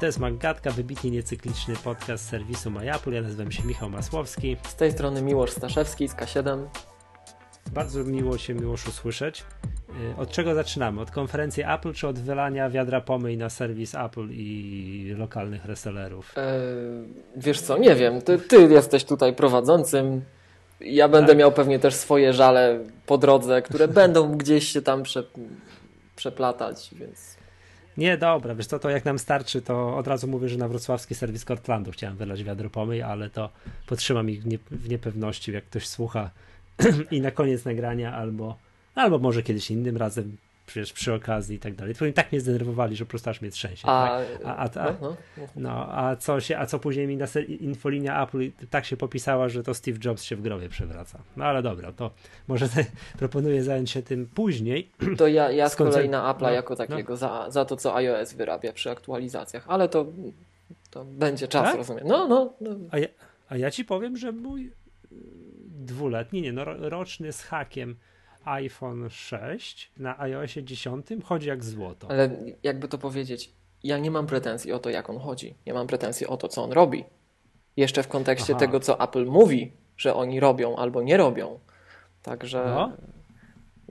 To jest Magatka, wybitnie niecykliczny podcast serwisu MyApple. Ja nazywam się Michał Masłowski. Z tej strony Miłosz Staszewski z K7. Bardzo miło się Miłosz usłyszeć. Y, od czego zaczynamy? Od konferencji Apple czy od wylania wiadra pomyj na serwis Apple i lokalnych resellerów? Eee, wiesz co, nie wiem. Ty, ty jesteś tutaj prowadzącym. Ja będę tak? miał pewnie też swoje żale po drodze, które będą gdzieś się tam prze, przeplatać, więc nie, dobra, wiesz co, to jak nam starczy, to od razu mówię, że na wrocławski serwis Cortlandu chciałem wylać wiadro pomyj, ale to potrzymam ich w niepewności, jak ktoś słucha i na koniec nagrania albo, albo może kiedyś innym razem przecież przy okazji i tak dalej. To oni tak mnie zdenerwowali, że po prostu aż mnie trzęsie. A, tak? a, a, a, no, no. a, co się, a co później mi na infolinia Apple tak się popisała, że to Steve Jobs się w grobie przewraca. No ale dobra, to może te, proponuję zająć się tym później. To ja, ja z kolei na Apple'a no, jako takiego, no. za, za to co iOS wyrabia przy aktualizacjach, ale to, to będzie czas, tak? rozumiem. No, no, no. A, ja, a ja ci powiem, że mój y, dwuletni, nie no, roczny z hakiem iPhone 6 na iOSie 10 chodzi jak złoto. Ale jakby to powiedzieć, ja nie mam pretensji o to, jak on chodzi. Ja mam pretensji o to, co on robi. Jeszcze w kontekście Aha. tego, co Apple mówi, że oni robią albo nie robią. Także. No.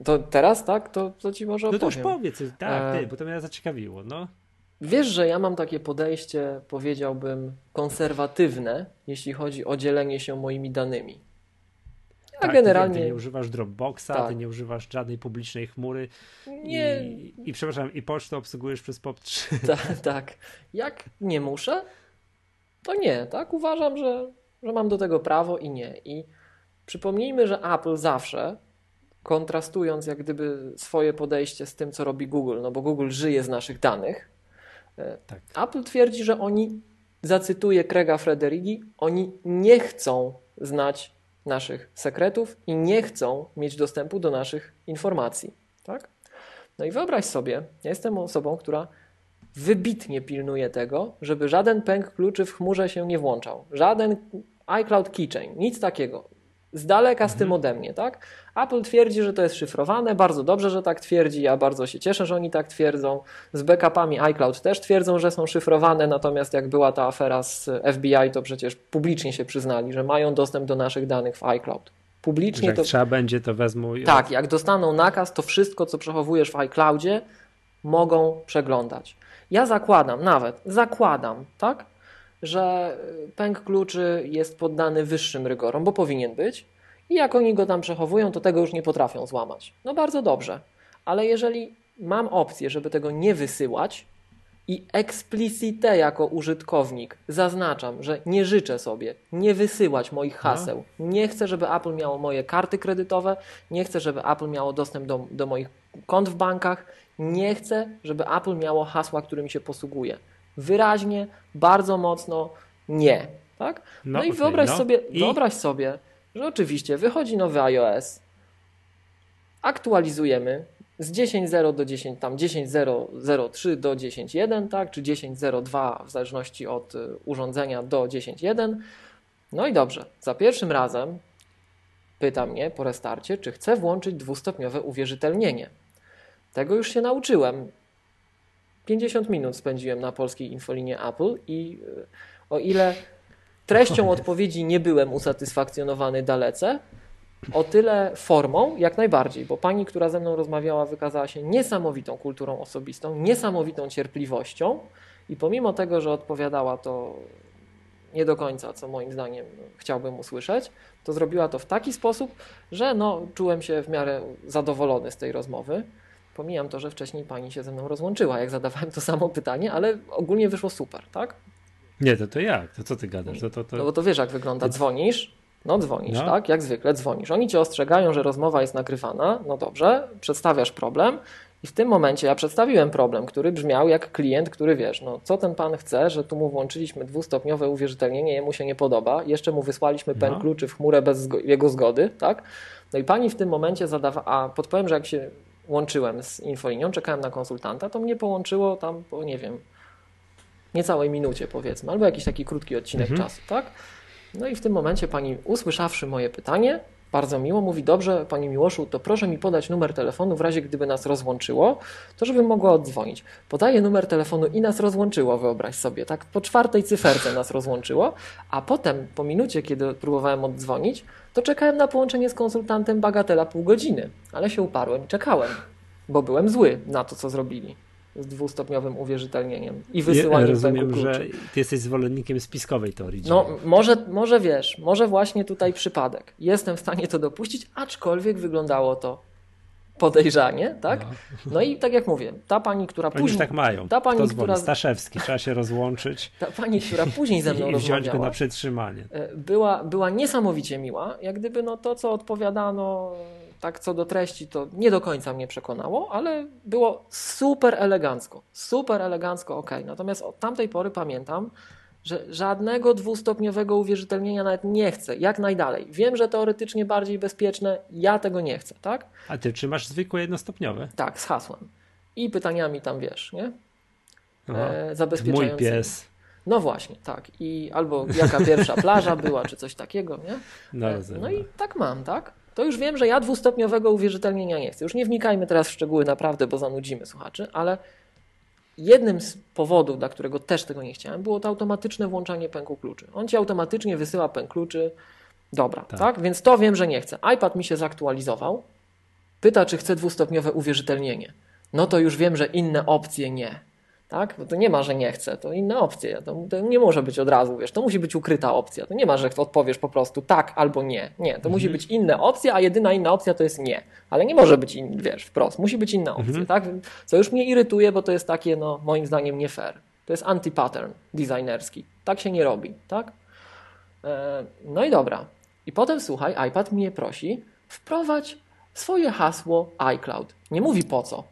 To teraz, tak? To, to ci może opowiem. No to już powiedz, tak, ty, bo to mnie zaciekawiło. No. Wiesz, że ja mam takie podejście, powiedziałbym, konserwatywne, jeśli chodzi o dzielenie się moimi danymi. A tak, generalnie. Ty, nie używasz Dropboxa, tak. ty nie używasz żadnej publicznej chmury. Nie. I, i przepraszam, i pocztę obsługujesz przez POP3. Tak, tak. Jak nie muszę, to nie, tak? Uważam, że, że mam do tego prawo i nie. I przypomnijmy, że Apple zawsze kontrastując jak gdyby swoje podejście z tym, co robi Google, no bo Google żyje z naszych danych. E, tak. Apple twierdzi, że oni, zacytuję Craiga Frederigi, oni nie chcą znać naszych sekretów i nie chcą mieć dostępu do naszych informacji. Tak? No i wyobraź sobie, ja jestem osobą, która wybitnie pilnuje tego, żeby żaden pęk kluczy w chmurze się nie włączał. Żaden iCloud Keychain, nic takiego z daleka z tym mhm. ode mnie, tak? Apple twierdzi, że to jest szyfrowane, bardzo dobrze, że tak twierdzi, ja bardzo się cieszę, że oni tak twierdzą. Z backupami iCloud też twierdzą, że są szyfrowane, natomiast jak była ta afera z FBI, to przecież publicznie się przyznali, że mają dostęp do naszych danych w iCloud. Publicznie jak to... trzeba będzie, to wezmą... Tak, jak dostaną nakaz, to wszystko, co przechowujesz w iCloudzie, mogą przeglądać. Ja zakładam, nawet zakładam, tak? Że pęk kluczy jest poddany wyższym rygorom, bo powinien być. I jak oni go tam przechowują, to tego już nie potrafią złamać. No bardzo dobrze. Ale jeżeli mam opcję, żeby tego nie wysyłać i explicite jako użytkownik zaznaczam, że nie życzę sobie nie wysyłać moich no. haseł, nie chcę, żeby Apple miało moje karty kredytowe, nie chcę, żeby Apple miało dostęp do, do moich kont w bankach, nie chcę, żeby Apple miało hasła, którymi się posługuje wyraźnie, bardzo mocno nie. Tak? No, no i okay, wyobraź, no. Sobie, I... wyobraź sobie, że oczywiście wychodzi nowy iOS, aktualizujemy z 10.0 do 10, tam 10.003 do 10.1, tak, czy 10.02 w zależności od y, urządzenia do 10.1. No i dobrze, za pierwszym razem pyta mnie po restarcie, czy chcę włączyć dwustopniowe uwierzytelnienie. Tego już się nauczyłem 50 minut spędziłem na polskiej infolinie Apple i e, o ile treścią odpowiedzi nie byłem usatysfakcjonowany dalece, o tyle formą jak najbardziej, bo pani, która ze mną rozmawiała, wykazała się niesamowitą kulturą osobistą, niesamowitą cierpliwością i pomimo tego, że odpowiadała to nie do końca, co moim zdaniem chciałbym usłyszeć, to zrobiła to w taki sposób, że no, czułem się w miarę zadowolony z tej rozmowy. Pomijam to, że wcześniej pani się ze mną rozłączyła, jak zadawałem to samo pytanie, ale ogólnie wyszło super, tak? Nie, to to jak? To co ty gadasz? To, to, to... No bo to wiesz, jak wygląda. Dzwonisz, no dzwonisz, no. tak? Jak zwykle dzwonisz. Oni cię ostrzegają, że rozmowa jest nagrywana. No dobrze, przedstawiasz problem i w tym momencie ja przedstawiłem problem, który brzmiał jak klient, który wiesz, no co ten pan chce, że tu mu włączyliśmy dwustopniowe uwierzytelnienie, jemu się nie podoba, jeszcze mu wysłaliśmy pen no. kluczy w chmurę bez jego zgody, tak? No i pani w tym momencie zadawa, a podpowiem, że jak się łączyłem z infolinią, czekałem na konsultanta, to mnie połączyło tam po, nie wiem, niecałej minucie powiedzmy, albo jakiś taki krótki odcinek mhm. czasu, tak? No i w tym momencie pani, usłyszawszy moje pytanie, bardzo miło, mówi, dobrze, Panie Miłoszu, to proszę mi podać numer telefonu w razie gdyby nas rozłączyło, to żebym mogła oddzwonić. Podaję numer telefonu i nas rozłączyło, wyobraź sobie, tak po czwartej cyferce nas rozłączyło, a potem po minucie, kiedy próbowałem oddzwonić, to czekałem na połączenie z konsultantem bagatela pół godziny, ale się uparłem i czekałem, bo byłem zły na to, co zrobili z dwustopniowym uwierzytelnieniem i wysyłaniem ja rozumiem, że ty jesteś zwolennikiem spiskowej teorii. No może, może wiesz, może właśnie tutaj przypadek. Jestem w stanie to dopuścić, aczkolwiek wyglądało to podejrzanie, tak? No. no, i tak jak mówię, ta pani, która Oni później... tak mają. Ta pani, Kto która... Staszewski, trzeba się rozłączyć. Ta pani, która później ze mną I wziąć go na przetrzymanie. E, była, była niesamowicie miła, jak gdyby no to, co odpowiadano tak co do treści, to nie do końca mnie przekonało, ale było super elegancko. Super elegancko, ok. Natomiast od tamtej pory pamiętam, że żadnego dwustopniowego uwierzytelnienia nawet nie chcę, jak najdalej. Wiem, że teoretycznie bardziej bezpieczne, ja tego nie chcę, tak? A ty czy masz zwykłe jednostopniowe? Tak, z hasłem. I pytaniami tam wiesz, nie? E, zabezpieczającymi. Mój pies. No właśnie, tak. I albo jaka pierwsza plaża była, czy coś takiego, nie? No, e, no i tak mam, tak? To już wiem, że ja dwustopniowego uwierzytelnienia nie chcę. Już nie wnikajmy teraz w szczegóły naprawdę, bo zanudzimy słuchaczy, ale Jednym z powodów, dla którego też tego nie chciałem, było to automatyczne włączanie pęku kluczy. On ci automatycznie wysyła pęk kluczy. Dobra, tak. tak? Więc to wiem, że nie chcę. iPad mi się zaktualizował. Pyta, czy chce dwustopniowe uwierzytelnienie. No to już wiem, że inne opcje nie. Tak? Bo to nie ma, że nie chcę, to inne opcje. To, to, nie może być od razu, wiesz, to musi być ukryta opcja. To nie ma, że odpowiesz po prostu tak albo nie. Nie, to mhm. musi być inna opcja, a jedyna inna opcja to jest nie. Ale nie może być, in, wiesz, wprost. Musi być inna opcja, mhm. tak? Co już mnie irytuje, bo to jest takie, no, moim zdaniem nie fair. To jest anti-pattern designerski. Tak się nie robi, tak? E, no i dobra. I potem, słuchaj, iPad mnie prosi, wprowadź swoje hasło iCloud. Nie mówi po co.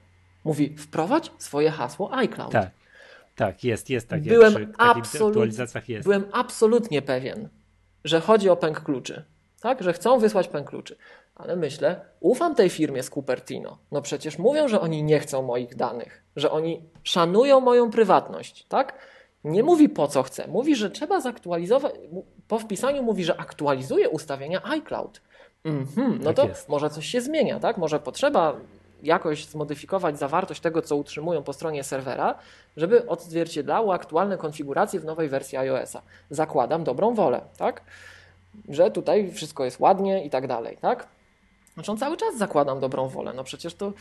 Mówi, wprowadź swoje hasło iCloud. Tak, tak jest, jest takie. Byłem, przy absolut, jest. byłem absolutnie pewien, że chodzi o pęk kluczy. Tak, że chcą wysłać pęk kluczy. Ale myślę, ufam tej firmie z Cupertino. No przecież mówią, że oni nie chcą moich danych, że oni szanują moją prywatność, tak? Nie mówi po co chce. Mówi, że trzeba zaktualizować. Po wpisaniu mówi, że aktualizuje ustawienia iCloud. Mhm, no tak to jest. może coś się zmienia, tak? Może potrzeba jakoś zmodyfikować zawartość tego, co utrzymują po stronie serwera, żeby odzwierciedlało aktualne konfiguracje w nowej wersji iOS-a. Zakładam dobrą wolę, tak? Że tutaj wszystko jest ładnie i tak dalej, tak? Znaczy cały czas zakładam dobrą wolę. No przecież to,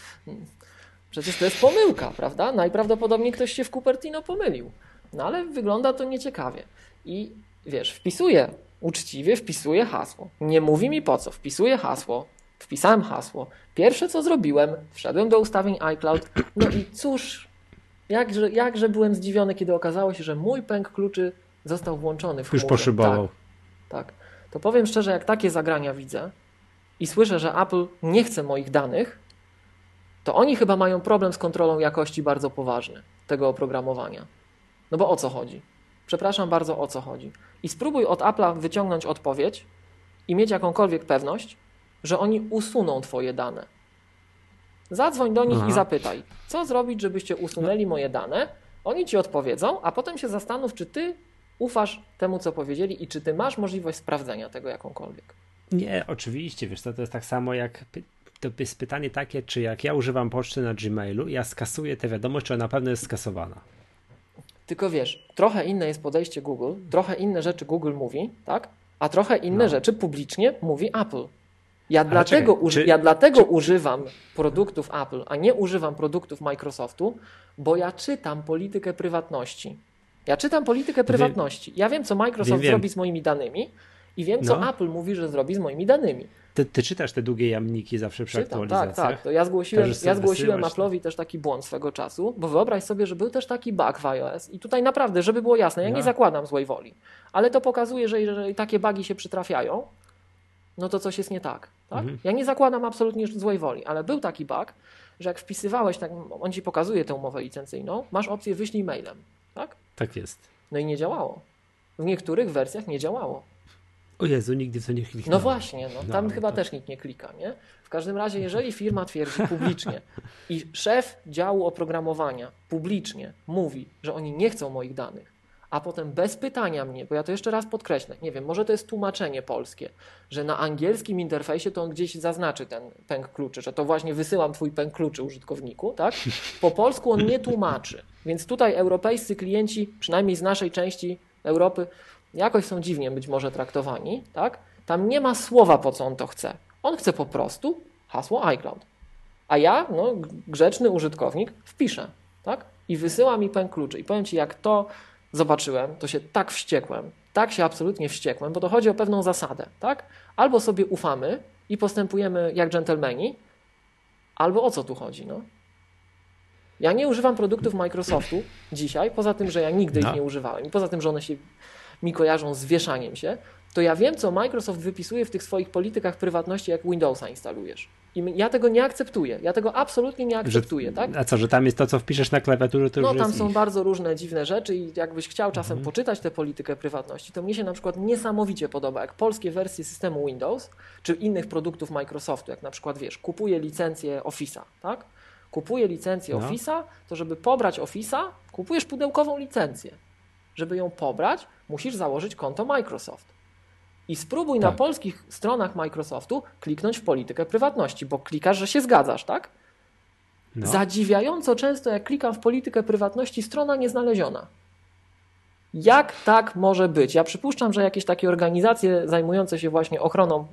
przecież to jest pomyłka, prawda? Najprawdopodobniej ktoś się w Cupertino pomylił. No ale wygląda to nieciekawie. I wiesz, wpisuję uczciwie, wpisuję hasło. Nie mówi mi po co. Wpisuję hasło, Wpisałem hasło. Pierwsze co zrobiłem, wszedłem do ustawień iCloud. No i cóż, jakże, jakże byłem zdziwiony, kiedy okazało się, że mój pęk kluczy został włączony w Już poszybował. Tak, tak. To powiem szczerze, jak takie zagrania widzę i słyszę, że Apple nie chce moich danych, to oni chyba mają problem z kontrolą jakości bardzo poważny tego oprogramowania. No bo o co chodzi? Przepraszam bardzo, o co chodzi. I spróbuj od Apple'a wyciągnąć odpowiedź i mieć jakąkolwiek pewność, że oni usuną Twoje dane. Zadzwoń do nich Aha. i zapytaj, co zrobić, żebyście usunęli moje dane. Oni ci odpowiedzą, a potem się zastanów, czy ty ufasz temu, co powiedzieli i czy ty masz możliwość sprawdzenia tego jakąkolwiek. Nie, oczywiście, wiesz, to, to jest tak samo jak to jest pytanie takie, czy jak ja używam poczty na Gmailu, ja skasuję tę wiadomość, czy ona na pewno jest skasowana. Tylko wiesz, trochę inne jest podejście Google, trochę inne rzeczy Google mówi, tak? A trochę inne no. rzeczy publicznie mówi Apple. Ja dlatego, czekaj, czy, ja dlatego czy... używam produktów Apple, a nie używam produktów Microsoftu, bo ja czytam politykę prywatności. Ja czytam politykę prywatności. Ja wiem, co Microsoft wiem, zrobi z moimi danymi i wiem, co no. Apple mówi, że zrobi z moimi danymi. Ty, ty, czytasz te długie jamniki zawsze przy Czytam, aktualizacjach? Tak, tak. To ja zgłosiłem, ja zgłosiłem Apple'owi też taki błąd swego czasu, bo wyobraź sobie, że był też taki bug w iOS i tutaj naprawdę, żeby było jasne, ja no. nie zakładam złej woli, ale to pokazuje, że jeżeli takie bugi się przytrafiają, no to coś jest nie tak. Tak? Mhm. Ja nie zakładam absolutnie złej woli, ale był taki bug, że jak wpisywałeś, tak, on ci pokazuje tę umowę licencyjną, masz opcję wyślij mailem. Tak? Tak jest. No i nie działało. W niektórych wersjach nie działało. O Jezu, nigdy w to nie kliknąłem. No właśnie, no, tam no, chyba to... też nikt nie klika, nie? W każdym razie, jeżeli firma twierdzi publicznie i szef działu oprogramowania publicznie mówi, że oni nie chcą moich danych, a potem bez pytania mnie, bo ja to jeszcze raz podkreślę, nie wiem, może to jest tłumaczenie polskie, że na angielskim interfejsie to on gdzieś zaznaczy ten pęk kluczy, że to właśnie wysyłam twój pęk kluczy użytkowniku, tak? Po polsku on nie tłumaczy, więc tutaj europejscy klienci, przynajmniej z naszej części Europy, jakoś są dziwnie być może traktowani, tak? Tam nie ma słowa, po co on to chce. On chce po prostu hasło iCloud. A ja, no, grzeczny użytkownik, wpiszę, tak? I wysyła mi pęk kluczy. I powiem Ci, jak to zobaczyłem, to się tak wściekłem, tak się absolutnie wściekłem, bo to chodzi o pewną zasadę, tak? Albo sobie ufamy i postępujemy jak dżentelmeni, albo o co tu chodzi, no? Ja nie używam produktów Microsoftu dzisiaj, poza tym, że ja nigdy no. ich nie używałem i poza tym, że one się mi kojarzą z wieszaniem się, to ja wiem, co Microsoft wypisuje w tych swoich politykach prywatności, jak Windowsa instalujesz. I ja tego nie akceptuję. Ja tego absolutnie nie akceptuję, że, tak? A co, że tam jest to, co wpiszesz na klawiaturze, to No już tam są ich. bardzo różne dziwne rzeczy i jakbyś chciał czasem mhm. poczytać tę politykę prywatności, to mnie się na przykład niesamowicie podoba, jak polskie wersje systemu Windows, czy innych produktów Microsoftu, jak na przykład, wiesz, kupuje licencję Office'a, tak? Kupuje licencję no. Office'a, to żeby pobrać Office'a, kupujesz pudełkową licencję. Żeby ją pobrać, musisz założyć konto Microsoft. I spróbuj tak. na polskich stronach Microsoftu kliknąć w politykę prywatności, bo klikasz, że się zgadzasz, tak? No. Zadziwiająco często, jak klikam w politykę prywatności, strona nieznaleziona. Jak tak może być? Ja przypuszczam, że jakieś takie organizacje zajmujące się właśnie ochroną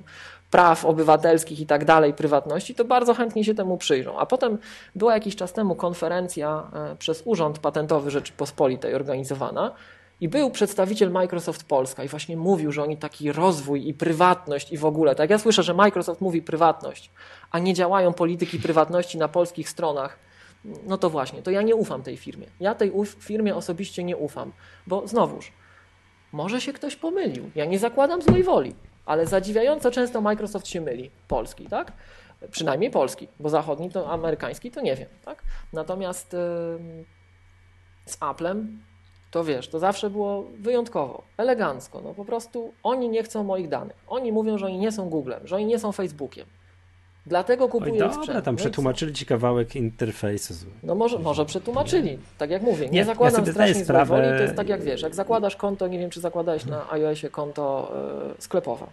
praw obywatelskich i tak dalej, prywatności, to bardzo chętnie się temu przyjrzą. A potem była jakiś czas temu konferencja e, przez Urząd Patentowy Rzeczypospolitej organizowana i był przedstawiciel Microsoft Polska i właśnie mówił, że oni taki rozwój i prywatność i w ogóle. Tak ja słyszę, że Microsoft mówi prywatność, a nie działają polityki prywatności na polskich stronach. No to właśnie, to ja nie ufam tej firmie. Ja tej firmie osobiście nie ufam, bo znowuż, może się ktoś pomylił. Ja nie zakładam złej woli, ale zadziwiająco często Microsoft się myli. Polski, tak? Przynajmniej polski, bo zachodni to amerykański to nie wiem, tak? Natomiast yy, z Applem to wiesz, to zawsze było wyjątkowo, elegancko. No po prostu oni nie chcą moich danych. Oni mówią, że oni nie są Googlem, że oni nie są Facebookiem. Dlatego kupuję Oj, dobra, sprzęt. tam no przetłumaczyli ci kawałek interfejsu. No może, może przetłumaczyli, tak jak mówię. Nie, nie zakładam ja strasznie sprawę... woli, to jest tak jak wiesz, jak zakładasz konto, nie wiem czy zakładałeś na iOSie konto yy, sklepowe.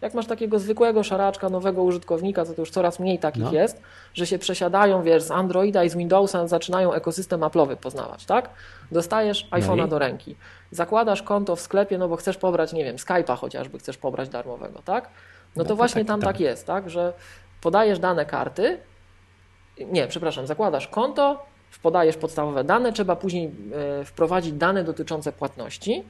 Jak masz takiego zwykłego szaraczka, nowego użytkownika, to, to już coraz mniej takich no. jest, że się przesiadają, wiesz, z Androida i z Windowsa zaczynają ekosystem Apple'owy poznawać, tak? Dostajesz no iPhone'a do ręki, zakładasz konto w sklepie, no bo chcesz pobrać, nie wiem, Skype'a chociażby chcesz pobrać darmowego, tak? No, no to, to właśnie tak, tam tak. tak jest, tak, że podajesz dane karty, nie, przepraszam, zakładasz konto, podajesz podstawowe dane, trzeba później e, wprowadzić dane dotyczące płatności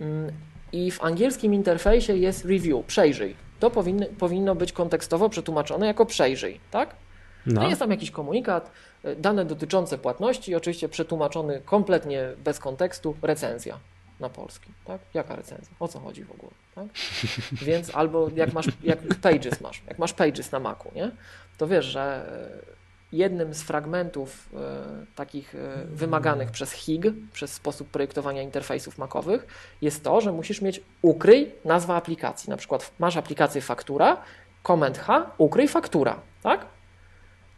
mm, i w angielskim interfejsie jest review, przejrzyj. To powinny, powinno być kontekstowo przetłumaczone jako przejrzyj, tak? No. no. jest tam jakiś komunikat, e, dane dotyczące płatności, oczywiście przetłumaczony kompletnie bez kontekstu, recenzja na polski, tak? Jaka recenzja? O co chodzi w ogóle, tak? Więc albo jak masz, jak pages masz, jak masz pages na Macu, nie? To wiesz, że jednym z fragmentów e, takich e, wymaganych przez HIG, przez sposób projektowania interfejsów makowych, jest to, że musisz mieć ukryj nazwa aplikacji. Na przykład masz aplikację faktura, Command H, ukryj faktura, tak?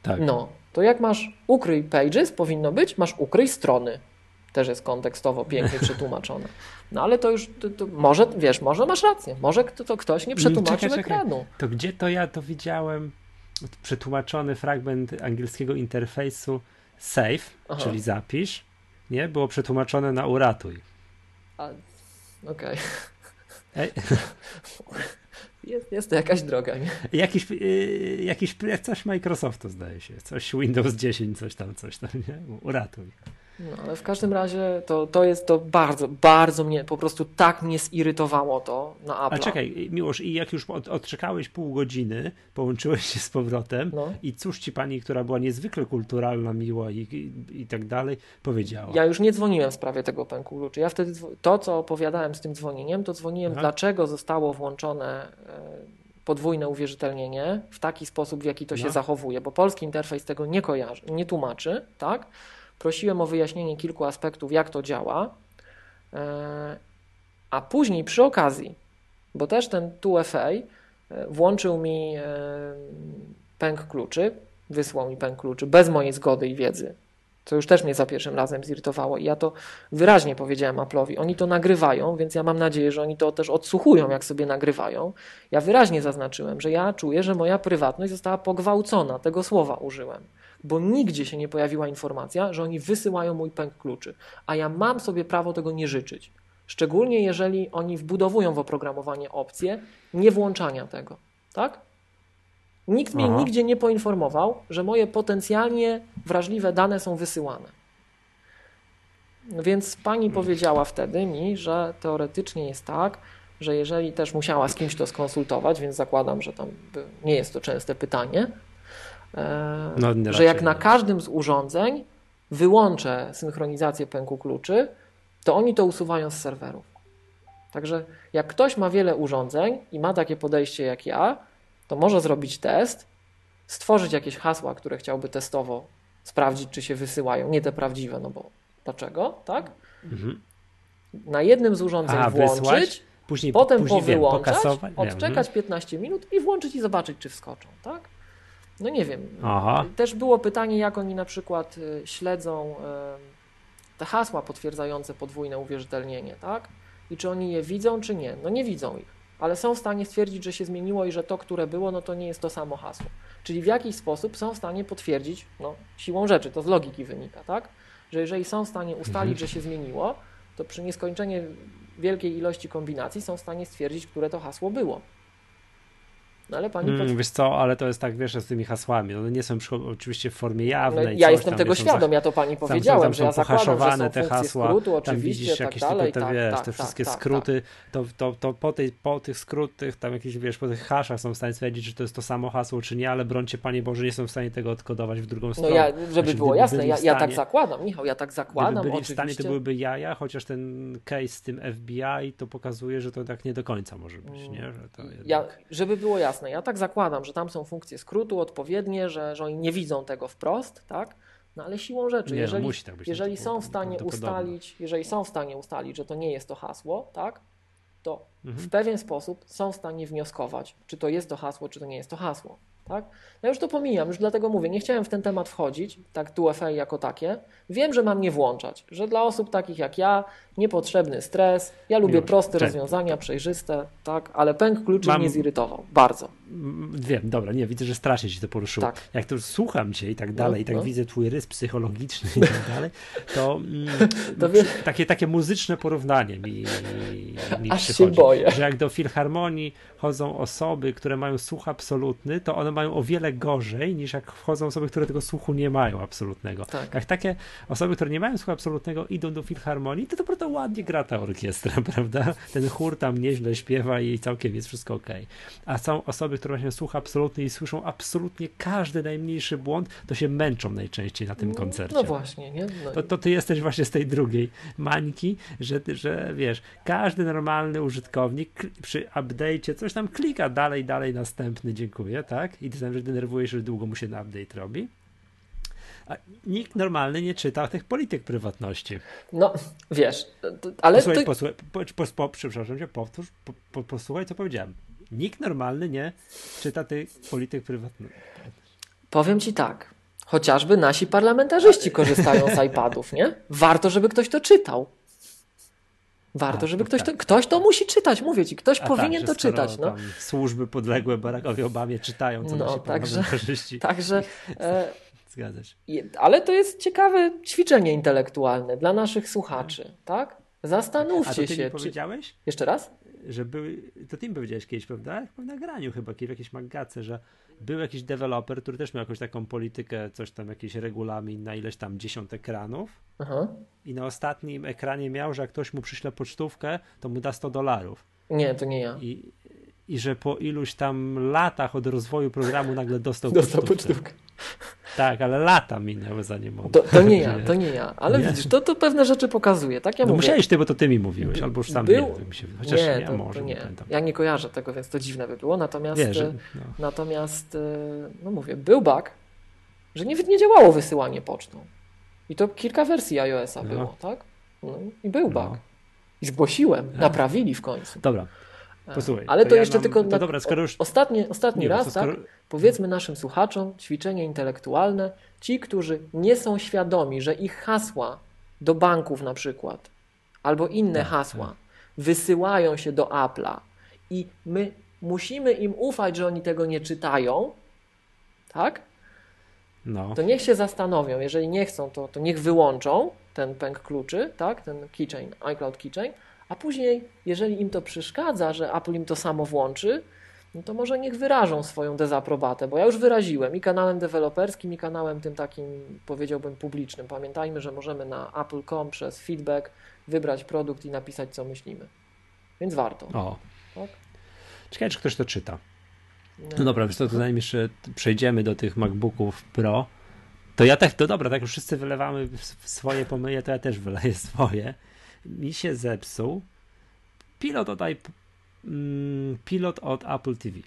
Tak. No, to jak masz ukryj pages, powinno być, masz ukryj strony. Też jest kontekstowo pięknie przetłumaczone. No ale to już, to, to może, wiesz, może masz rację, może to, to ktoś nie przetłumaczył czekaj, czekaj. ekranu. To gdzie to ja to widziałem? Przetłumaczony fragment angielskiego interfejsu save, Aha. czyli zapisz, nie? Było przetłumaczone na uratuj. Okej. Okay. Jest, jest to jakaś droga, nie? Jakiś, yy, jakiś coś Microsoftu zdaje się, coś Windows 10, coś tam, coś tam, nie? Uratuj. No, ale w każdym razie to, to jest to bardzo, bardzo mnie, po prostu tak mnie zirytowało to na Apple. A czekaj, Miłosz, i jak już od, odczekałeś pół godziny, połączyłeś się z powrotem no. i cóż ci pani, która była niezwykle kulturalna, miła i, i, i, tak dalej, powiedziała? Ja już nie dzwoniłem w sprawie tego pęku kluczy. Ja wtedy, to co opowiadałem z tym dzwonieniem, to dzwoniłem, Aha. dlaczego zostało włączone e, podwójne uwierzytelnienie w taki sposób, w jaki to no. się zachowuje, bo polski interfejs tego nie kojarzy, nie tłumaczy, tak? Prosiłem o wyjaśnienie kilku aspektów, jak to działa, e, a później przy okazji, bo też ten 2FA e, włączył mi e, pęk kluczy, wysłał mi pęk kluczy bez mojej zgody i wiedzy. co już też mnie za pierwszym razem zirytowało. I ja to wyraźnie powiedziałem Apple'owi. Oni to nagrywają, więc ja mam nadzieję, że oni to też odsłuchują, jak sobie nagrywają. Ja wyraźnie zaznaczyłem, że ja czuję, że moja prywatność została pogwałcona. Tego słowa użyłem. Bo nigdzie się nie pojawiła informacja, że oni wysyłają mój pęk kluczy. A ja mam sobie prawo tego nie życzyć. Szczególnie jeżeli oni wbudowują w oprogramowanie opcję niewłączania tego. Tak? Nikt mnie Aha. nigdzie nie poinformował, że moje potencjalnie wrażliwe dane są wysyłane. Więc pani powiedziała wtedy mi, że teoretycznie jest tak, że jeżeli też musiała z kimś to skonsultować, więc zakładam, że tam nie jest to częste pytanie, No, że raczej jak na każdym z urządzeń wyłączę synchronizację pęku kluczy, to oni to usuwają z serwerów. Także jak ktoś ma wiele urządzeń i ma takie podejście jak ja, to może zrobić test, stworzyć jakieś hasła, które chciałby testowo sprawdzić, czy się wysyłają, nie te prawdziwe, no bo dlaczego, tak? Mhm. Na jednym z urządzeń A, włączyć, wysłać, później, potem później powyłączać. Wiem, odczekać 15 minut i włączyć i zobaczyć, czy wskoczą, tak? No nie wiem. Aha. Też było pytanie, jak oni na przykład y, śledzą y, te hasła potwierdzające podwójne uwierzytelnienie, tak? I czy oni je widzą, czy nie? No nie widzą ich, ale są w stanie stwierdzić, że się zmieniło i że to, które było, no to nie jest to samo hasło. Czyli w jakiś sposób są w stanie potwierdzić, no siłą rzeczy, to z logiki wynika, tak? Że jeżeli są w stanie ustalić, Mhm. że się zmieniło, to przy nieskończenie wielkiej ilości kombinacji są w stanie stwierdzić, które to hasło było. No ale pani Mm, wiesz co, ale to jest tak, wiesz, z tymi hasłami. One nie są oczywiście w formie No, jawnej. ja coś jestem tam, tego świadom, ja to pani tam, powiedziałem, tam że ja zakładam, że są te hasła, skrótu, tam widzisz tak jakieś dalej, tylko te, tak, wiesz, tak, te tak, wszystkie tak, skróty, to, to, to po, tej, po tych skrótach, tam jakieś, wiesz, po tych haszach są w stanie stwierdzić, czy to jest to samo hasło, czy nie, ale brońcie Panie Boże, nie są w stanie tego odkodować w drugą No stronę. ja, żeby Znaczy, było jasne, byli ja, w ja tak stanie- zakładam, Michał, ja tak zakładam, Gdyby byli w oczywiście. stanie, to byłyby jaja, chociaż ten case z tym FBI to pokazuje, że to tak nie do końca może być, nie? Że to jednak... Ja, żeby było jasne, ja tak zakładam, że tam są funkcje skrótu odpowiednie, że, że oni nie widzą tego wprost, tak? No ale siłą rzeczy, Nie, no, jeżeli, tak być, jeżeli no to są w stanie ustalić, jeżeli są w stanie ustalić, że to nie jest to hasło, tak? To Mhm. w pewien sposób są w stanie wnioskować, czy to jest to hasło, czy to nie jest to hasło. Tak? Ja już to pomijam, już dlatego mówię, nie chciałem w ten temat wchodzić, tak 2FA jako takie. Wiem, że mam nie włączać, że dla osób takich jak ja niepotrzebny stres, ja lubię proste cześć. rozwiązania, przejrzyste, tak, ale pęk kluczy Mam- mnie zirytował, bardzo. Mm, Wiem, dobra, nie, widzę, że strasznie ci to poruszyło. Tak. Jak to słucham cię i tak dalej, i tak no. widzę twój rys psychologiczny i tak dalej, to, mm, To wie- takie, takie muzyczne porównanie mi, mi Aż się przychodzi. boję. Że jak do filharmonii chodzą osoby, które mają słuch absolutny, to one mają o wiele gorzej niż jak wchodzą osoby, które tego słuchu nie mają absolutnego. Tak. Jak takie osoby, które nie mają słuchu absolutnego idą do filharmonii, to naprawdę ładnie gra ta orkiestra, prawda? Ten chór tam nieźle śpiewa i całkiem jest wszystko ok. A są osoby, które mają słuch absolutny i słyszą absolutnie każdy najmniejszy błąd, to się męczą najczęściej na tym koncercie. No właśnie, nie? No, To, to ty jesteś właśnie z tej drugiej mańki, że, że wiesz, każdy normalny użytkownik przy update'cie coś tam klika dalej, dalej, następny, dziękuję, tak? I ty tam się denerwujesz, że długo mu się na update robi. Nikt normalny nie czyta tych polityk prywatności. no wiesz, ale Posłuchaj, to, posłuchaj, po, po, po, przepraszam cię, powtórz, po, po, posłuchaj, co powiedziałem. Nikt normalny nie czyta tych polityk prywatności. powiem ci tak, chociażby nasi parlamentarzyści korzystają z iPadów, nie? Warto, żeby ktoś to czytał. Warto, A, żeby to ktoś tak. to, ktoś to musi czytać, mówię ci, ktoś A powinien tak, to czytać, no. Służby podległe Barackowi Obamie czytają, co No, nasi także- parlamentarzyści. Także, e, Zgadza się. ale to jest ciekawe ćwiczenie intelektualne dla naszych słuchaczy, tak? A to Zastanówcie ty się, mi czy... powiedziałeś, Jeszcze raz? że były, to ty mi powiedziałeś kiedyś, prawda? Chyba w nagraniu chyba, w jakiejś magace, że był jakiś deweloper, który też miał jakąś taką politykę, coś tam, jakiś regulamin na ileś tam dziesiąt ekranów Aha. i na ostatnim ekranie miał, że jak ktoś mu przyśle pocztówkę, to mu da 100 dolarów. Nie, to nie ja. I, I że po iluś tam latach od rozwoju programu nagle dostał, Dostał pocztówkę. pocztówkę. Tak, ale lata minęły zanim on. To, to nie ja, to nie ja. Ale Nie? widzisz, to, to pewne rzeczy pokazuje. Tak ja no mówię. musiałeś ty, bo to ty mi mówiłeś, albo już sam Był- nie wiem, się, chociaż nie, ja to, może, to nie nie. Ja nie kojarzę tego, więc to dziwne by było. Natomiast, e, no. natomiast e, no mówię, był bug, że nie, nie działało wysyłanie pocztą. I to kilka wersji iOS-a No. było, tak? No, I był bug. No. I zgłosiłem, No. naprawili w końcu. Dobra. Posłuchaj, Ale to, to ja jeszcze mam- tylko to na, dobra, skoro już- ostatni, ostatni Nie, raz, skoro- tak? Powiedzmy naszym słuchaczom, ćwiczenie intelektualne, ci, którzy nie są świadomi, że ich hasła do banków na przykład, albo inne Tak, hasła, tak. wysyłają się do Apple'a i my musimy im ufać, że oni tego nie czytają, tak? No, To niech się zastanowią, jeżeli nie chcą, to, to niech wyłączą ten pęk kluczy, tak? ten keychain, iCloud keychain, a później, jeżeli im to przeszkadza, że Apple im to samo włączy, no to może niech wyrażą swoją dezaprobatę, bo ja już wyraziłem i kanałem deweloperskim, i kanałem tym takim, powiedziałbym, publicznym. Pamiętajmy, że możemy na apple.com przez feedback wybrać produkt i napisać, co myślimy. Więc warto. o. Tak? Ciekawe, czy ktoś to czyta. No dobra, wiesz to zanim jeszcze przejdziemy do tych MacBooków Pro, to ja tak, to dobra, tak już wszyscy wylewamy swoje pomyje, to ja też wyleję swoje. Mi się zepsuł pilot od, mm, pilot od Apple TV,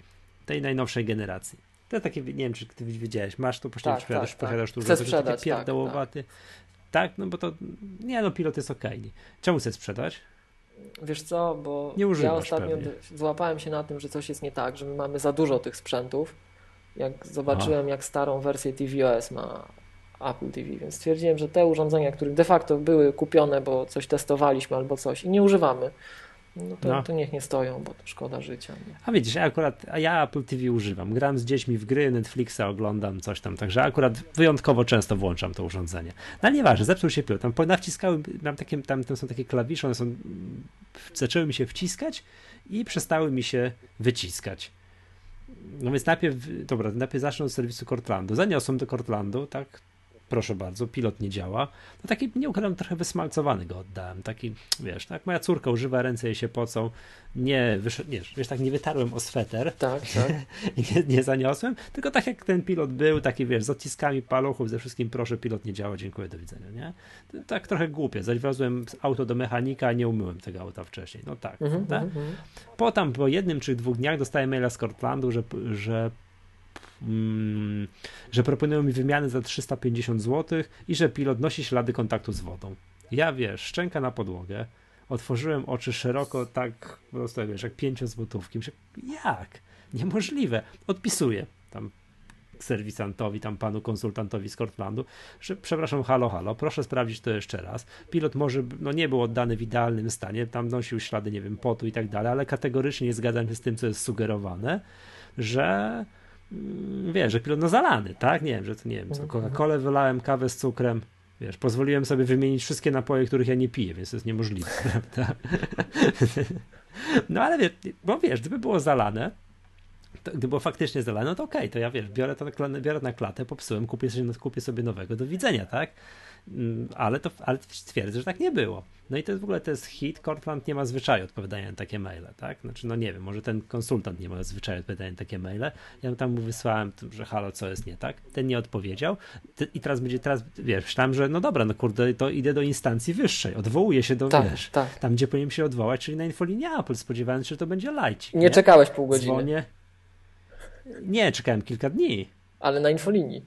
tej najnowszej generacji. To jest takie, nie wiem, czy ty widziałeś, masz to, posiadasz, Tak, posiadasz, tak, posiadasz tak. tu, Chcę że to sprzedać, taki tak, pierdołowaty. Tak, no bo to, nie no, pilot jest okej. nie? Czemu chcesz sprzedać? Wiesz co, bo Nie ja ostatnio pewnie. złapałem się na tym, że coś jest nie tak, że my mamy za dużo tych sprzętów. Jak zobaczyłem, jak starą wersję tvOS ma Apple TV, więc stwierdziłem, że te urządzenia, które de facto były kupione, bo coś testowaliśmy albo coś i nie używamy, no to, No. to niech nie stoją, bo to szkoda życia. Nie? A widzisz, ja akurat, a ja Apple TV używam. Gram z dziećmi w gry, Netflixa oglądam, coś tam, także akurat wyjątkowo często włączam to urządzenie. No ale nieważne, zepsuł się pilot. Tam po- nawciskałem, mam takie, tam, tam są takie klawisze, one są, zaczęły mi się wciskać i przestały mi się wyciskać. No więc najpierw, dobra, najpierw zacznę od serwisu Cortlandu. Zaniosłem do Cortlandu, tak, proszę bardzo, pilot nie działa. No taki, nie ukrywam, trochę wysmalcowany go oddałem. Taki, wiesz, tak, moja córka używa, ręce jej się pocą. Nie, wysz, nie, wiesz, tak nie wytarłem o sweter Tak, tak. nie, nie zaniosłem, tylko tak jak ten pilot był, taki wiesz, z odciskami paluchów, ze wszystkim, proszę, pilot nie działa, dziękuję, do widzenia, nie? Tak trochę głupie, zawiozłem auto do mechanika, a nie umyłem tego auta wcześniej, no tak, Mhm, tak? mhm, mhm. Potem po jednym czy dwóch dniach dostałem maila z Cortlandu, że, że, mm, że proponują mi wymianę za 350 zł i że pilot nosi ślady kontaktu z wodą. Ja wiesz, szczęka na podłogę, otworzyłem oczy szeroko, tak po prostu wiesz, jak pięciozłotówki. Myślę, jak? Niemożliwe. Odpisuję tam serwisantowi, tam panu konsultantowi z Cortlandu, że przepraszam, halo, halo, proszę sprawdzić to jeszcze raz. Pilot może, no nie był oddany w idealnym stanie, tam nosił ślady, nie wiem, potu i tak dalej, ale kategorycznie nie zgadzam się z tym, co jest sugerowane, że wiesz, że pilot no zalany, tak? Nie wiem, że to nie wiem, co, Mhm. Coca-Colę wylałem, kawę z cukrem, wiesz, pozwoliłem sobie wymienić wszystkie napoje, których ja nie piję, więc to jest niemożliwe, prawda? No ale wiesz, bo wiesz, gdyby było zalane, to, gdyby było faktycznie zalane, no to okej, to ja wiesz, biorę to biorę na klatę, popsułem, kupię sobie, kupię sobie nowego, do widzenia, tak? Mm, Ale to ale twierdzę, że tak nie było. No i to jest w ogóle to jest hit. Cortland nie ma zwyczaju odpowiadania na takie maile, tak? Znaczy, no nie wiem, może ten konsultant nie ma zwyczaju odpowiadania na takie maile. Ja tam mu wysłałem, że halo, co jest nie tak? Ten nie odpowiedział. I teraz będzie, teraz wiesz, myślałem, że no dobra, no kurde, to idę do instancji wyższej, odwołuję się do, Tak, wiesz, tak. tam gdzie powinien się odwołać, czyli na infolinię Apple, spodziewając się, że to będzie lajcik. Nie czekałeś pół godziny, Dzwonię. Nie, czekałem kilka dni. ale na infolinii.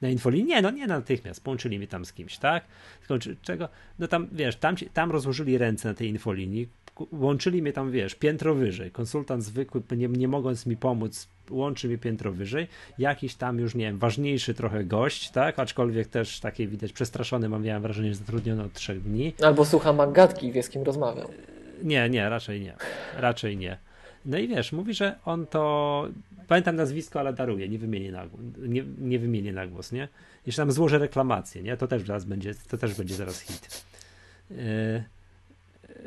Na infolinii? Nie, no nie natychmiast. Połączyli mnie tam z kimś, tak? Tylko czy, czego? No tam, wiesz, tam, tam rozłożyli ręce na tej infolinii, łączyli mnie tam, wiesz, piętro wyżej. Konsultant zwykły, nie, nie mogąc mi pomóc, łączy mnie piętro wyżej. Jakiś tam już, nie wiem, ważniejszy trochę gość, tak? Aczkolwiek też taki widać przestraszony, mam miałem wrażenie, że zatrudniony od trzech dni. Albo słucha Maggatki i wie z kim rozmawiał. Nie, nie, raczej nie. Raczej nie. No i wiesz, mówi, że on to. Pamiętam nazwisko, ale daruje, nie wymienię na, nie, nie wymienię na głos, nie? Jeszcze tam złożę reklamację, nie? To też zaraz będzie, to też będzie zaraz hit. Yy,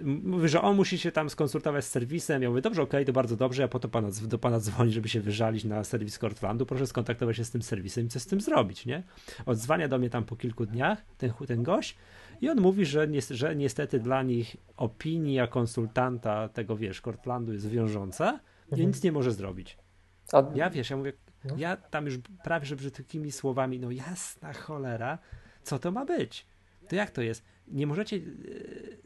mówi, że on musi się tam skonsultować z serwisem. Ja mówię, dobrze, okej, to bardzo dobrze. Ja po to pana, do pana dzwoni, żeby się wyżalić na serwis Cortlandu. Proszę skontaktować się z tym serwisem i co z tym zrobić, nie? Odzwania do mnie tam po kilku dniach ten, ten gość i on mówi, że, ni że niestety dla nich opinia konsultanta tego, wiesz, Cortlandu jest wiążąca i Mhm. nic nie może zrobić. A Ja wiesz, ja mówię, No. ja tam już prawie że brzydkimi słowami, no jasna cholera, co to ma być? To jak to jest? Nie możecie, yy,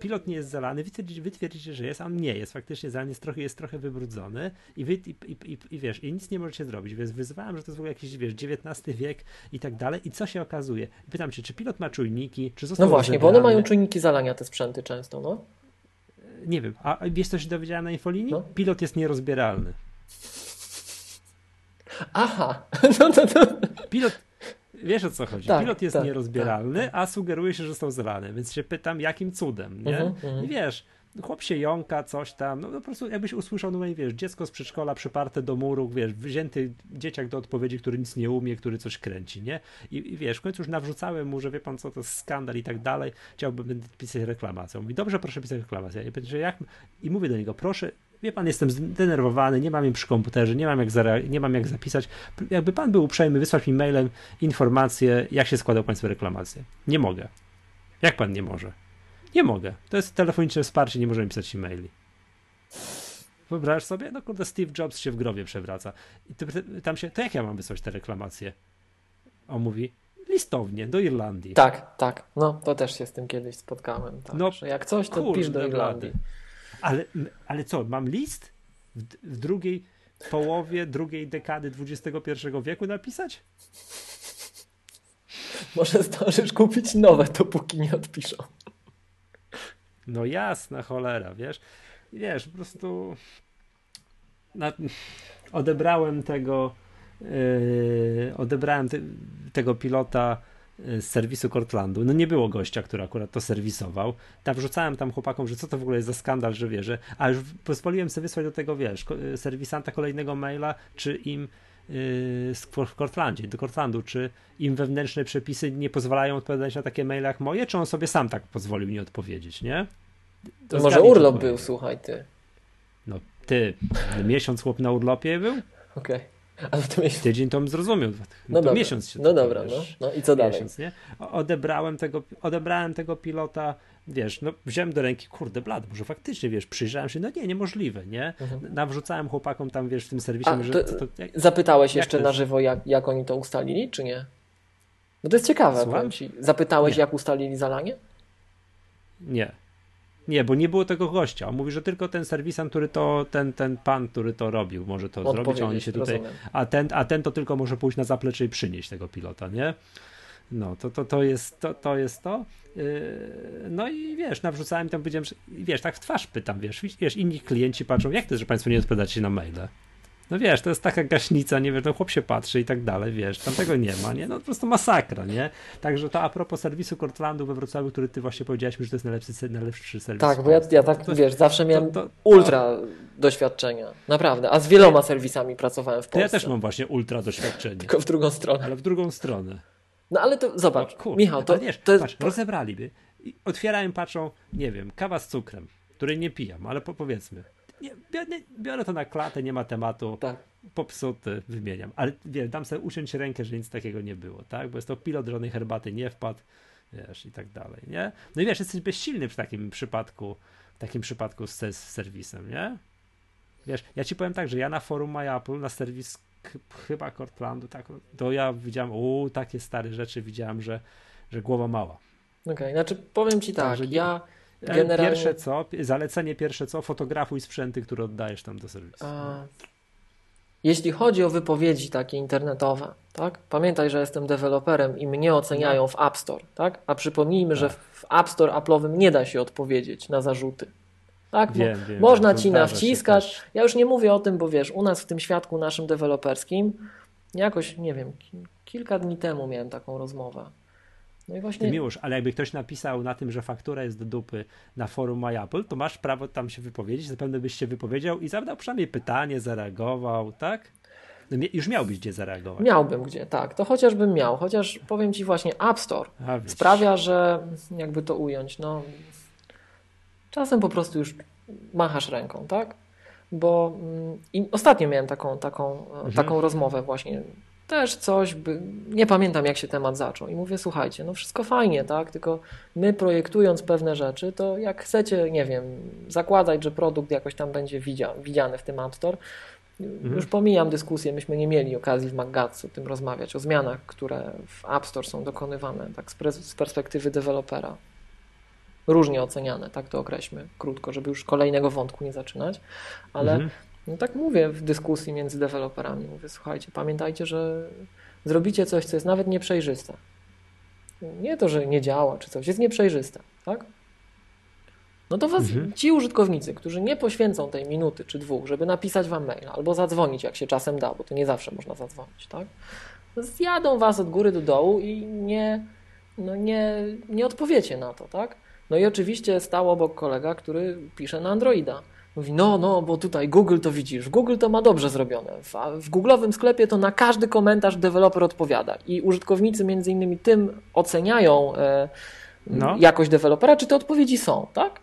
pilot nie jest zalany, wy twierdzicie, że jest, a on nie jest, faktycznie zalany, jest trochę, jest trochę wybrudzony i wy, i, i, i, i wiesz, i nic nie możecie zrobić, więc wyzwałem, że to jest w ogóle jakiś, wiesz, XIX wiek i tak dalej i co się okazuje? Pytam cię, czy pilot ma czujniki, czy został no właśnie, bo one mają czujniki zalania te sprzęty często, no. nie wiem, a wiesz co się dowiedziałem na infolinii? No. Pilot jest nierozbieralny. Aha, no to, to... Pilot, wiesz o co chodzi? Tak, Pilot jest tak, nierozbieralny, tak, a sugeruje się, że został zrany, więc się pytam, jakim cudem, nie? Mhm, mhm. I wiesz, chłop się jąka, coś tam, no, no po prostu jakbyś usłyszał, no i wiesz, dziecko z przedszkola przyparte do muru, wiesz, wzięty dzieciak do odpowiedzi, który nic nie umie, który coś kręci, nie? I, I wiesz, w końcu już nawrzucałem mu, że wie pan co, to jest skandal i tak dalej, chciałbym pisać reklamację. On mówi, dobrze, proszę pisać reklamację. I, powiedział, jak... I mówię do niego, proszę, wie pan, jestem zdenerwowany, nie mam jej przy komputerze, nie mam jak, nie mam jak zapisać. Jakby pan był uprzejmy wysłać mi mailem informację, jak się składał państwo reklamację. Nie mogę. Jak pan nie może? Nie mogę. To jest telefoniczne wsparcie, nie możemy pisać e-maili. Wyobrażasz sobie? No kurde, Steve Jobs się w grobie przewraca. I ty, tam się, to jak ja mam wysłać te reklamacje? On mówi, listownie, do Irlandii. Tak, tak. No, to też się z tym kiedyś spotkałem. Tak, No, jak coś, to kurde pisz do blady. Ale, ale co, mam list w, w drugiej połowie drugiej dekady XXI wieku napisać? Może zdążysz kupić nowe, dopóki nie odpiszą. No jasna cholera, wiesz? Wiesz, po prostu na, odebrałem tego yy, odebrałem te, tego pilota z serwisu Cortlandu. No nie było gościa, który akurat to serwisował. Tam wrzucałem tam chłopakom, że co to w ogóle jest za skandal, że wie, że a już pozwoliłem sobie wysłać do tego, wiesz, serwisanta kolejnego maila, czy im Cor- w Cortlandzie, do Cortlandu, czy im wewnętrzne przepisy nie pozwalają odpowiadać na takie maile jak moje, czy on sobie sam tak pozwolił nie odpowiedzieć, nie? To może zgadnij, urlop był, słuchaj ty. No ty, miesiąc chłop na urlopie był? Okej. Ale to miesiąc. Tydzień to bym zrozumiał. No, No dobra. miesiąc się No to, dobra, no. wiesz, no. I co dalej? Miesiąc, nie? Odebrałem tego, odebrałem tego pilota, wiesz, no wziąłem do ręki, kurde blad, może faktycznie, wiesz, przyjrzałem się, no nie, niemożliwe, nie? Mhm. Nawrzucałem chłopakom tam, wiesz, w tym serwisie, A, że to- to, jak, Zapytałeś jeszcze na żywo, jak, jak oni to ustalili, czy nie? No to jest ciekawe, Słucham? powiem ci. Zapytałeś, Nie. jak ustalili zalanie? nie. Nie, bo nie było tego gościa. On mówi, że tylko ten serwisant, który to, ten, ten pan, który to robił, może to zrobić, a oni się tutaj, rozumiem. a ten, a ten to tylko może pójść na zaplecze i przynieść tego pilota, nie? No, to, to, to, jest, to, to jest to. Yy, No i wiesz, nawrzucałem tam, powiedziałem, że wiesz, tak w twarz pytam, wiesz, wiesz, inni klienci patrzą, jak to, że państwo nie odpowiadacie na maile? No wiesz, to jest taka gaśnica, nie wiesz, no chłop się patrzy i tak dalej, wiesz, tam tego nie ma, nie? No po prostu masakra, nie? Także to a propos serwisu Cortlandu we Wrocławiu, który ty właśnie powiedziałeś że to jest najlepszy, najlepszy serwis. Tak, bo ja, ja tak, to, wiesz, zawsze miałem to- to- ultra doświadczenia. Naprawdę. A z wieloma serwisami pracowałem w Polsce. ja też mam właśnie ultra doświadczenie, Tylko w drugą stronę. ale w drugą stronę. No ale to zobacz, O kurde, Michał, to, wiesz, to jest... patrz, rozebraliby. I otwierają, patrzą, nie wiem, kawa z cukrem, której nie pijam, ale po, powiedzmy. Nie, biorę, biorę to na klatę, nie ma tematu, Tak. popsuty, wymieniam. Ale wiesz, dam sobie usiąść rękę, że nic takiego nie było, tak? Bo jest to pilot żadnej herbaty nie wpadł, wiesz, i tak dalej, nie? No i wiesz, jesteś bezsilny w takim przypadku, w takim przypadku z, z serwisem, nie? Wiesz, ja ci powiem tak, że ja na forum MyApple, na serwis chyba Cortlandu, tak, to ja widziałem, u takie stare rzeczy widziałem, że, że głowa mała. Okej, znaczy powiem ci tak, Także nie- ja E, generalnie... Pierwsze co, zalecenie pierwsze co, fotografuj sprzęty, które oddajesz tam do serwisu. A, jeśli chodzi o wypowiedzi takie internetowe, tak? Pamiętaj, że jestem deweloperem i mnie oceniają w App Store, tak? A przypomnijmy, że Tak. w App Store Apple'owym nie da się odpowiedzieć na zarzuty. Tak? Wiem, wiem, można ci nawciskać. Ja już nie mówię o tym, bo wiesz, u nas w tym świadku naszym deweloperskim jakoś, nie wiem, ki- kilka dni temu miałem taką rozmowę. No i Ty właśnie miłość, ale jakby ktoś napisał na tym, że faktura jest do dupy na forum MyApple, to masz prawo tam się wypowiedzieć, zapewne byś się wypowiedział i zadał przynajmniej pytanie, zareagował, tak? No, już miałbyś gdzie zareagować. miałbym gdzie, tak, to chociażbym miał, chociaż powiem ci właśnie App Store A, sprawia, że jakby to ująć, no czasem po prostu już machasz ręką, tak? Bo mm, i ostatnio miałem taką, taką, e, taką rozmowę właśnie. Też coś, by, nie pamiętam jak się temat zaczął i mówię, słuchajcie, no wszystko fajnie, tak? Tylko my projektując pewne rzeczy, to jak chcecie, nie wiem, zakładać, że produkt jakoś tam będzie widzia, widziany w tym App Store, już pomijam dyskusję, myśmy nie mieli okazji w Maggatsu o tym rozmawiać, o zmianach, które w App Store są dokonywane, tak z perspektywy dewelopera. Różnie oceniane, tak to określmy krótko, żeby już kolejnego wątku nie zaczynać, ale Mhm. No tak mówię w dyskusji między deweloperami, mówię, słuchajcie, pamiętajcie, że zrobicie coś, co jest nawet nieprzejrzyste. Nie to, że nie działa czy coś, jest nieprzejrzyste, tak? no to was, mhm. ci użytkownicy, którzy nie poświęcą tej minuty czy dwóch, żeby napisać wam maila albo zadzwonić, jak się czasem da, bo to nie zawsze można zadzwonić, tak? Zjadą was od góry do dołu i nie, no nie, nie odpowiecie na to, tak? No i oczywiście stał obok kolega, który pisze na Androida. Mówi, no, no, bo tutaj Google to widzisz, Google to ma dobrze zrobione. W, w Google'owym sklepie to na każdy komentarz deweloper odpowiada i użytkownicy między innymi tym oceniają e, no. jakość dewelopera, czy te odpowiedzi są, tak?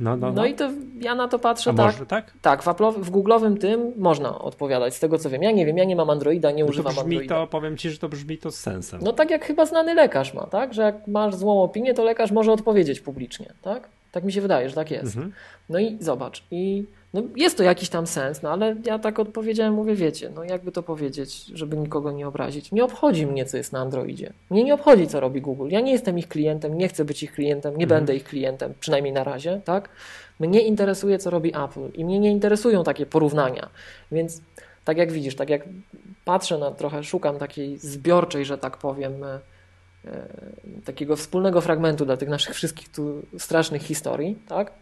No, no, no. no i to ja na to patrzę A tak. Może, tak? Tak, w, w Google'owym tym można odpowiadać, z tego co wiem. Ja nie wiem, ja nie mam Androida, nie no używam to brzmi Androida. To, powiem Ci, że to brzmi to z sensem. No tak jak chyba znany lekarz ma, tak? Że jak masz złą opinię, to lekarz może odpowiedzieć publicznie, tak? Tak mi się wydaje, że tak jest. Mhm. No i zobacz, i no jest to jakiś tam sens, no ale ja tak odpowiedziałem, mówię, wiecie, no jakby to powiedzieć, żeby nikogo nie obrazić. Nie obchodzi mnie, co jest na Androidzie. Mnie nie obchodzi, co robi Google. Ja nie jestem ich klientem, nie chcę być ich klientem, nie mhm. będę ich klientem, przynajmniej na razie, tak? Mnie interesuje, co robi Apple i mnie nie interesują takie porównania. Więc tak jak widzisz, tak jak patrzę na trochę, szukam takiej zbiorczej, że tak powiem, e, takiego wspólnego fragmentu dla tych naszych wszystkich tu strasznych historii, tak?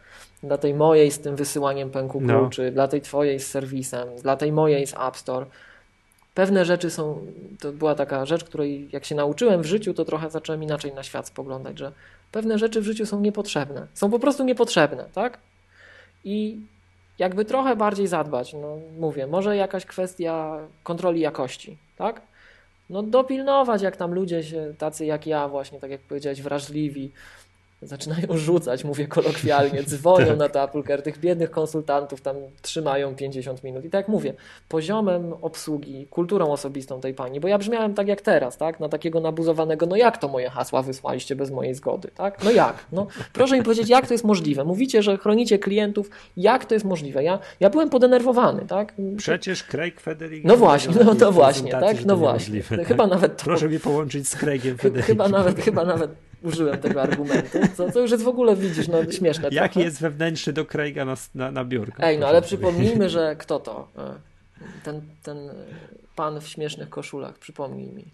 Dla tej mojej z tym wysyłaniem pęku no. kluczy, dla tej twojej z serwisem, dla tej mojej z App Store. Pewne rzeczy są, to była taka rzecz, której jak się nauczyłem w życiu, to trochę zacząłem inaczej na świat spoglądać, że pewne rzeczy w życiu są niepotrzebne. Są po prostu niepotrzebne, tak? I jakby trochę bardziej zadbać, no mówię, może jakaś kwestia kontroli jakości, tak? No dopilnować, jak tam ludzie się, tacy jak ja właśnie, tak jak powiedziałeś, wrażliwi, zaczynają rzucać, mówię kolokwialnie, dzwonią tak. na to Apple Care, tych biednych konsultantów tam trzymają 50 minut. I tak jak mówię, poziomem obsługi, kulturą osobistą tej pani, bo ja brzmiałem tak jak teraz, tak, na takiego nabuzowanego, no jak to moje hasła wysłaliście bez mojej zgody, tak? No jak? No, proszę mi powiedzieć, jak to jest możliwe? Mówicie, że chronicie klientów, jak to jest możliwe? Ja, ja byłem podenerwowany, tak? Przecież Craig Federighi... No właśnie, no to właśnie, tak? No właśnie. Chyba tak? nawet to... Proszę mi połączyć z Craigiem Federighi. Chyba nawet, chyba nawet użyłem tego argumentu, co, co już jest w ogóle, widzisz, no śmieszne Jaki trochę. jest wewnętrzny do Craiga na, na, na biurku? Ej, no ale przypomnijmy, że kto to? E, ten, ten pan w śmiesznych koszulach, przypomnij mi.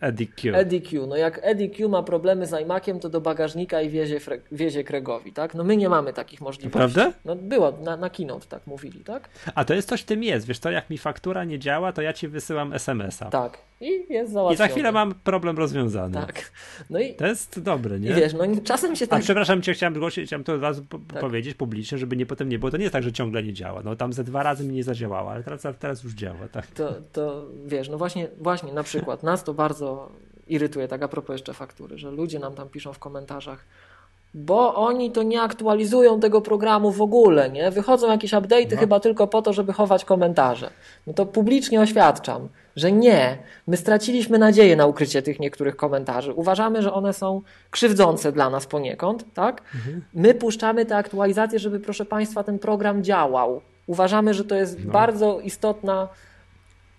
Eddie Q. Eddie Q. No jak Eddie Q ma problemy z iMaciem, to do bagażnika i wiezie, wiezie Kregowi, tak? No my nie mamy takich możliwości. Prawda? No było, na, na keynote tak mówili, tak? A to jest coś w tym jest, wiesz to jak mi faktura nie działa, to ja ci wysyłam SMS-a. Tak. I jest załatwione. I za chwilę mam problem rozwiązany. Tak. No i, to jest dobre, nie? I wiesz, no czasem się tak... A przepraszam cię, chciałem, zgłosić, chciałem to od razu tak. powiedzieć publicznie, żeby nie potem nie było. To nie jest tak, że ciągle nie działa. No tam ze dwa razy mi nie zadziałało, ale teraz, teraz już działa, tak. To, to wiesz, no właśnie, właśnie na przykład nas to bardzo irytuje, tak a propos jeszcze faktury, że ludzie nam tam piszą w komentarzach, bo oni to nie aktualizują tego programu w ogóle, nie? Wychodzą jakieś update'y no. chyba tylko po to, żeby chować komentarze. No to publicznie oświadczam, że nie. My straciliśmy nadzieję na ukrycie tych niektórych komentarzy. Uważamy, że one są krzywdzące dla nas poniekąd, tak? Mhm. My puszczamy te aktualizacje, żeby proszę Państwa ten program działał. Uważamy, że to jest no. bardzo istotna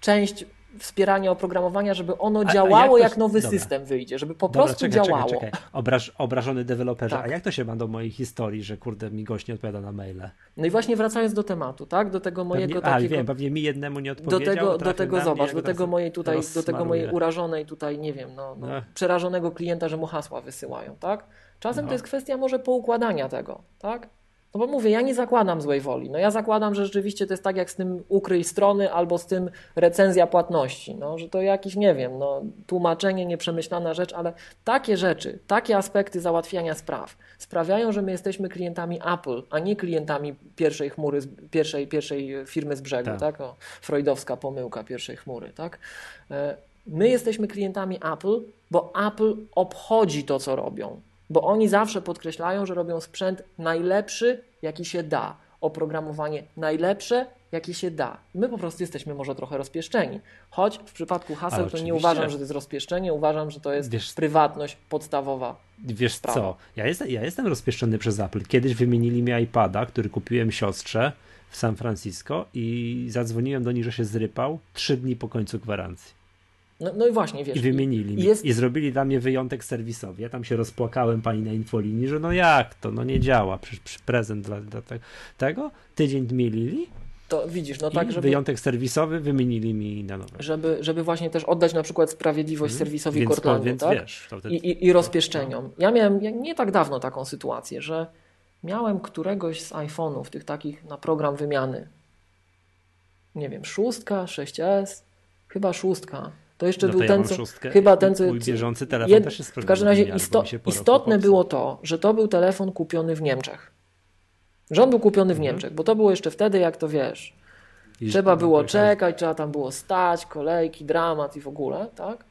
część wspierania oprogramowania, żeby ono a, działało, a jak, jak, nowy Dobra. system wyjdzie, żeby po Dobra, prostu czekaj, działało. Czekaj, czekaj. Obraż, obrażony deweloperze, tak. a jak to się ma do mojej historii, że kurde mi gość nie odpowiada na maile? No i właśnie wracając do tematu, tak? Do tego mojego pewnie, takiego... A, wiem, pewnie mi jednemu nie odpowiedział. Do tego, do tego zobacz, do tego mojej tutaj, do tego mojej urażonej tutaj, nie wiem, no, no, no, przerażonego klienta, że mu hasła wysyłają, tak? Czasem no. to jest kwestia może poukładania tego, tak? No bo mówię, ja nie zakładam złej woli. No ja zakładam, że rzeczywiście to jest tak jak z tym ukryj strony albo z tym recenzja płatności. No, że to jakiś, nie wiem, no, tłumaczenie, nieprzemyślana rzecz, ale takie rzeczy, takie aspekty załatwiania spraw sprawiają, że my jesteśmy klientami Apple, a nie klientami pierwszej chmury, pierwszej, pierwszej firmy z brzegu. Tak. tak? Freudowska pomyłka pierwszej chmury. Tak? E, my jesteśmy klientami Apple, bo Apple obchodzi to, co robią bo oni zawsze podkreślają, że robią sprzęt najlepszy, jaki się da. Oprogramowanie najlepsze, jakie się da. My po prostu jesteśmy może trochę rozpieszczeni. Choć w przypadku haseł to nie uważam, że to jest rozpieszczenie, uważam, że to jest wiesz, prywatność podstawowa. Wiesz sprawa. co, ja jestem, ja jestem rozpieszczony przez Apple. Kiedyś wymienili mi iPada, który kupiłem siostrze w San Francisco i zadzwoniłem do nich, że się zrypał trzy dni po końcu gwarancji. No, no i właśnie, wiesz. I wymienili. I, jest... I zrobili dla mnie wyjątek serwisowy. Ja tam się rozpłakałem pani na infolinii, że no jak to, no nie działa. Przecież przy prezent dla, dla te, tego. Tydzień dmielili. To widzisz, no tak, żeby... Wyjątek serwisowy wymienili mi na nowe. Żeby, żeby właśnie też oddać na przykład sprawiedliwość hmm. serwisowi Cortlandu, tak? Wiesz, wtedy... I, i, I rozpieszczeniom. Ja miałem nie tak dawno taką sytuację, że miałem któregoś z iPhone'ów, tych takich na program wymiany. Nie wiem, szóstka, 6S, chyba szóstka. To jeszcze No był to ja ten, co, chyba ten, co, mój bieżący telefon jed- też jest w każdym razie isto, istotne było to, że to był telefon kupiony w Niemczech. Że on był kupiony w Mhm. Niemczech, bo to było jeszcze wtedy, jak to wiesz, I- trzeba było to- czekać, trzeba tam było stać, kolejki, dramat i w ogóle, tak?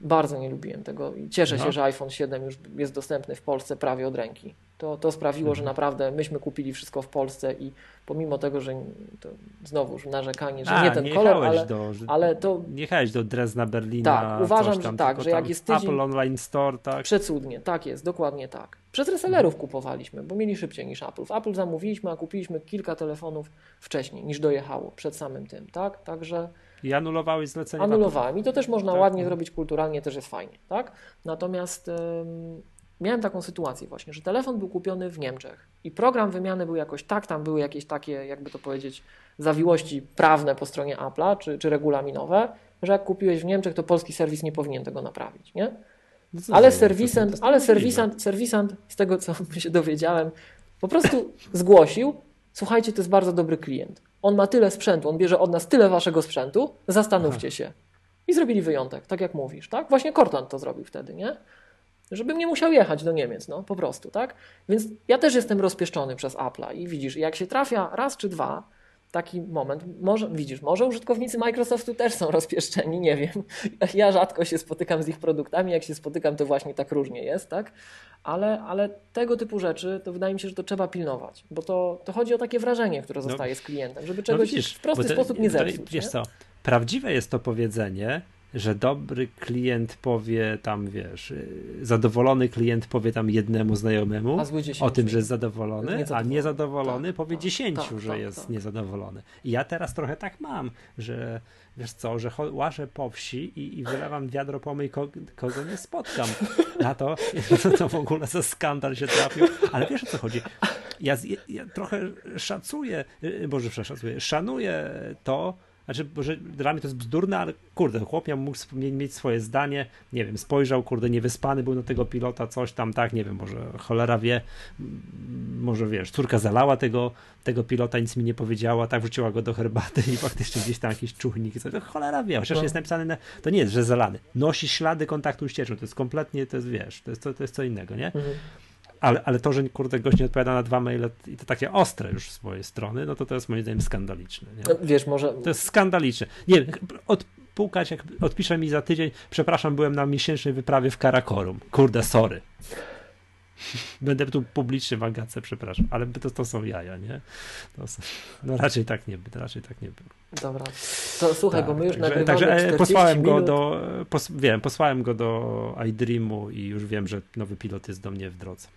Bardzo nie lubiłem tego i cieszę No. się, że iPhone 7 już jest dostępny w Polsce prawie od ręki. To, to sprawiło, że Mhm. naprawdę myśmy kupili wszystko w Polsce i pomimo tego, że to znowuż narzekanie, że A, nie ten nie kolor, ale, do, ale to Nie jechałeś do Dresdna, Berlina. Tak, uważam, tam, że tak, że jak jest tydzień- Apple Online Store, tak. Przecudnie, tak jest, dokładnie tak. Przez resellerów kupowaliśmy, bo mieli szybciej niż Apple. W Apple zamówiliśmy, a kupiliśmy kilka telefonów wcześniej niż dojechało przed samym tym, tak? Także I anulowałeś zlecenie. anulowałem i to też można Tak. ładnie zrobić kulturalnie, też jest fajnie, tak? Natomiast ym, miałem taką sytuację właśnie, że telefon był kupiony w Niemczech i program wymiany był jakoś tak, tam były jakieś takie, jakby to powiedzieć, zawiłości prawne po stronie Apple'a czy, czy regulaminowe, że jak kupiłeś w Niemczech, to polski serwis nie powinien tego naprawić, nie? No Ale serwisant, ale serwisant, serwisant, z tego co się dowiedziałem, po prostu zgłosił, słuchajcie, to jest bardzo dobry klient. On ma tyle sprzętu, on bierze od nas tyle waszego sprzętu, zastanówcie się. I zrobili wyjątek, tak jak mówisz, tak? Właśnie Cortland to zrobił wtedy, nie? Żebym nie musiał jechać do Niemiec, no po prostu, tak? Więc ja też jestem rozpieszczony przez Apple'a i widzisz, jak się trafia raz czy dwa, taki moment, może, widzisz, może użytkownicy Microsoftu też są rozpieszczeni, nie wiem. Ja rzadko się spotykam z ich produktami, jak się spotykam, to właśnie tak różnie jest, tak? Ale, ale tego typu rzeczy, to wydaje mi się, że to trzeba pilnować, bo to, to chodzi o takie wrażenie, które zostaje z klientem, żeby No czegoś widzisz, w prosty to- sposób nie zepsuć. Wiesz nie? co, prawdziwe jest to powiedzenie, że dobry klient powie tam, wiesz, y, zadowolony klient powie tam jednemu znajomemu o tym, że jest zadowolony, a Niezadowolony. Tak, powie tak, dziesięciu, tak, że tak, jest tak. niezadowolony. I ja teraz trochę tak mam, że wiesz co, że łażę po wsi i, i wylewam wiadro pomyj, ko- kogo nie spotkam. Na to, to, w ogóle za skandal się trafił. Ale wiesz o co chodzi? Ja, ja trochę szacuję, y, Boże, przeszacuję, szanuję to, znaczy, że dla mnie to jest bzdurne, ale kurde, chłop miał mógł mieć, swoje zdanie, nie wiem, spojrzał, kurde, niewyspany był na tego pilota, coś tam, tak, nie wiem, może cholera wie, może wiesz, córka zalała tego, tego pilota, nic mi nie powiedziała, tak wrzuciła go do herbaty i faktycznie gdzieś tam jakiś czujnik i coś, to cholera wie, chociaż No. jest napisane, na, to nie jest, że zalany, nosi ślady kontaktu ścieczą, to jest kompletnie, to jest, wiesz, to jest, to, to jest co innego, nie? Mhm. Ale, ale to, że kurde gość nie odpowiada na dwa maile i to takie ostre już z swojej strony, no to to jest moim zdaniem skandaliczne. Nie? No, Wiesz, może To jest skandaliczne. Nie wiem, odpukać, jak odpisze mi za tydzień, przepraszam, byłem na miesięcznej wyprawie w Karakorum. Kurde, sorry. Będę tu publicznie w Agatce, przepraszam, ale to, to są jaja, nie? Są, no raczej tak nie, raczej tak nie było. Dobra. To, słuchaj, bo my już także, nagrywamy także e, 40 posłałem go minut. do, pos, wiem, posłałem go do iDreamu i już wiem, że nowy pilot jest do mnie w drodze.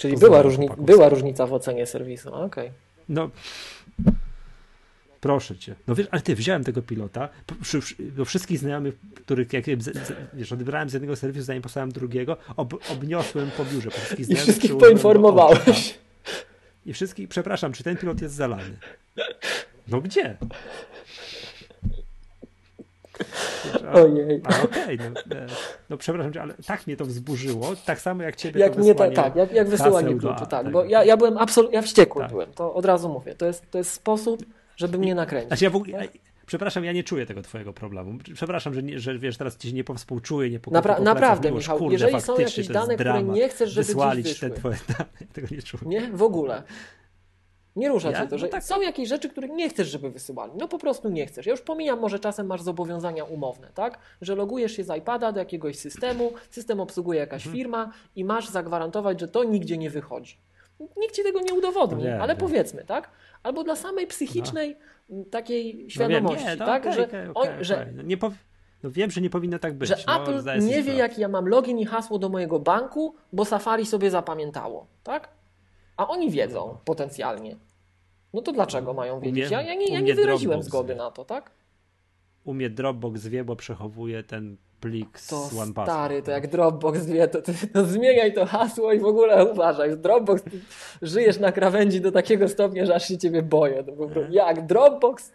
Czyli była, różni, była różnica w ocenie serwisu. A, Okej. No, proszę cię. No wiesz, ale ty, wziąłem tego pilota, do wszystkich znajomych, których, jak wiesz, odebrałem z jednego serwisu, zanim posłałem drugiego, ob, obniosłem po biurze. Po wszystkich I wszystkich poinformowałeś. I wszystkich, przepraszam, czy ten pilot jest zalany? No gdzie? A- Ojej. okej, no, e, no przepraszam cię, ale tak mnie to wzburzyło, tak samo jak ciebie Jak to mnie ta, tak, jak, jak wysyłanie kluczy, tak. tego. Bo ja, ja byłem absolutnie, ja wściekły Tak. byłem, to od razu mówię. To jest, to jest sposób, żeby mnie nakręcić. Znaczy ja w ogóle, ja, przepraszam, ja nie czuję tego twojego problemu. Przepraszam, że, nie, że wiesz, teraz ci nie powspółczuję, nie po, Napra- naprawdę, Miłosz, Michał, kurde, jeżeli są jakieś dane, które nie chcesz, żeby Wysłali ci te wyszły. twoje dane, tego nie czuję. Nie, w ogóle. Nie rusza Ja? cię to, że No tak. są jakieś rzeczy, które nie chcesz, żeby wysyłali. No po prostu nie chcesz. Ja już pomijam, może czasem masz zobowiązania umowne, tak? Że logujesz się z iPada do jakiegoś systemu, system obsługuje jakaś Mhm. firma i masz zagwarantować, że to nigdzie nie wychodzi. Nikt ci tego nie udowodni, Wiem, ale wiem. powiedzmy, tak? Albo dla samej psychicznej takiej No wiem, świadomości, nie, no tak? że. No nie pow... no wiem, że nie powinno tak być. że no, Apple nie wie, jaki ja mam login i hasło do mojego banku, bo Safari sobie zapamiętało, tak? A oni wiedzą potencjalnie. No to dlaczego mają wiedzieć? mnie- Ja, ja, nie, ja nie wyraziłem zgody wie. na to, tak? U mnie Dropbox wie, bo przechowuje ten plik To z OnePassword. stary, to jak Dropbox wie, to, to, to zmieniaj to hasło i w ogóle uważaj. Dropbox żyjesz na krawędzi do takiego stopnia, że aż się ciebie boję. To po prostu, jak Dropbox?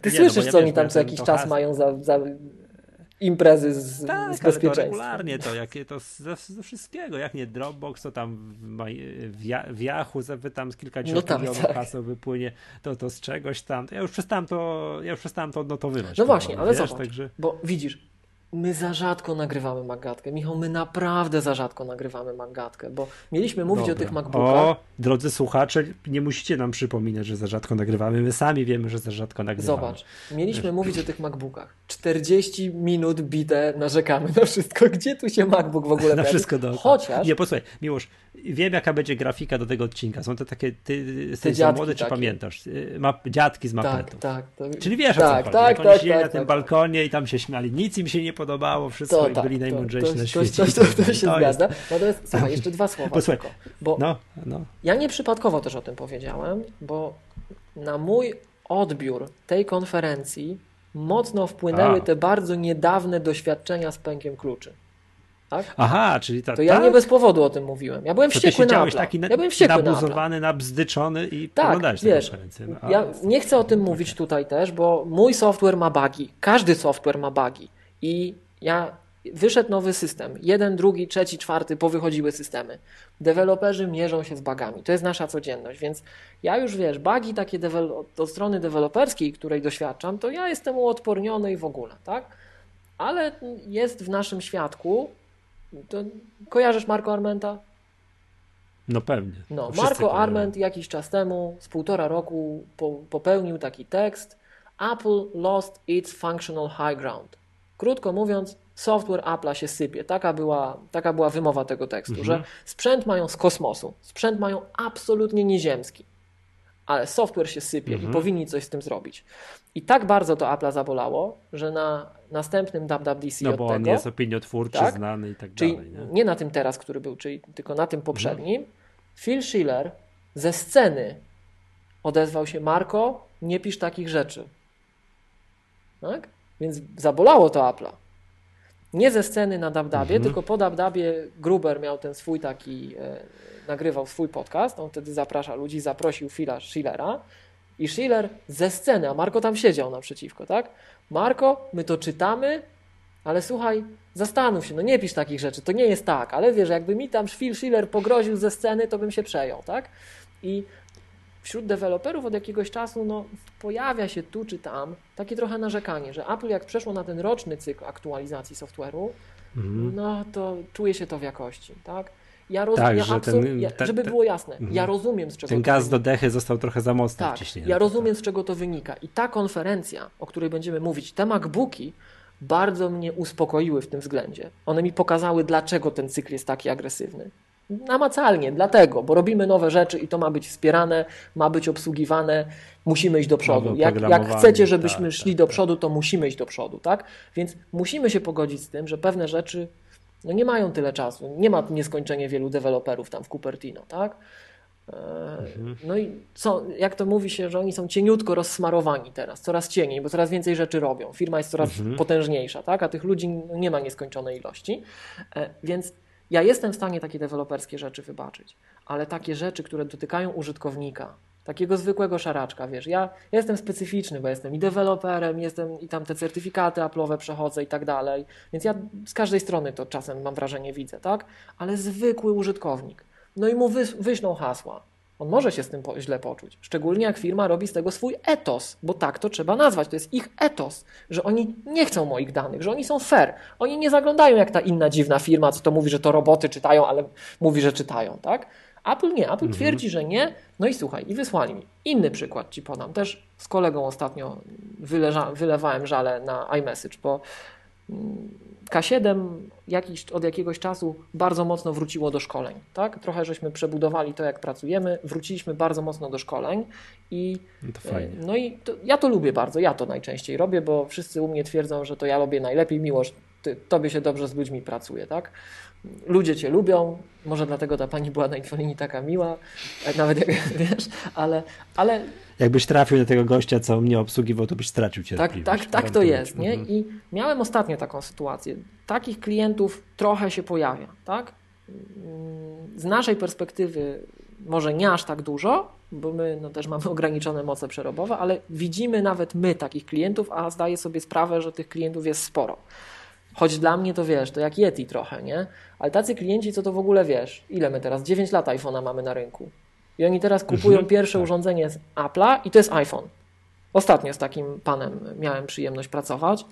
Ty Nie, no bo słyszysz, ja co oni bo tam co to- jakiś to czas hasło- mają za, za imprezy z, tak, z bezpieczeństwem. To regularnie to, jakie to ze, ze, wszystkiego, jak nie Dropbox, to tam w, w, w Yahoo zapytam z kilkadziesiąt no milionów tak. haseł wypłynie, to to z czegoś tam. Ja już przestałem to, ja już przestałem to odnotowywać. No właśnie, ale wiesz, zobacz, także... bo widzisz, My za rzadko nagrywamy Magatkę. Michał, my naprawdę za rzadko nagrywamy Magatkę, bo mieliśmy mówić Dobra. o tych MacBookach. O, drodzy słuchacze, nie musicie nam przypominać, że za rzadko nagrywamy. My sami wiemy, że za rzadko nagrywamy. Zobacz, mieliśmy mówić o tych MacBookach. 40 minut bite narzekamy na wszystko. Gdzie tu się MacBook w ogóle Na wszystko do. Chociaż... Nie, posłuchaj, Miłosz, wiem jaka będzie grafika do tego odcinka. Są to takie, ty jesteś za młody, czy takie. pamiętasz? Y, ma, dziadki z mapetów. Tak, tak. To... Czyli wiesz tak, o co tak, chodzi. Tak, oni tak, tak, na tym tak. balkonie i tam się śmiali. Nic im się nie podobało, wszystko to, i tak, byli najmądrzejsi na świecie. To, to, to, to się zgadza. Natomiast słuchaj, jeszcze dwa słowa Posłuchaj, tylko, bo no, no. ja nieprzypadkowo też o tym powiedziałem, bo na mój odbiór tej konferencji mocno wpłynęły A. te bardzo niedawne doświadczenia z pękiem kluczy. Tak? Aha, czyli tak. To ja tak? nie bez powodu o tym mówiłem. Ja byłem to wściekły na taki ja byłem wściekły nabuzowany, na nabzdyczony i tak, wiesz, no, Ja nie chcę o tym mówić tutaj też, bo mój software ma bugi. Każdy software ma bugi. I ja wyszedł nowy system. Jeden, drugi, trzeci, czwarty, powychodziły systemy. Deweloperzy mierzą się z bugami. To jest nasza codzienność, więc ja już wiesz, bugi takie od strony deweloperskiej, której doświadczam, to ja jestem uodporniony i w ogóle, tak? Ale jest w naszym świadku to kojarzysz Marco Armenta? No pewnie. No, Marco Arment jakiś czas temu, z półtora roku, po, popełnił taki tekst Apple lost its functional high ground. Krótko mówiąc, software Apple'a się sypie. Taka była, taka była wymowa tego tekstu, mhm. że sprzęt mają z kosmosu, sprzęt mają absolutnie nieziemski, ale software się sypie mhm. i powinni coś z tym zrobić. I tak bardzo to Apple'a zabolało, że na następnym WWDC No bo on tego, jest opiniotwórczy, tak? znany i tak czyli dalej. Nie? nie? na tym teraz, który był, czyli tylko na tym poprzednim. Mhm. Phil Schiller ze sceny odezwał się Marko, nie pisz takich rzeczy. Tak? Więc zabolało to Apple'a. Nie ze sceny na Dabdabie, mhm. tylko po Dabdabie Gruber miał ten swój taki, e, nagrywał swój podcast, on wtedy zaprasza ludzi, zaprosił Phila Schillera i Schiller ze sceny, a Marko tam siedział naprzeciwko, tak? Marko, my to czytamy, ale słuchaj, zastanów się, no nie pisz takich rzeczy, to nie jest tak, ale wiesz, jakby mi tam Phil Schiller pogroził ze sceny, to bym się przejął, tak? I wśród deweloperów od jakiegoś czasu no, pojawia się tu czy tam takie trochę narzekanie, że Apple jak przeszło na ten roczny cykl aktualizacji software'u, mhm. no to czuje się to w jakości, tak? Ja rozumiem, tak, ja ten, ja, żeby było jasne, ja mhm. rozumiem z czego Ten gaz do dechy został trochę za mocno tak, wciśnięty. Ja rozumiem z czego to wynika i ta konferencja, o której będziemy mówić, te MacBooki bardzo mnie uspokoiły w tym względzie. One mi pokazały, dlaczego ten cykl jest taki agresywny. Namacalnie, dlatego, bo robimy nowe rzeczy i to ma być wspierane, ma być obsługiwane, musimy iść do przodu. Jak, jak chcecie, żebyśmy tak, szli tak, do tak. przodu, to musimy iść do przodu, tak? Więc musimy się pogodzić z tym, że pewne rzeczy no nie mają tyle czasu. Nie ma nieskończenie wielu deweloperów tam w Cupertino, tak? E, mhm. No i co, jak to mówi się, że oni są cieniutko rozsmarowani teraz, coraz cieniej, bo coraz więcej rzeczy robią. Firma jest coraz mhm. potężniejsza, tak? a tych ludzi nie ma nieskończonej ilości. E, więc ja jestem w stanie takie deweloperskie rzeczy wybaczyć, ale takie rzeczy, które dotykają użytkownika, takiego zwykłego szaraczka, wiesz, ja, jestem specyficzny, bo jestem i deweloperem, jestem i tam te certyfikaty Apple'owe przechodzę i tak dalej, więc ja z każdej strony to czasem mam wrażenie widzę, tak? Ale zwykły użytkownik, no i mu wy, wyślą hasła, on może się z tym źle poczuć. Szczególnie jak firma robi z tego swój etos, bo tak to trzeba nazwać. To jest ich etos, że oni nie chcą moich danych, że oni są fair. Oni nie zaglądają jak ta inna dziwna firma, co to mówi, że to roboty czytają, ale mówi, że czytają, tak? Apple nie. Apple mhm. twierdzi, że nie. No i słuchaj, i wysłali mi. Inny przykład ci podam. Też z kolegą ostatnio wyleża, wylewałem żale na iMessage, bo mm, K7 jakiś, od jakiegoś czasu bardzo mocno wróciło do szkoleń. Tak? Trochę żeśmy przebudowali to, jak pracujemy, wróciliśmy bardzo mocno do szkoleń i no, fajnie. no i to, ja to lubię bardzo, ja to najczęściej robię, bo wszyscy u mnie twierdzą, że to ja robię najlepiej, miłość, ty, tobie się dobrze z ludźmi pracuje, tak? ludzie cię lubią, może dlatego ta pani była na infolinii taka miła, nawet jak wiesz, ale, ale... Jakbyś trafił na tego gościa, co mnie obsługiwał, to byś stracił cierpliwość. Tak, tak, tak to jest, nie? I miałem ostatnio taką sytuację. Takich klientów trochę się pojawia, tak? Z naszej perspektywy może nie aż tak dużo, bo my no, też mamy ograniczone moce przerobowe, ale widzimy nawet my takich klientów, a zdaję sobie sprawę, że tych klientów jest sporo. Choć dla mnie to wiesz, to jak Yeti trochę, nie? Ale tacy klienci, co to w ogóle wiesz, ile my teraz? 9 lat iPhone'a mamy na rynku. I oni teraz kupują Mhm. pierwsze Tak. urządzenie z Apple'a i to jest iPhone. Ostatnio z takim panem miałem przyjemność pracować.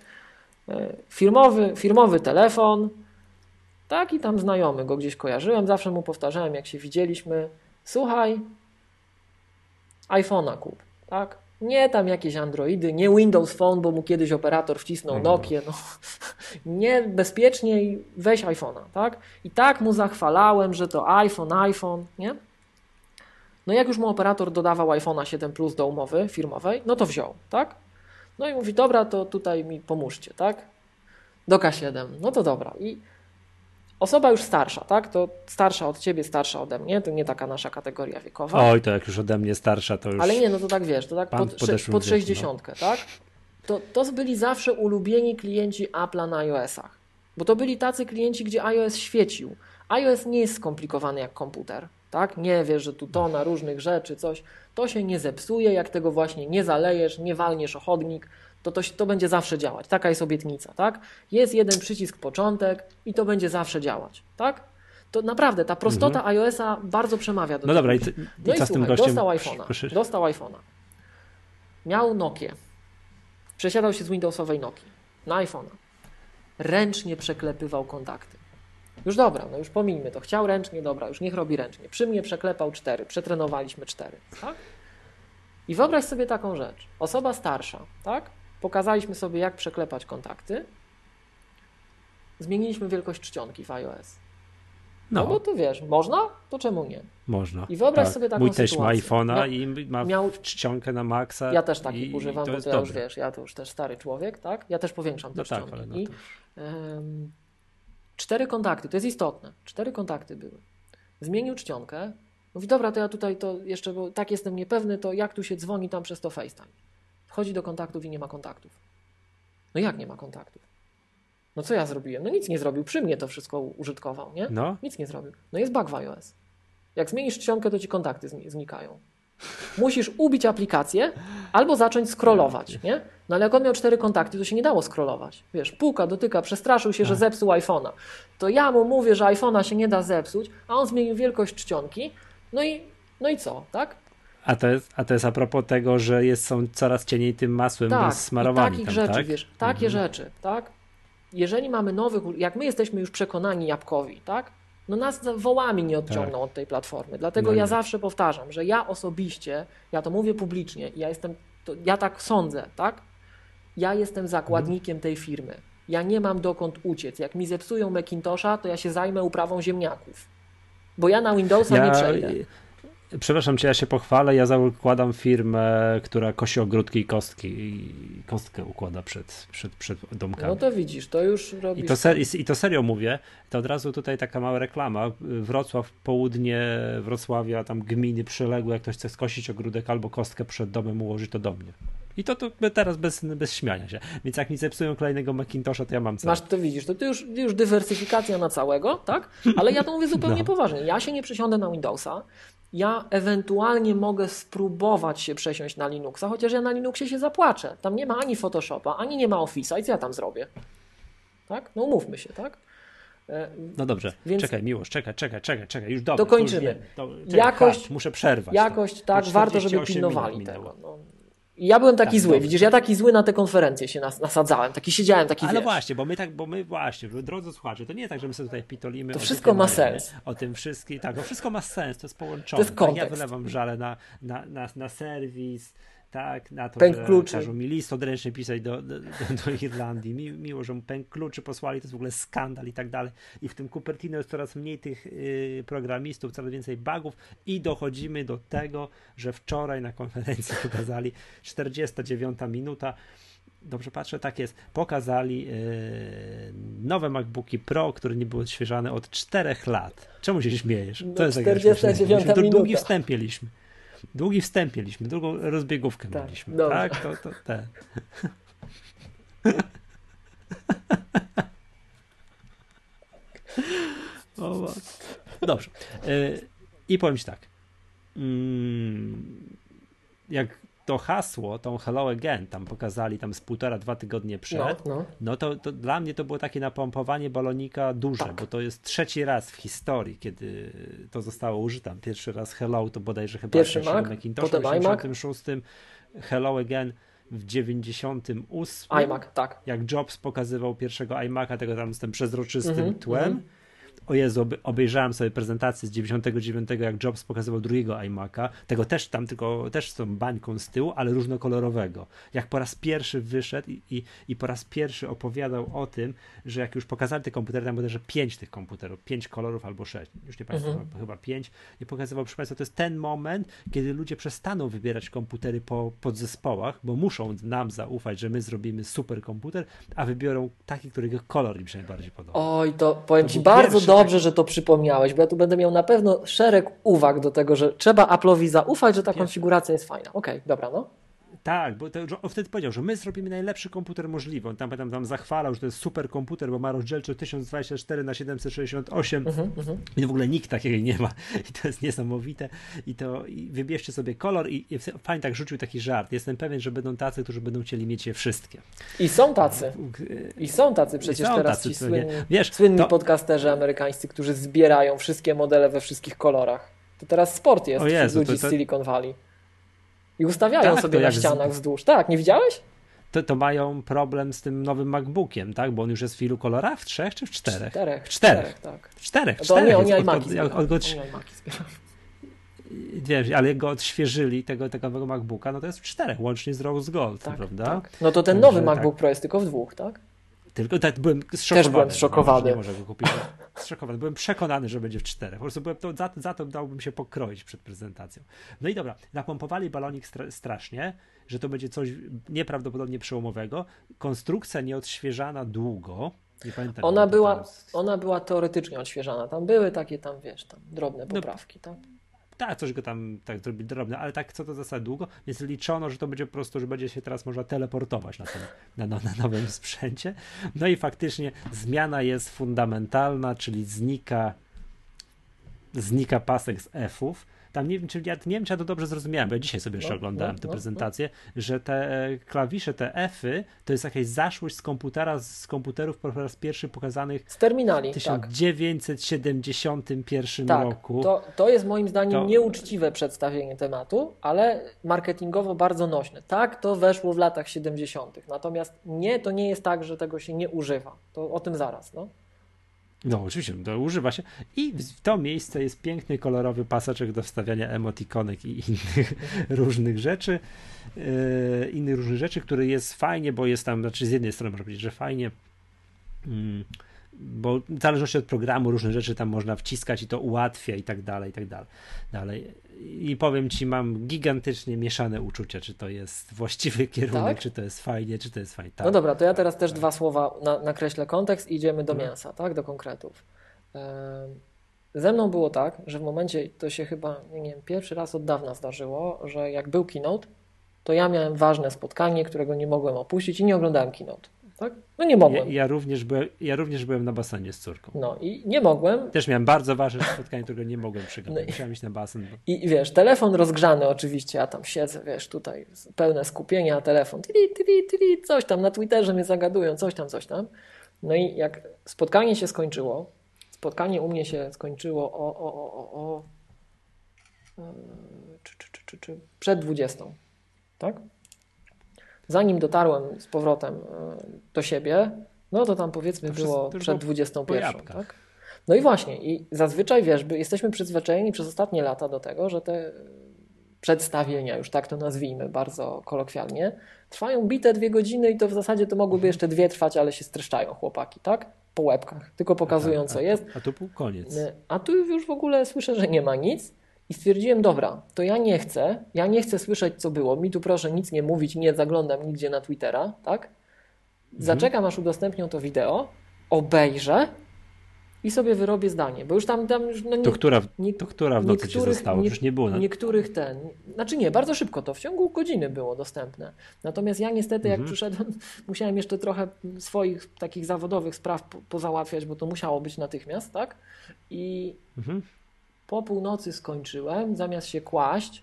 E, Firmowy, firmowy telefon, taki tam znajomy, go gdzieś kojarzyłem, zawsze mu powtarzałem, jak się widzieliśmy, słuchaj, iPhone'a kup, tak? Nie tam jakieś Androidy, nie Windows Phone, bo mu kiedyś operator wcisnął No. Nokia, no. Nie, bezpieczniej weź iPhone'a, tak? I tak mu zachwalałem, że to iPhone, iPhone, nie? No jak już mu operator dodawał iPhone'a 7 Plus do umowy firmowej, no to wziął, tak? No i mówi, dobra, to tutaj mi pomóżcie, tak? Do K7, no to dobra. I osoba już starsza, tak? To starsza od ciebie, starsza ode mnie, to nie taka nasza kategoria wiekowa. Oj, to jak już ode mnie starsza, to już. Ale nie, no to tak wiesz, to tak pod, pod wieku, 60, tak? To, to byli zawsze ulubieni klienci Apple'a na iOS-ach. Bo to byli tacy klienci, gdzie iOS świecił. iOS nie jest skomplikowany jak komputer, tak? Nie wiesz, że tu to na różnych rzeczy, coś. To się nie zepsuje, jak tego właśnie nie zalejesz, nie walniesz o chodnik, to, to, to będzie zawsze działać. Taka jest obietnica, tak? Jest jeden przycisk początek i to będzie zawsze działać, tak? To naprawdę, ta prostota iOS-a bardzo przemawia do Mhm. No dobra, i, ty, No i słuchaj, gościem? dostał iPhone'a. Dostał iPhone'a. Miał Nokię. Przesiadał się z Windowsowej Nokii na iPhone'a. Ręcznie przeklepywał kontakty. Już dobra, no już pomijmy to. Chciał ręcznie, dobra, już niech robi ręcznie. Przy mnie przeklepał cztery, przetrenowaliśmy cztery. Tak? I wyobraź sobie taką rzecz. Osoba starsza, tak? Pokazaliśmy sobie, jak przeklepać kontakty. Zmieniliśmy wielkość czcionki w iOS. No, No, bo to wiesz, można? To czemu nie? można. I wyobraź tak. sobie taką Mój też ma sytuację. iPhone'a i ma miał- czcionkę na maksa. Ja też takich i, używam, i to bo to ja już wiesz, ja to już też stary człowiek, tak? Ja też powiększam te No tak, czcionki. ale no I to... cztery kontakty, to jest istotne. Cztery kontakty były. Zmienił czcionkę. Mówi, dobra, to ja tutaj to jeszcze, bo tak jestem niepewny, to jak tu się dzwoni tam przez to FaceTime? Wchodzi do kontaktów i nie ma kontaktów. No jak nie ma kontaktów? No co ja zrobiłem? No nic nie zrobił. Przy mnie to wszystko użytkował, nie? No, Nic nie zrobił. No jest bug w iOS. Jak zmienisz czcionkę, to ci kontakty zni- znikają. Musisz ubić aplikację albo zacząć scrollować, nie? No ale jak on miał cztery kontakty, to się nie dało scrollować. Wiesz, puka, dotyka, przestraszył się, że Tak. zepsuł iPhone'a. To ja mu mówię, że iPhone'a się nie da zepsuć, a on zmienił wielkość czcionki. No i, no i co, tak? a to, jest, a to jest a propos tego, że jest, są coraz cieniej tym masłem Tak, i smarowani takich tam, rzeczy, tak? wiesz, takie Mhm. rzeczy, tak? Jeżeli mamy nowych, jak my jesteśmy już przekonani jabłkowi, tak? No nas wołami nie odciągną od tej platformy. Dlatego Tak. No ja zawsze powtarzam, że ja osobiście, ja to mówię publicznie i ja jestem, to, ja tak sądzę, tak? Ja jestem zakładnikiem tej firmy. Ja nie mam dokąd uciec. Jak mi zepsują Macintosha, to ja się zajmę uprawą ziemniaków. Bo ja na Windowsa nie przejdę. Przepraszam cię, ja się pochwalę. Ja zakładam firmę, która kosi ogródki i kostki. I kostkę układa przed, przed, przed domkami. No to widzisz, to już I robisz. to, ser, I to serio mówię, to od razu tutaj taka mała reklama. Wrocław, południe Wrocławia, tam gminy przyległe, jak ktoś chce skosić ogródek albo kostkę przed domem, ułoży to do mnie. I to, to teraz bez, bez śmiania się. Więc jak mi zepsują kolejnego Macintosha, to ja mam co. Masz to widzisz, to już, już dywersyfikacja na całego, tak? Ale ja to mówię zupełnie No. poważnie. Ja się nie przesiądę na Windowsa. Ja ewentualnie mogę spróbować się przesiąść na Linuxa, chociaż ja na Linuxie się zapłaczę. Tam nie ma ani Photoshopa, ani nie ma Office'a i co ja tam zrobię? Tak? No umówmy się, tak? E, No dobrze, Więc- czekaj, miłość, czekaj, czekaj, czekaj, czekaj, już dobrze. Dokończymy. już wiem. To, czekaj, Jakość- patrz, muszę przerwać. Jakość, to. tak, To warto, żeby 48 pilnowali tego. No. Ja byłem taki Tak, zły, dobrze. widzisz, ja taki zły na te konferencje się nas, nasadzałem, taki siedziałem, taki Ale wiesz. właśnie, bo my tak, bo my właśnie, drodzy słuchacze, to nie tak, że my sobie tutaj pitolimy. To wszystko ma sens. O tym wszystkim, tak, to wszystko ma sens, to jest połączone. To jest Tak, Ja kontekst. wylewam żale na, na, na, na serwis, tak, na to, Pęk że kluczy. każą mi list odręczny pisać do, do, do, Irlandii. Mi, miło, że mu pęk kluczy posłali, to jest w ogóle skandal i tak dalej. I w tym Cupertino jest coraz mniej tych y, programistów, coraz więcej bugów i dochodzimy do tego, że wczoraj na konferencji pokazali 49 minuta, Dobrze patrzę, tak jest. Pokazali yy, nowe MacBooki Pro, które nie były odświeżane od 4 lat. Czemu się śmiejesz? No, To jest taka 49 śmieszna. Myśmy minuta. Długi wstęp mieliśmy. Długi wstęp mieliśmy, długą rozbiegówkę Tak, mieliśmy. dobrze. Tak, to, to te. o, matko. Dobrze. Yy, I powiem ci tak. Mm, jak to hasło, tą Hello Again, tam pokazali tam z półtora, dwa tygodnie przed, no, no. no to, to, dla mnie to było takie napompowanie balonika duże, tak. bo to jest trzeci raz w historii, kiedy to zostało użyte. Pierwszy raz Hello to bodajże chyba Pierwszy Mac, Macintosh w 86, Hello Again w 98. iMac, tak. Jak Jobs pokazywał pierwszego iMac'a, tego tam z tym przezroczystym mm -hmm, tłem. Mm -hmm o Jezu, obejrzałem sobie prezentację z 99, jak Jobs pokazywał drugiego iMac'a, tego też tam tylko, też z tą bańką z tyłu, ale różnokolorowego. Jak po raz pierwszy wyszedł i, i, i po raz pierwszy opowiadał o tym, że jak już pokazali te komputery, tam było że pięć tych komputerów, pięć kolorów albo sześć, już nie pamiętam, mhm. chyba pięć, i pokazywał, proszę Państwa, to jest ten moment, kiedy ludzie przestaną wybierać komputery po podzespołach, bo muszą nam zaufać, że my zrobimy super komputer, a wybiorą taki, którego kolor im się najbardziej podoba. Oj, to powiem to Ci bardzo dobrze dobrze, że to przypomniałeś, bo ja tu będę miał na pewno szereg uwag do tego, że trzeba Apple'owi zaufać, że ta konfiguracja jest fajna. Okej, okay, dobra, no. Tak, bo to, on wtedy powiedział, że my zrobimy najlepszy komputer możliwy. On tam, tam, tam zachwalał, że to jest super komputer, bo ma rozdzielczość 1024 na 768 uh-huh, uh-huh. i w ogóle nikt takiego nie ma. I to jest niesamowite. I to i wybierzcie sobie kolor i, i fajnie tak rzucił taki żart. Jestem pewien, że będą tacy, którzy będą chcieli mieć je wszystkie. I są tacy. I są tacy przecież są teraz tacy, ci słynni, Wiesz, słynni to... podcasterzy amerykańscy, którzy zbierają wszystkie modele we wszystkich kolorach. To teraz sport jest Jezu, ludzi to, to... z Silicon Valley. I ustawiają tak, sobie na ścianach z... wzdłuż. Tak, nie widziałeś? To, to mają problem z tym nowym MacBookiem, tak? Bo on już jest w ilu kolorach? W trzech czy w czterech? Czterech. W czterech, czterech tak. W czterech, czterech. Oni, oni iMaki Wiesz, ale go odświeżyli, tego, tego nowego MacBooka, no to jest w czterech, łącznie z Rose Gold, tak, prawda? Tak. No to ten nowy MacBook tak. Pro jest tylko w dwóch, tak? Tylko tak byłem zszokowany. Też byłem zszokowany. Nie może go kupić. Zszokowany. Byłem przekonany, że będzie w czterech. Po prostu byłem to, za, za to dałbym się pokroić przed prezentacją. No i dobra, napompowali balonik stra strasznie, że to będzie coś nieprawdopodobnie przełomowego. Konstrukcja nieodświeżana długo. Nie pamiętam. Ona była, ona była teoretycznie odświeżana. Tam były takie tam, wiesz, tam drobne no, poprawki, no, tak? Tak, coś go tam tak zrobi drobne, ale tak co to za długo, więc liczono, że to będzie po prostu, że będzie się teraz można teleportować na, tym, na, na, na nowym sprzęcie. No i faktycznie zmiana jest fundamentalna, czyli znika znika pasek z F-ów, tam nie wiem, czy ja nie wiem, czy ja to dobrze zrozumiałem, bo ja dzisiaj sobie jeszcze no, oglądałem no, tę no, prezentację, no. że te e, klawisze, te F-y, to jest jakaś zaszłość z komputera, z komputerów po raz pierwszy pokazanych z terminali, w 1971 tak. roku. To, to jest moim zdaniem to... nieuczciwe przedstawienie tematu, ale marketingowo bardzo nośne. Tak, to weszło w latach 70. Natomiast nie, to nie jest tak, że tego się nie używa. To o tym zaraz. No. No, oczywiście, to używa się. I w to miejsce jest piękny, kolorowy paseczek do wstawiania emotikonek i innych różnych rzeczy. Yy, innych różnych rzeczy, który jest fajnie, bo jest tam, znaczy z jednej strony powiedzieć, że fajnie. Yy, bo w zależności od programu różne rzeczy tam można wciskać i to ułatwia i tak dalej, i tak dalej. dalej. I powiem ci, mam gigantycznie mieszane uczucia, czy to jest właściwy kierunek, tak? czy to jest fajnie, czy to jest fajnie. Tak, no dobra, to ja teraz tak, też dwa słowa na, nakreślę kontekst i idziemy do mhm. mięsa, tak, do konkretów. Ze mną było tak, że w momencie, to się chyba, nie wiem, pierwszy raz od dawna zdarzyło, że jak był keynote, to ja miałem ważne spotkanie, którego nie mogłem opuścić i nie oglądałem keynote tak? No nie mogłem. Ja, ja, również byłem, ja również byłem na basenie z córką. No i nie mogłem. Też miałem bardzo ważne spotkanie, którego nie mogłem przegapić. No Musiałem iść na basen. Bo... I wiesz, telefon rozgrzany oczywiście, ja tam siedzę, wiesz, tutaj pełne skupienia, telefon, tili, tili, tili, coś tam, na Twitterze mnie zagadują, coś tam, coś tam. No i jak spotkanie się skończyło, spotkanie u mnie się skończyło o, o, o, o, o czy, czy, czy, czy, czy przed 20, tak? Zanim dotarłem z powrotem e, do siebie, no to tam powiedzmy to było przed 21. Tak? No i właśnie, i zazwyczaj wiesz, jesteśmy przyzwyczajeni przez ostatnie lata do tego, że te przedstawienia, już tak to nazwijmy bardzo kolokwialnie, trwają bite dwie godziny i to w zasadzie to mogłyby mhm. jeszcze dwie trwać, ale się streszczają chłopaki, tak? Po łebkach, tylko pokazują a, a, co jest. A tu był koniec. E, a tu już w ogóle słyszę, że nie ma nic. I stwierdziłem, dobra, to ja nie chcę, ja nie chcę słyszeć, co było. Mi tu proszę nic nie mówić, nie zaglądam nigdzie na Twittera, tak? Mhm. Zaczekam, aż udostępnią to wideo, obejrzę i sobie wyrobię zdanie, bo już tam, tam już, no nie, to, która, nie, to która w nocy ci zostało? Nie, już nie było. Na... Niektórych ten, znaczy nie, bardzo szybko to, w ciągu godziny było dostępne. Natomiast ja niestety jak mhm. przyszedłem, musiałem jeszcze trochę swoich takich zawodowych spraw po, pozałatwiać, bo to musiało być natychmiast, tak? I mhm po północy skończyłem, zamiast się kłaść,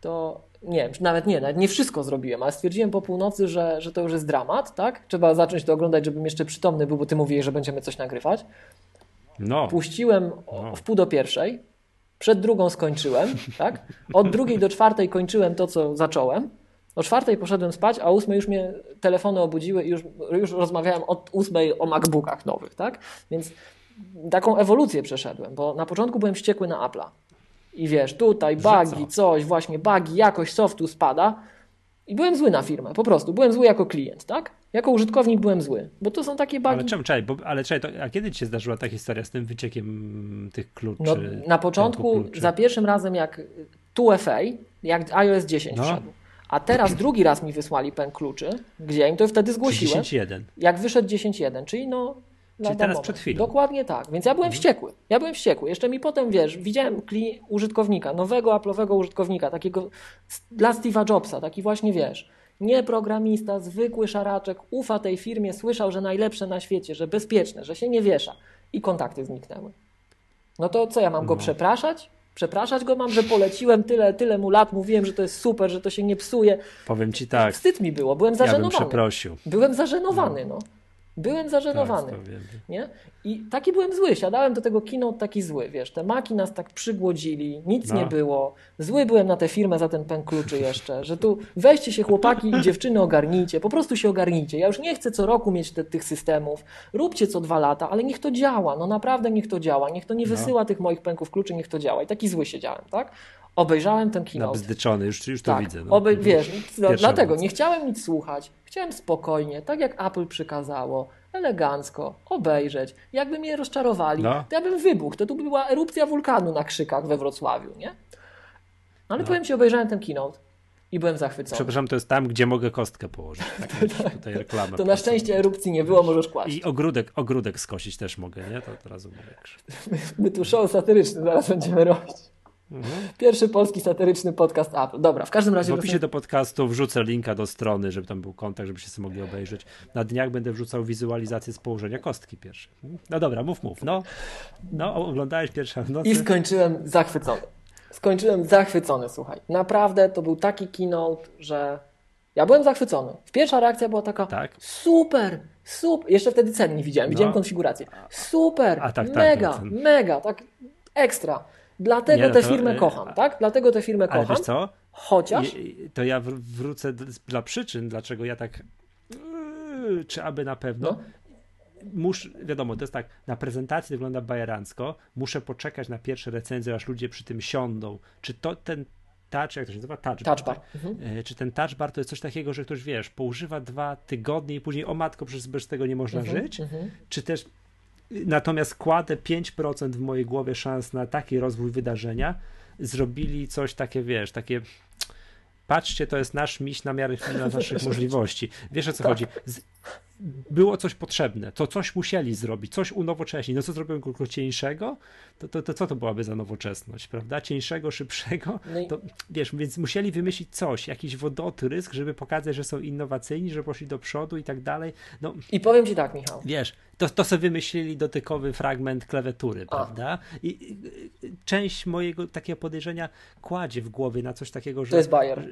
to nie, nawet nie, nawet nie wszystko zrobiłem, ale stwierdziłem po północy, że, że to już jest dramat, tak? Trzeba zacząć to oglądać, żebym jeszcze przytomny był, bo ty mówiłeś, że będziemy coś nagrywać. No. Puściłem No. w pół do pierwszej, przed drugą skończyłem, tak? Od drugiej do czwartej kończyłem to, co zacząłem. O czwartej poszedłem spać, a o ósmej już mnie telefony obudziły i już, już rozmawiałem od ósmej o MacBookach nowych, tak? Więc taką ewolucję przeszedłem, bo na początku byłem wściekły na Apple'a. I wiesz, tutaj bugi, co? coś, właśnie bugi, jakość softu spada. I byłem zły na firmę, po prostu. Byłem zły jako klient, tak? Jako użytkownik byłem zły, bo to są takie bugi. Ale czemu, czekaj, bo, ale czekaj, to, a kiedy ci się zdarzyła ta historia z tym wyciekiem tych kluczy? No, na początku, za pierwszym razem jak 2FA, jak iOS 10 No. wszedł, a teraz drugi raz mi wysłali pęk kluczy, gdzie im to wtedy zgłosiłem, 10.1. jak wyszedł 10.1, czyli no... lada teraz moment. przed chwilą. Dokładnie tak, więc ja byłem wściekły. Ja byłem wściekły. Jeszcze mi potem, wiesz, widziałem kli użytkownika, nowego Apple'owego użytkownika, takiego dla Steve'a Jobsa, taki właśnie, wiesz, nie programista, zwykły szaraczek, ufa tej firmie, słyszał, że najlepsze na świecie, że bezpieczne, że się nie wiesza i kontakty zniknęły. No to co, ja mam go No. przepraszać? Przepraszać go mam, że poleciłem tyle, tyle mu lat, mówiłem, że to jest super, że to się nie psuje. Powiem ci tak, Wstyd mi było, byłem ja bym zażenowany. przeprosił. byłem zażenowany, no. Byłem zażenowany. Tak, to wiem. Nie? I taki byłem zły, siadałem do tego keynote taki zły, wiesz, te maki nas tak przygłodzili, nic No. nie było, zły byłem na tę firmę za ten pęk kluczy jeszcze, że tu weźcie się chłopaki i dziewczyny ogarnijcie, po prostu się ogarnijcie, ja już nie chcę co roku mieć te, tych systemów, róbcie co dwa lata, ale niech to działa, no naprawdę niech to działa, niech to nie No. wysyła tych moich pęków kluczy, niech to działa i taki zły siedziałem, tak? Obejrzałem ten keynote. Nabzdyczony, już, już to Tak, widzę. No. oby, wiesz, no, Pierwsza dlatego nie chciałem nic słuchać. Chciałem spokojnie, tak jak Apple przykazało, elegancko, obejrzeć. Jakby mnie rozczarowali, No. to ja bym wybuchł. To tu by była erupcja wulkanu na krzykach we Wrocławiu, nie? Ale No. powiem Ci, obejrzałem ten keynote i byłem zachwycony. Przepraszam, to jest tam, gdzie mogę kostkę położyć. Tak, wiesz, tutaj reklama. To na szczęście erupcji nie było, możesz kłaść. I ogródek, ogródek skosić też mogę, nie? To od razu mówię. My tu show satyryczny zaraz będziemy robić. Mhm. Pierwszy polski satyryczny podcast Apple. Dobra, w każdym razie... W opisie do podcastu wrzucę linka do strony, żeby tam był kontakt, żebyście sobie mogli obejrzeć. Na dniach będę wrzucał wizualizację z położenia kostki pierwszej. No dobra, mów, mów. No, no oglądałeś pierwsza w nocy. I skończyłem zachwycony. Skończyłem zachwycony, słuchaj. Naprawdę to był taki keynote, że ja byłem zachwycony. Pierwsza reakcja była taka Tak. super, super. Jeszcze wtedy cen nie widziałem, widziałem No. konfigurację. Super, A, tak, tak, mega, tak, mega, tak ekstra. Dlatego Nie, no tę to, firmę e, kocham, tak? Dlatego tę firmę kocham. wiesz co? Chociaż To ja wr- wrócę dla przyczyn, dlaczego ja tak yy, czy aby na pewno. No. Musz, wiadomo, to jest tak, na prezentacji wygląda bajerancko, muszę poczekać na pierwsze recenzje, aż ludzie przy tym siądą. Czy to ten touch, jak to się nazywa? Touch, touchbar. Mhm. E, Czy ten touch bar to jest coś takiego, że ktoś wiesz, poużywa dwa tygodnie i później o matko, przecież bez tego nie można Mhm, żyć? mhm. Czy też natomiast kładę 5% w mojej głowie szans na taki rozwój wydarzenia, zrobili coś takie, wiesz, takie patrzcie, to jest nasz miś na miarę na naszych możliwości. Wiesz o co Tak. chodzi? Z, było coś potrzebne, to coś musieli zrobić, coś unowocześnić. No co zrobią tylko cieńszego? To, to, to co to byłaby za nowoczesność, prawda? Cieńszego, szybszego? No i- To wiesz, więc musieli wymyślić coś, jakiś wodotrysk, żeby pokazać, że są innowacyjni, że poszli do przodu i tak dalej. No I powiem Ci tak, Michał. wiesz, to, to sobie wymyślili dotykowy fragment klawiatury, prawda? I, i część mojego takiego podejrzenia kładzie w głowie na coś takiego, że To jest Bayer.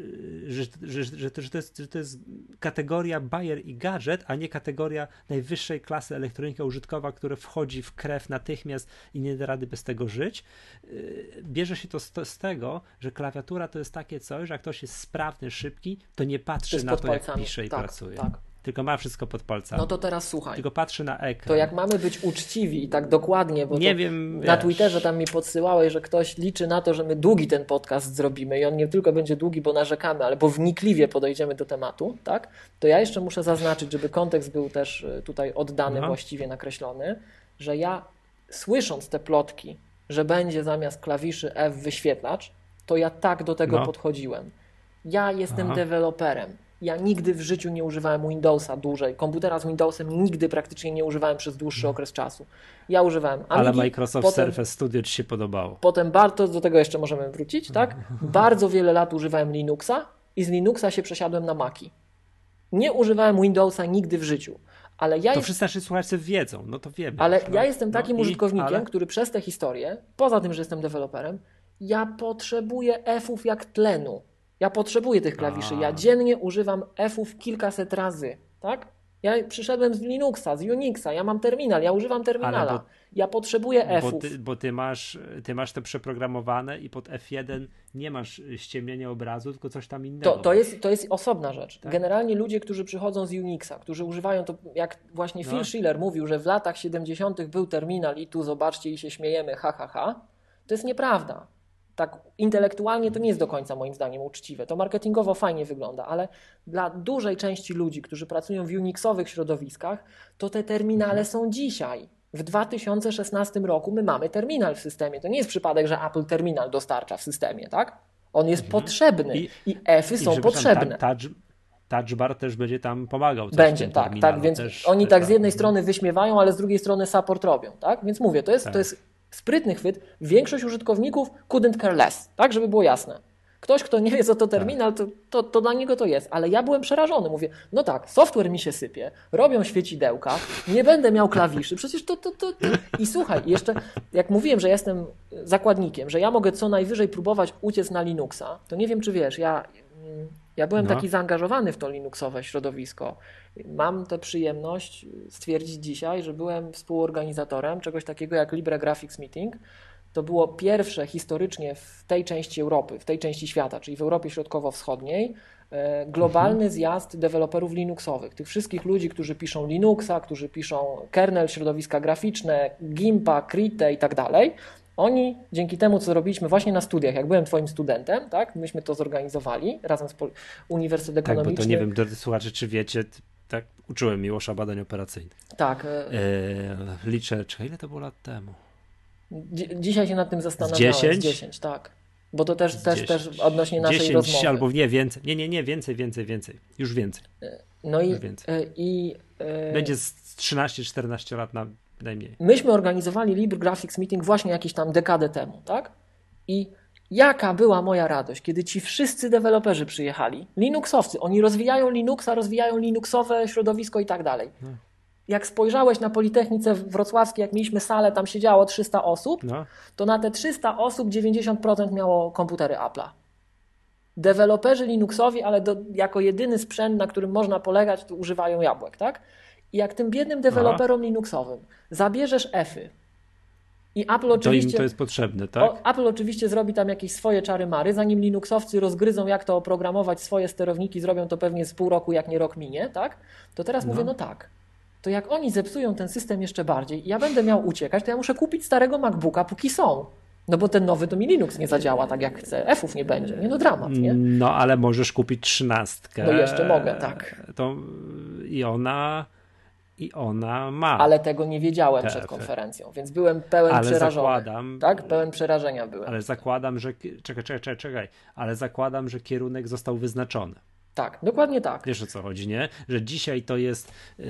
że, że, że, że, to, że, to jest, że to jest kategoria Bayer i gadżet, a nie kategoria najwyższej klasy elektronika użytkowa, która wchodzi w krew natychmiast i nie da rady bez tego żyć. Yy, Bierze się to z, to z tego, że klawiatura to jest takie coś, że jak ktoś jest sprawny, szybki, to nie patrzy na to, jak palcami. pisze i tak, pracuje. tak. Tylko ma wszystko pod palcami. No to teraz słuchaj. Tylko patrzy na ekran. To jak mamy być uczciwi i tak dokładnie, bo Nie wiem, na wiesz. Twitterze tam mi podsyłałeś, że ktoś liczy na to, że my długi ten podcast zrobimy i on nie tylko będzie długi, bo narzekamy, ale bo wnikliwie podejdziemy do tematu, tak? To ja jeszcze muszę zaznaczyć, żeby kontekst był też y, tutaj oddany, No. właściwie nakreślony, że ja słysząc te plotki, że będzie zamiast klawiszy F wyświetlacz, to ja tak do tego No. podchodziłem. Ja jestem Aha. deweloperem. Ja nigdy w życiu nie używałem Windowsa dłużej. Komputera z Windowsem nigdy praktycznie nie używałem przez dłuższy okres czasu. Ja używałem Ale Amigi, Microsoft potem, Surface Studio ci się podobało. Potem bardzo, do tego jeszcze możemy wrócić, tak? Bardzo wiele lat używałem Linuxa i z Linuxa się przesiadłem na Maki. Nie używałem Windowsa nigdy w życiu. Ale ja, To jest, wszyscy nasi słuchacze wiedzą, no to wiemy. ale no. ja jestem takim no i- użytkownikiem, ale- który przez tę historię, poza tym, że jestem deweloperem, ja potrzebuję F-ów jak tlenu. Ja potrzebuję tych klawiszy. Ja dziennie używam F-ów kilkaset razy, tak? Ja przyszedłem z Linuxa, z Unixa, ja mam terminal, ja używam terminala. Bo- ja potrzebuję Bo F-ów. ty, bo ty masz, ty masz te przeprogramowane i pod F1 nie masz ściemnienia obrazu, tylko coś tam innego. To, to, jest, to jest osobna rzecz. Tak. Generalnie ludzie, którzy przychodzą z Unixa, którzy używają to, jak właśnie No. Phil Schiller mówił, że w latach 70. był terminal i tu zobaczcie i się śmiejemy, ha, ha, ha, to jest nieprawda. Tak intelektualnie to nie jest do końca moim zdaniem uczciwe. To marketingowo fajnie wygląda, ale dla dużej części ludzi, którzy pracują w Unixowych środowiskach, to te terminale Mhm. są dzisiaj. W 2016 roku my mamy terminal w systemie. To nie jest przypadek, że Apple terminal dostarcza w systemie, tak? On jest potrzebny Mhm. I- i, F-y I są potrzebne. ta- Touch, touch bar też będzie tam pomagał. Będzie, tak, tak, więc też, oni tak z jednej strony wyśmiewają, ale z drugiej strony support robią, tak? Więc mówię, to jest, Tak. to jest sprytny chwyt. Większość użytkowników couldn't care less, tak, żeby było jasne. Ktoś, kto nie wie, co to terminal, to, to, to dla niego to jest. Ale ja byłem przerażony. Mówię, no tak, software mi się sypie, robią świecidełka, nie będę miał klawiszy, przecież to, to, to, to. I słuchaj, jeszcze jak mówiłem, że jestem zakładnikiem, że ja mogę co najwyżej próbować uciec na Linuxa, to nie wiem, czy wiesz, ja, mm, ja byłem No. taki zaangażowany w to Linuxowe środowisko. Mam tę przyjemność stwierdzić dzisiaj, że byłem współorganizatorem czegoś takiego jak Libre Graphics Meeting. To było pierwsze historycznie w tej części Europy, w tej części świata, czyli w Europie Środkowo-Wschodniej, e, globalny zjazd deweloperów Linuxowych. Tych wszystkich ludzi, którzy piszą Linuxa, którzy piszą kernel, środowiska graficzne, Gimpa, Krite i tak dalej. Oni dzięki temu, co robiliśmy właśnie na studiach, jak byłem Twoim studentem, tak, myśmy to zorganizowali razem z Pol- Uniwersytet Tak, bo Ekonomiczny. to nie wiem, drodzy słuchacze, czy wiecie, tak uczyłem Miłosza badań operacyjnych. Tak, e, Eee, liczę, czekaj, ile to było lat temu? dzi- dzisiaj się nad tym zastanawiałem. Z 10? 10, tak. Bo to też, też, 10. też odnośnie naszej 10 rozmowy. albo nie, więcej. Nie, nie, nie, więcej, więcej, więcej. Już więcej. No i, już więcej. e, i e, Będzie z 13-14 lat na najmniej. myśmy organizowali Libre Graphics Meeting właśnie jakieś tam dekadę temu, tak? I jaka była moja radość, kiedy ci wszyscy deweloperzy przyjechali, Linuxowcy, oni rozwijają Linuxa, rozwijają Linuxowe środowisko i tak dalej. No. Jak spojrzałeś na Politechnice Wrocławskiej, jak mieliśmy salę, tam siedziało 300 osób, No, to na te 300 osób 90% miało komputery Apple'a. Deweloperzy Linuxowi, ale do, jako jedyny sprzęt, na którym można polegać, to używają jabłek, tak? I jak tym biednym deweloperom Linuxowym zabierzesz Fy i Apple to im oczywiście... to jest potrzebne, tak? O, Apple oczywiście zrobi tam jakieś swoje czary mary, zanim Linuxowcy rozgryzą, jak to oprogramować swoje sterowniki, zrobią to pewnie z pół roku, jak nie rok minie, tak? To teraz No. mówię, no tak. To jak oni zepsują ten system jeszcze bardziej i ja będę miał uciekać, to ja muszę kupić starego MacBooka, póki są. No bo ten nowy to mi Linux nie zadziała tak jak chcę. F-ów nie będzie. Nie no dramat, nie? No, ale możesz kupić trzynastkę. No jeszcze mogę, tak. To i ona i ona ma. Ale tego nie wiedziałem Te przed konferencją, więc byłem pełen Ale przerażony. zakładam- Tak, pełen przerażenia byłem. Ale zakładam, że czekaj, czekaj, czekaj, czekaj, ale zakładam, że kierunek został wyznaczony. Tak, dokładnie tak. Wiesz o co chodzi, nie? Że dzisiaj to jest yy,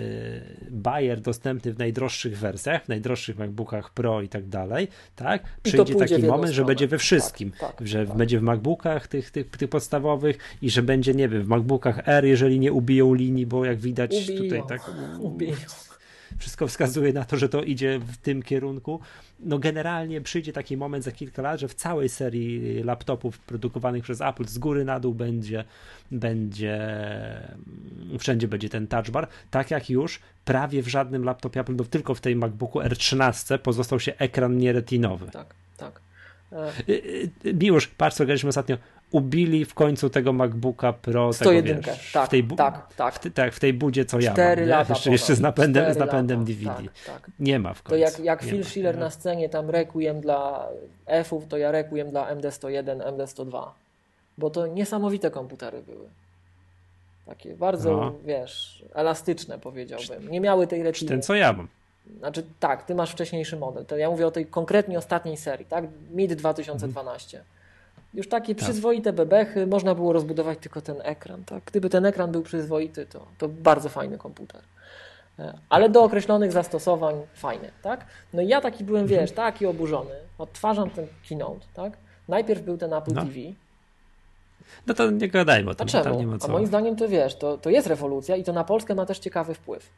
Bayer dostępny w najdroższych wersjach, w najdroższych MacBookach Pro i tak dalej, tak? Przyjdzie taki moment, że będzie we wszystkim, Tak, tak, że tak. będzie w MacBookach tych, tych, tych podstawowych i że będzie, nie wiem, w MacBookach R, jeżeli nie ubiją linii, bo jak widać Ubiją. tutaj tak Ubiją. Wszystko wskazuje na to, że to idzie w tym kierunku. No generalnie przyjdzie taki moment za kilka lat, że w całej serii laptopów produkowanych przez Apple z góry na dół będzie, będzie wszędzie będzie ten touch bar, tak jak już prawie w żadnym laptopie Apple, no tylko w tej MacBooku R13 pozostał się ekran nieretinowy. Tak, tak. E, y, Miłosz, patrz co graliśmy ostatnio, ubili w końcu tego MacBooka Pro, 101, tego, wiesz, tak, w tej, bu- tak, tak. w, tak, w tej budzie co ja mam, lata jeszcze, jeszcze z napędem, z napędem lata, DVD. Tak, tak. Nie ma w końcu. To jak, jak Phil ma, Schiller na scenie tam requiem dla F-ów, to ja requiem dla MD101, MD102. Bo to niesamowite komputery były. Takie bardzo, No. wiesz, elastyczne powiedziałbym. Nie miały tej retiny. ten co ja mam. Znaczy tak, ty masz wcześniejszy model. To ja mówię o tej konkretnie ostatniej serii, tak? Mid 2012. Już takie Tak. przyzwoite bebechy, można było rozbudować tylko ten ekran, tak? Gdyby ten ekran był przyzwoity, to, to bardzo fajny komputer. E, Ale do określonych zastosowań fajny, tak? No i ja taki byłem, Mhm. wiesz, taki oburzony. Odtwarzam ten keynote, tak? Najpierw był ten Apple No. TV. No to nie gadajmy o A tym, tam czemu? nie ma A co. moim zdaniem to wiesz, to, to jest rewolucja i to na Polskę ma też ciekawy wpływ.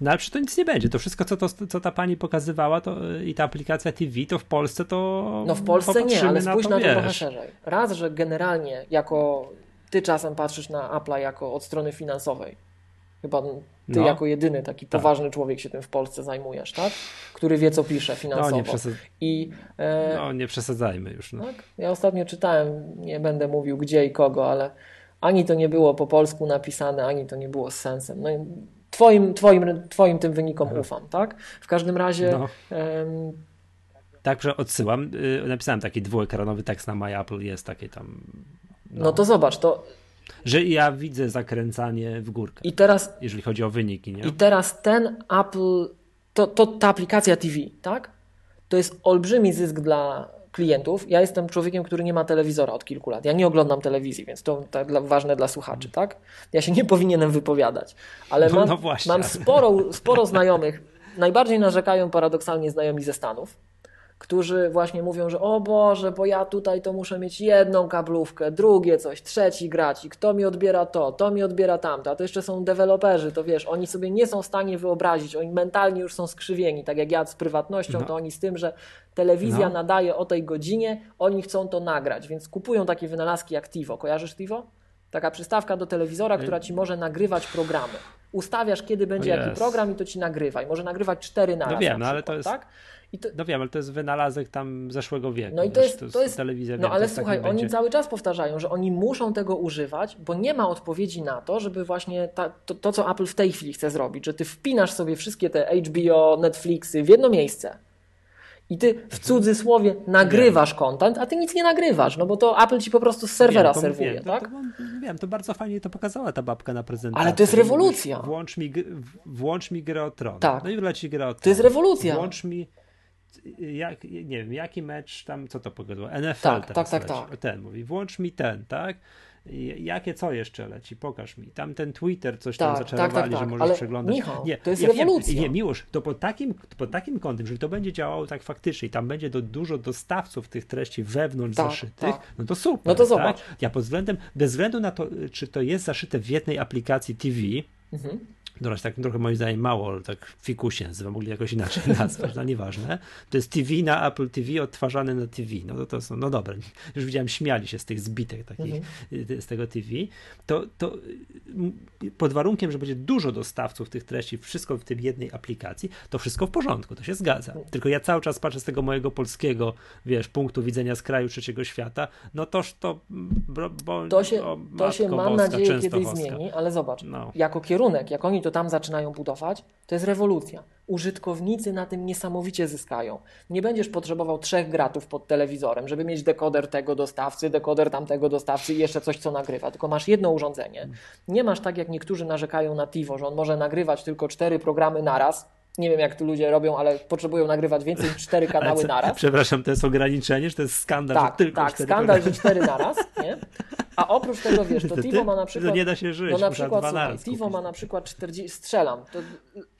No ale to nic nie będzie. To wszystko, co, to, co ta pani pokazywała to, i ta aplikacja TV, to w Polsce to No w Polsce nie, ale spójrz na to, wiesz. trochę szerzej. Raz, że generalnie jako ty czasem patrzysz na Apple'a jako od strony finansowej. Chyba ty No. jako jedyny taki Tak. poważny człowiek się tym w Polsce zajmujesz, tak? Który wie, co pisze No finansowo. nie, przesad... I e, no, nie przesadzajmy już. No. tak? Ja ostatnio czytałem, nie będę mówił gdzie i kogo, ale ani to nie było po polsku napisane, ani to nie było z sensem. No, twoim, twoim, twoim tym wynikom ufam, tak? W każdym razie No. em, Tak, że odsyłam. y, Napisałem taki dwuekranowy tekst na My Apple, jest takie tam. no. to zobacz, to Że ja widzę zakręcanie w górkę, i teraz, jeżeli chodzi o wyniki, nie? i teraz ten Apple, to, to ta aplikacja TV, tak? To jest olbrzymi zysk dla klientów. Ja jestem człowiekiem, który nie ma telewizora od kilku lat. Ja nie oglądam telewizji, więc to tak dla, ważne dla słuchaczy, tak? Ja się nie powinienem wypowiadać, ale No, mam, no mam sporo, sporo znajomych. Najbardziej narzekają paradoksalnie znajomi ze Stanów, którzy właśnie mówią, że o Boże, bo ja tutaj to muszę mieć jedną kablówkę, drugie coś, trzeci grać i kto mi odbiera to, to mi odbiera tamto, a to jeszcze są deweloperzy, to wiesz, oni sobie nie są w stanie wyobrazić, oni mentalnie już są skrzywieni, tak jak ja z prywatnością, No. to oni z tym, że telewizja No. nadaje o tej godzinie, oni chcą to nagrać, więc kupują takie wynalazki jak TiVo. Kojarzysz TiVo? Taka przystawka do telewizora, która ci może nagrywać programy. Ustawiasz, kiedy będzie O jaki program i to ci nagrywa. I może nagrywać cztery na No raz wiem, na no ale przykład, to jest- tak? To, No wiem, ale to jest wynalazek tam zeszłego wieku. no i to jest, to jest telewizja. no wiem, ale słuchaj, oni będzie... cały czas powtarzają, że oni muszą tego używać, bo nie ma odpowiedzi na to, żeby właśnie ta, to, to, co Apple w tej chwili chce zrobić, że ty wpinasz sobie wszystkie te HBO, Netflixy w jedno miejsce i ty w cudzysłowie nagrywasz content, a ty nic nie nagrywasz, no bo to Apple ci po prostu z serwera Wiem, to serwuje, wiem, tak? To, to, wiem, to bardzo fajnie to pokazała ta babka na prezentacji. Ale to jest rewolucja. Włącz mi, włącz mi grę o tron. Tak. No i leci grę o tron. To jest rewolucja. Włącz mi jak, nie wiem, jaki mecz tam, co to pogodziło? NFL Tak, tak, tak, leci. tak. Ten mówi, włącz mi ten, tak? Jakie co jeszcze leci? Pokaż mi. Tam ten Twitter coś Tak, tam zaczarowali, tak, że tak. możesz Ale przeglądać. Michał, nie, to jest ja rewolucja. Wiem, nie, Miłosz, to pod takim, pod takim kątem, jeżeli to będzie działało tak faktycznie i tam będzie do, dużo dostawców tych treści wewnątrz Tak, zaszytych, tak. no to super. No to zobacz. Tak? Ja pod względem, bez względu na to, czy to jest zaszyte w jednej aplikacji TV, Mhm. Dobra, tak trochę moim zdaniem mało, ale tak fikusie nazywa, mogli jakoś inaczej nazwać, no nieważne. To jest TV na Apple TV odtwarzane na TV. No to, to są, no dobra, już widziałem, śmiali się z tych zbitek takich, y, z tego TV. To, to y, pod warunkiem, że będzie dużo dostawców tych treści, wszystko w tym jednej aplikacji, to wszystko w porządku, to się zgadza. Tylko ja cały czas patrzę z tego mojego polskiego, wiesz, punktu widzenia z kraju trzeciego świata, no toż to, bo, To się, to się mam Boska, nadzieję kiedyś zmieni, ale zobacz, No. jako kierunek, jak oni to tam zaczynają budować, to jest rewolucja. Użytkownicy na tym niesamowicie zyskają. Nie będziesz potrzebował trzech gratów pod telewizorem, żeby mieć dekoder tego dostawcy, dekoder tamtego dostawcy i jeszcze coś, co nagrywa, tylko masz jedno urządzenie. Nie masz tak, jak niektórzy narzekają na TiVo, że on może nagrywać tylko cztery programy naraz. Nie wiem, jak to ludzie robią, ale potrzebują nagrywać więcej niż cztery kanały co- naraz. Przepraszam, to jest ograniczenie, że to jest skandal, Tak, że tylko tak, cztery skandal, programy. że cztery naraz, nie? A oprócz tego, wiesz, to TiVo ma na przykład... To nie da się żyć, No na przykład, słuchaj, TiVo ma na przykład 40, strzelam, to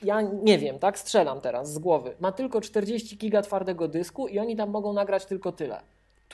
ja nie wiem, tak, strzelam teraz z głowy, ma tylko 40 giga twardego dysku i oni tam mogą nagrać tylko tyle.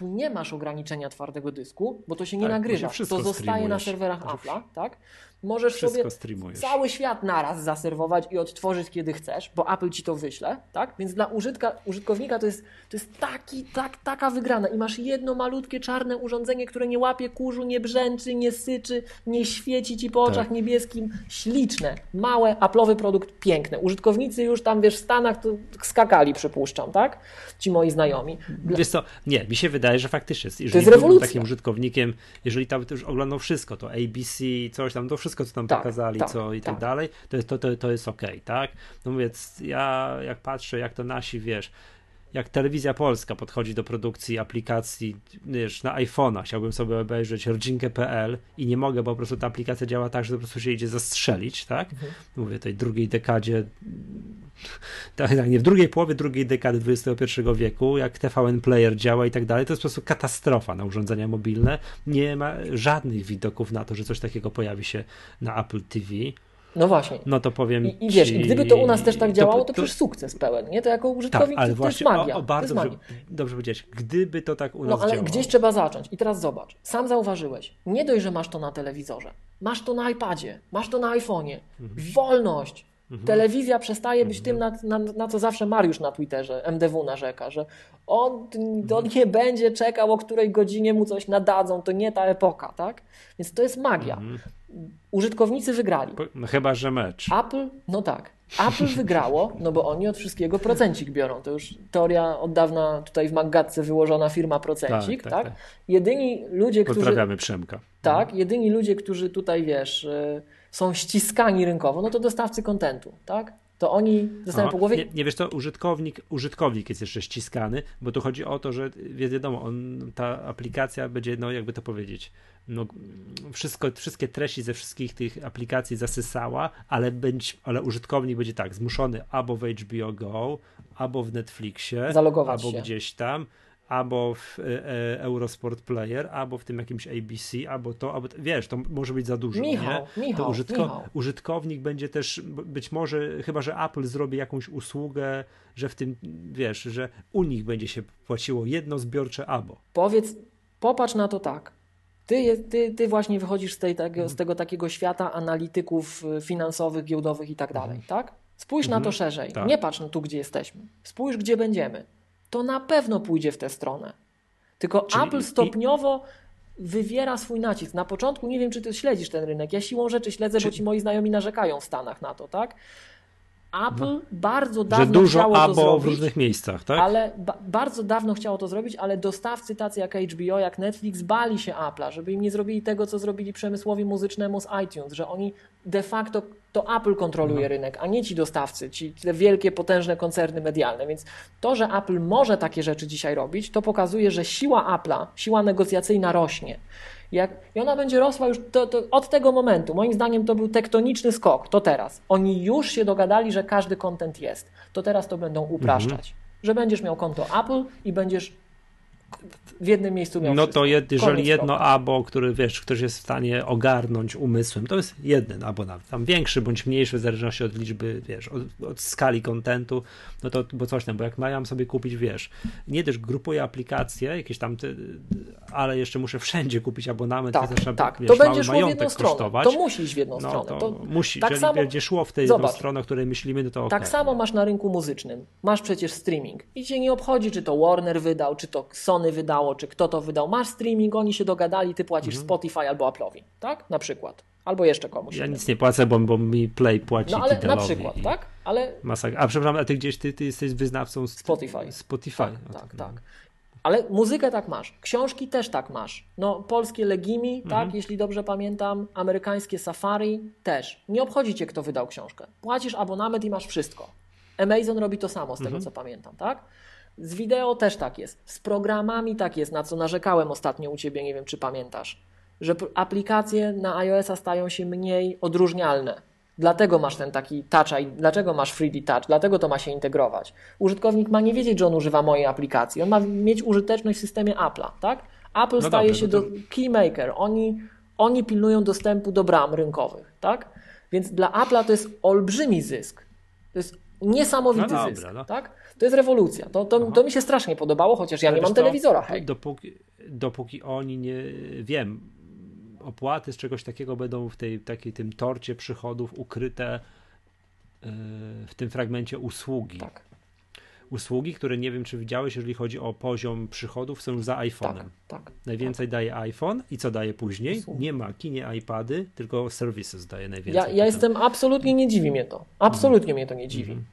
Tu nie masz ograniczenia twardego dysku, bo to się nie Tak, nagrywa, się to zostaje na serwerach Apple'a, tak? Możesz Wszystko sobie streamujesz. cały świat naraz zaserwować i odtworzyć kiedy chcesz, bo Apple ci to wyśle, tak? Więc dla użytka, użytkownika to jest, to jest taki, tak, taka wygrana i masz jedno malutkie czarne urządzenie, które nie łapie kurzu, nie brzęczy, nie syczy, nie świeci ci po oczach Tak. niebieskim. Śliczne, małe, Apple'owy produkt, piękny. Użytkownicy już tam, wiesz, w Stanach to skakali, przypuszczam, tak? Ci moi znajomi. Dla- Wiesz co, nie, mi się wydaje, że faktycznie, jeżeli jest byłbym rewolucja. takim użytkownikiem, jeżeli tam już oglądał wszystko, to ABC, coś tam, to wszystko, co tam Tak, pokazali, tak, co i tak, tak. dalej, to jest, to, to, to jest okej, tak? No więc ja jak patrzę, jak to nasi, wiesz, jak telewizja polska podchodzi do produkcji aplikacji, wiesz, na iPhone'a, chciałbym sobie obejrzeć rodzinkę.pl i nie mogę, bo po prostu ta aplikacja działa tak, że po prostu się idzie zastrzelić, tak? Mhm. Mówię tej drugiej dekadzie, tak, tak, nie, w drugiej połowie drugiej dekady XXI wieku, jak TVN Player działa i tak dalej, to jest po prostu katastrofa na urządzenia mobilne. Nie ma żadnych widoków na to, że coś takiego pojawi się na Apple TV. No właśnie. No to powiem I, I wiesz, ci, i gdyby to u nas też tak działało, to, przecież sukces pełen, nie? To jako tak, użytkownik ale to, to jest właśnie magia. o, o to bardzo jest dobrze, magia. dobrze powiedziałeś, gdyby to tak u No nas ale działało. gdzieś trzeba zacząć. I teraz zobacz, sam zauważyłeś, nie dość, że masz to na telewizorze, masz to na iPadzie, masz to na iPhone'ie. Mhm. Wolność, Mhm. Telewizja przestaje być tym, na, na, na, co zawsze Mariusz na Twitterze, MDW narzeka, że on, on nie będzie czekał, o której godzinie mu coś nadadzą, to nie ta epoka, tak? Więc to jest magia. Użytkownicy wygrali. No, chyba, że mecz. Apple, no tak. Apple wygrało, no bo oni od wszystkiego procencik biorą. To już teoria od dawna tutaj w Maggatce wyłożona firma procencik, tak? tak, tak? tak. Jedyni ludzie, którzy... Pozdrawiamy Przemka. Tak, mhm. jedyni ludzie, którzy tutaj, wiesz, y, są ściskani rynkowo, no to dostawcy kontentu, tak? to oni dostają po głowie. Nie, nie, wiesz, to użytkownik, użytkownik jest jeszcze ściskany, bo tu chodzi o to, że wiadomo, on, ta aplikacja będzie, no jakby to powiedzieć, no, wszystko, wszystkie treści ze wszystkich tych aplikacji zasysała, ale, będzie, ale użytkownik będzie tak, zmuszony albo w HBO Go, albo w Netflixie, Zalogować albo się. gdzieś tam, albo w e, e, Eurosport Player, albo w tym jakimś ABC, albo to, albo wiesz, to może być za dużo. Michał, nie? Michał, to użytko, Michał. użytkownik będzie też być może, chyba że Apple zrobi jakąś usługę, że w tym, wiesz, że u nich będzie się płaciło jedno zbiorcze abo. Powiedz, popatrz na to tak. Ty, ty, ty właśnie wychodzisz z, tej, tego, z tego takiego świata analityków y, finansowych, giełdowych i tak dalej, tak? Spójrz mhm. na to mhm. szerzej. Tak. Nie patrz na tu, gdzie jesteśmy. Spójrz, gdzie będziemy to na pewno pójdzie w tę stronę. Tylko Czyli Apple stopniowo i... wywiera swój nacisk. Na początku nie wiem, czy ty śledzisz ten rynek. Ja siłą rzeczy śledzę, Czy... bo ci moi znajomi narzekają w Stanach na to, tak? Apple no. bardzo dawno Że dużo chciało abo to zrobić, w różnych miejscach, tak? Ale ba bardzo dawno chciało to zrobić, ale dostawcy tacy jak HBO, jak Netflix bali się Apple'a, żeby im nie zrobili tego, co zrobili przemysłowi muzycznemu z iTunes, że oni de facto to Apple kontroluje no. rynek, a nie ci dostawcy, ci te wielkie, potężne koncerny medialne. Więc to, że Apple może takie rzeczy dzisiaj robić, to pokazuje, że siła Apple'a, siła negocjacyjna rośnie. Jak, I ona będzie rosła już to, to od tego momentu. Moim zdaniem to był tektoniczny skok. To teraz. Oni już się dogadali, że każdy kontent jest. To teraz to będą upraszczać. Mhm. Że będziesz miał konto Apple i będziesz w jednym miejscu miał No wszystko. to jed, jeżeli jedno problem. abo, który wiesz, ktoś jest w stanie ogarnąć umysłem, to jest jeden abo nawet, tam większy bądź mniejszy w zależności od liczby, wiesz, od, od skali kontentu, no to, bo coś tam, bo jak mają sobie kupić, wiesz, nie też grupuję aplikacje, jakieś tam, te, ale jeszcze muszę wszędzie kupić abonament, tak, zaczyna, tak. Wiesz, to będzie szło w jedną stronę, kosztować. to musi iść w jedną no, stronę. To, to musi, tak jeżeli samo, będzie szło w tę jedną stronę, o której myślimy, no to Tak okay. samo masz na rynku muzycznym, masz przecież streaming i cię nie obchodzi, czy to Warner wydał, czy to Sony wydało, czy kto to wydał. Masz streaming, oni się dogadali, ty płacisz mhm. Spotify albo Apple'owi, tak? Na przykład. Albo jeszcze komuś. Ja nic nie płacę, bo, bo mi Play płaci No ale na przykład, tak? Ale... Masak. A przepraszam, a ty gdzieś, ty, ty jesteś wyznawcą Spotify. Spotify. Tak, tak, tak. Ale muzykę tak masz, książki też tak masz. No, polskie Legimi, tak, mhm. tak, jeśli dobrze pamiętam, amerykańskie Safari też. Nie obchodzi cię, kto wydał książkę. Płacisz abonament i masz wszystko. Amazon robi to samo, z mhm. tego co pamiętam, tak? Z wideo też tak jest. Z programami tak jest, na co narzekałem ostatnio u Ciebie, nie wiem czy pamiętasz. Że aplikacje na iOS-a stają się mniej odróżnialne. Dlatego masz ten taki touch, dlaczego masz 3D Touch, dlatego to ma się integrować. Użytkownik ma nie wiedzieć, że on używa mojej aplikacji, on ma mieć użyteczność w systemie Apple'a, tak? Apple no staje dobrze, się no do keymaker, oni, oni pilnują dostępu do bram rynkowych, tak? Więc dla Apple'a to jest olbrzymi zysk. To jest niesamowity no dobra, zysk, no. tak? To jest rewolucja. To, to, to, mi się strasznie podobało, chociaż ja Ale nie mam to, telewizora. Hej. Dopóki, dopóki oni nie wiem, opłaty z czegoś takiego będą w tej takiej tym torcie przychodów ukryte yy, w tym fragmencie usługi. Tak. Usługi, które nie wiem, czy widziałeś, jeżeli chodzi o poziom przychodów, są już za iPhone'em. Tak, tak, najwięcej tak. daje iPhone i co daje później? Usługi. Nie Maci, nie iPady, tylko services daje najwięcej. Ja, ja jestem absolutnie, nie dziwi mnie to. Absolutnie mm. mnie to nie dziwi. Mm.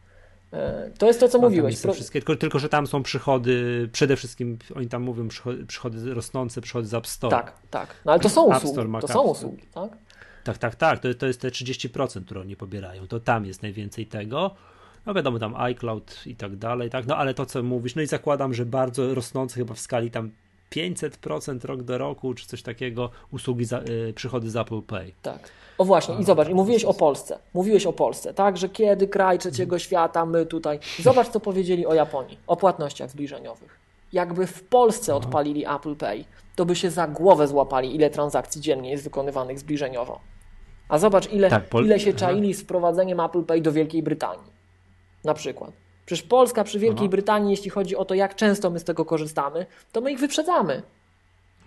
E, to jest to, co mówiłeś. Pro... Wszystkie, tylko, tylko, że tam są przychody, przede wszystkim oni tam mówią przychody, przychody rosnące, przychody z App Store. Tak, tak. No ale to są usługi. To są usługi, tak? Tak, tak, tak. To, to jest te 30%, które oni pobierają. To tam jest najwięcej tego. No wiadomo, tam iCloud i tak dalej, tak. No ale to, co mówisz, no i zakładam, że bardzo rosnące chyba w skali tam 500% rok do roku, czy coś takiego, usługi, za, y, przychody z Apple Pay. Tak. O właśnie, i zobacz, i mówiłeś o Polsce. Mówiłeś o Polsce, tak, że kiedy kraj trzeciego mhm. świata, my tutaj. Zobacz, co powiedzieli o Japonii, o płatnościach zbliżeniowych. Jakby w Polsce odpalili Apple Pay, to by się za głowę złapali, ile transakcji dziennie jest wykonywanych zbliżeniowo. A zobacz, ile, tak, ile się czaili z wprowadzeniem Apple Pay do Wielkiej Brytanii. Na przykład. Przecież Polska przy Wielkiej Aha. Brytanii, jeśli chodzi o to, jak często my z tego korzystamy, to my ich wyprzedzamy.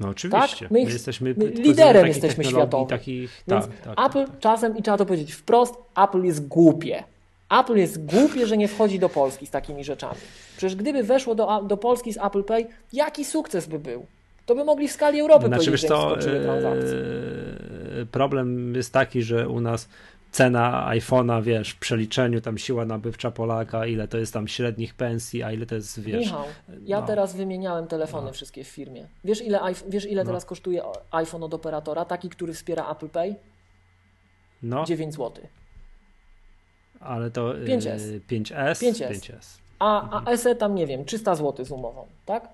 No oczywiście. Tak? My, my jesteśmy my liderem jesteśmy światowym. Takich, tak, tak, Apple tak, tak, czasem, i trzeba to powiedzieć wprost, Apple jest głupie. Apple jest głupie, że nie wchodzi do Polski z takimi rzeczami. Przecież gdyby weszło do, do Polski z Apple Pay, jaki sukces by był? To by mogli w skali Europy Znaczy, powiedzieć, że to, transakcje. e, problem jest taki, że u nas cena iPhone'a, wiesz, w przeliczeniu tam siła nabywcza Polaka, ile to jest tam średnich pensji, a ile to jest, wiesz... Michał, ja no. teraz wymieniałem telefony No. wszystkie w firmie. Wiesz ile, wiesz, ile No. teraz kosztuje iPhone od operatora? Taki, który wspiera Apple Pay? No, 9 zł. ale to... e, 5S. 5S? 5S. 5S. A, a SE tam, nie wiem, 300 zł z umową, tak?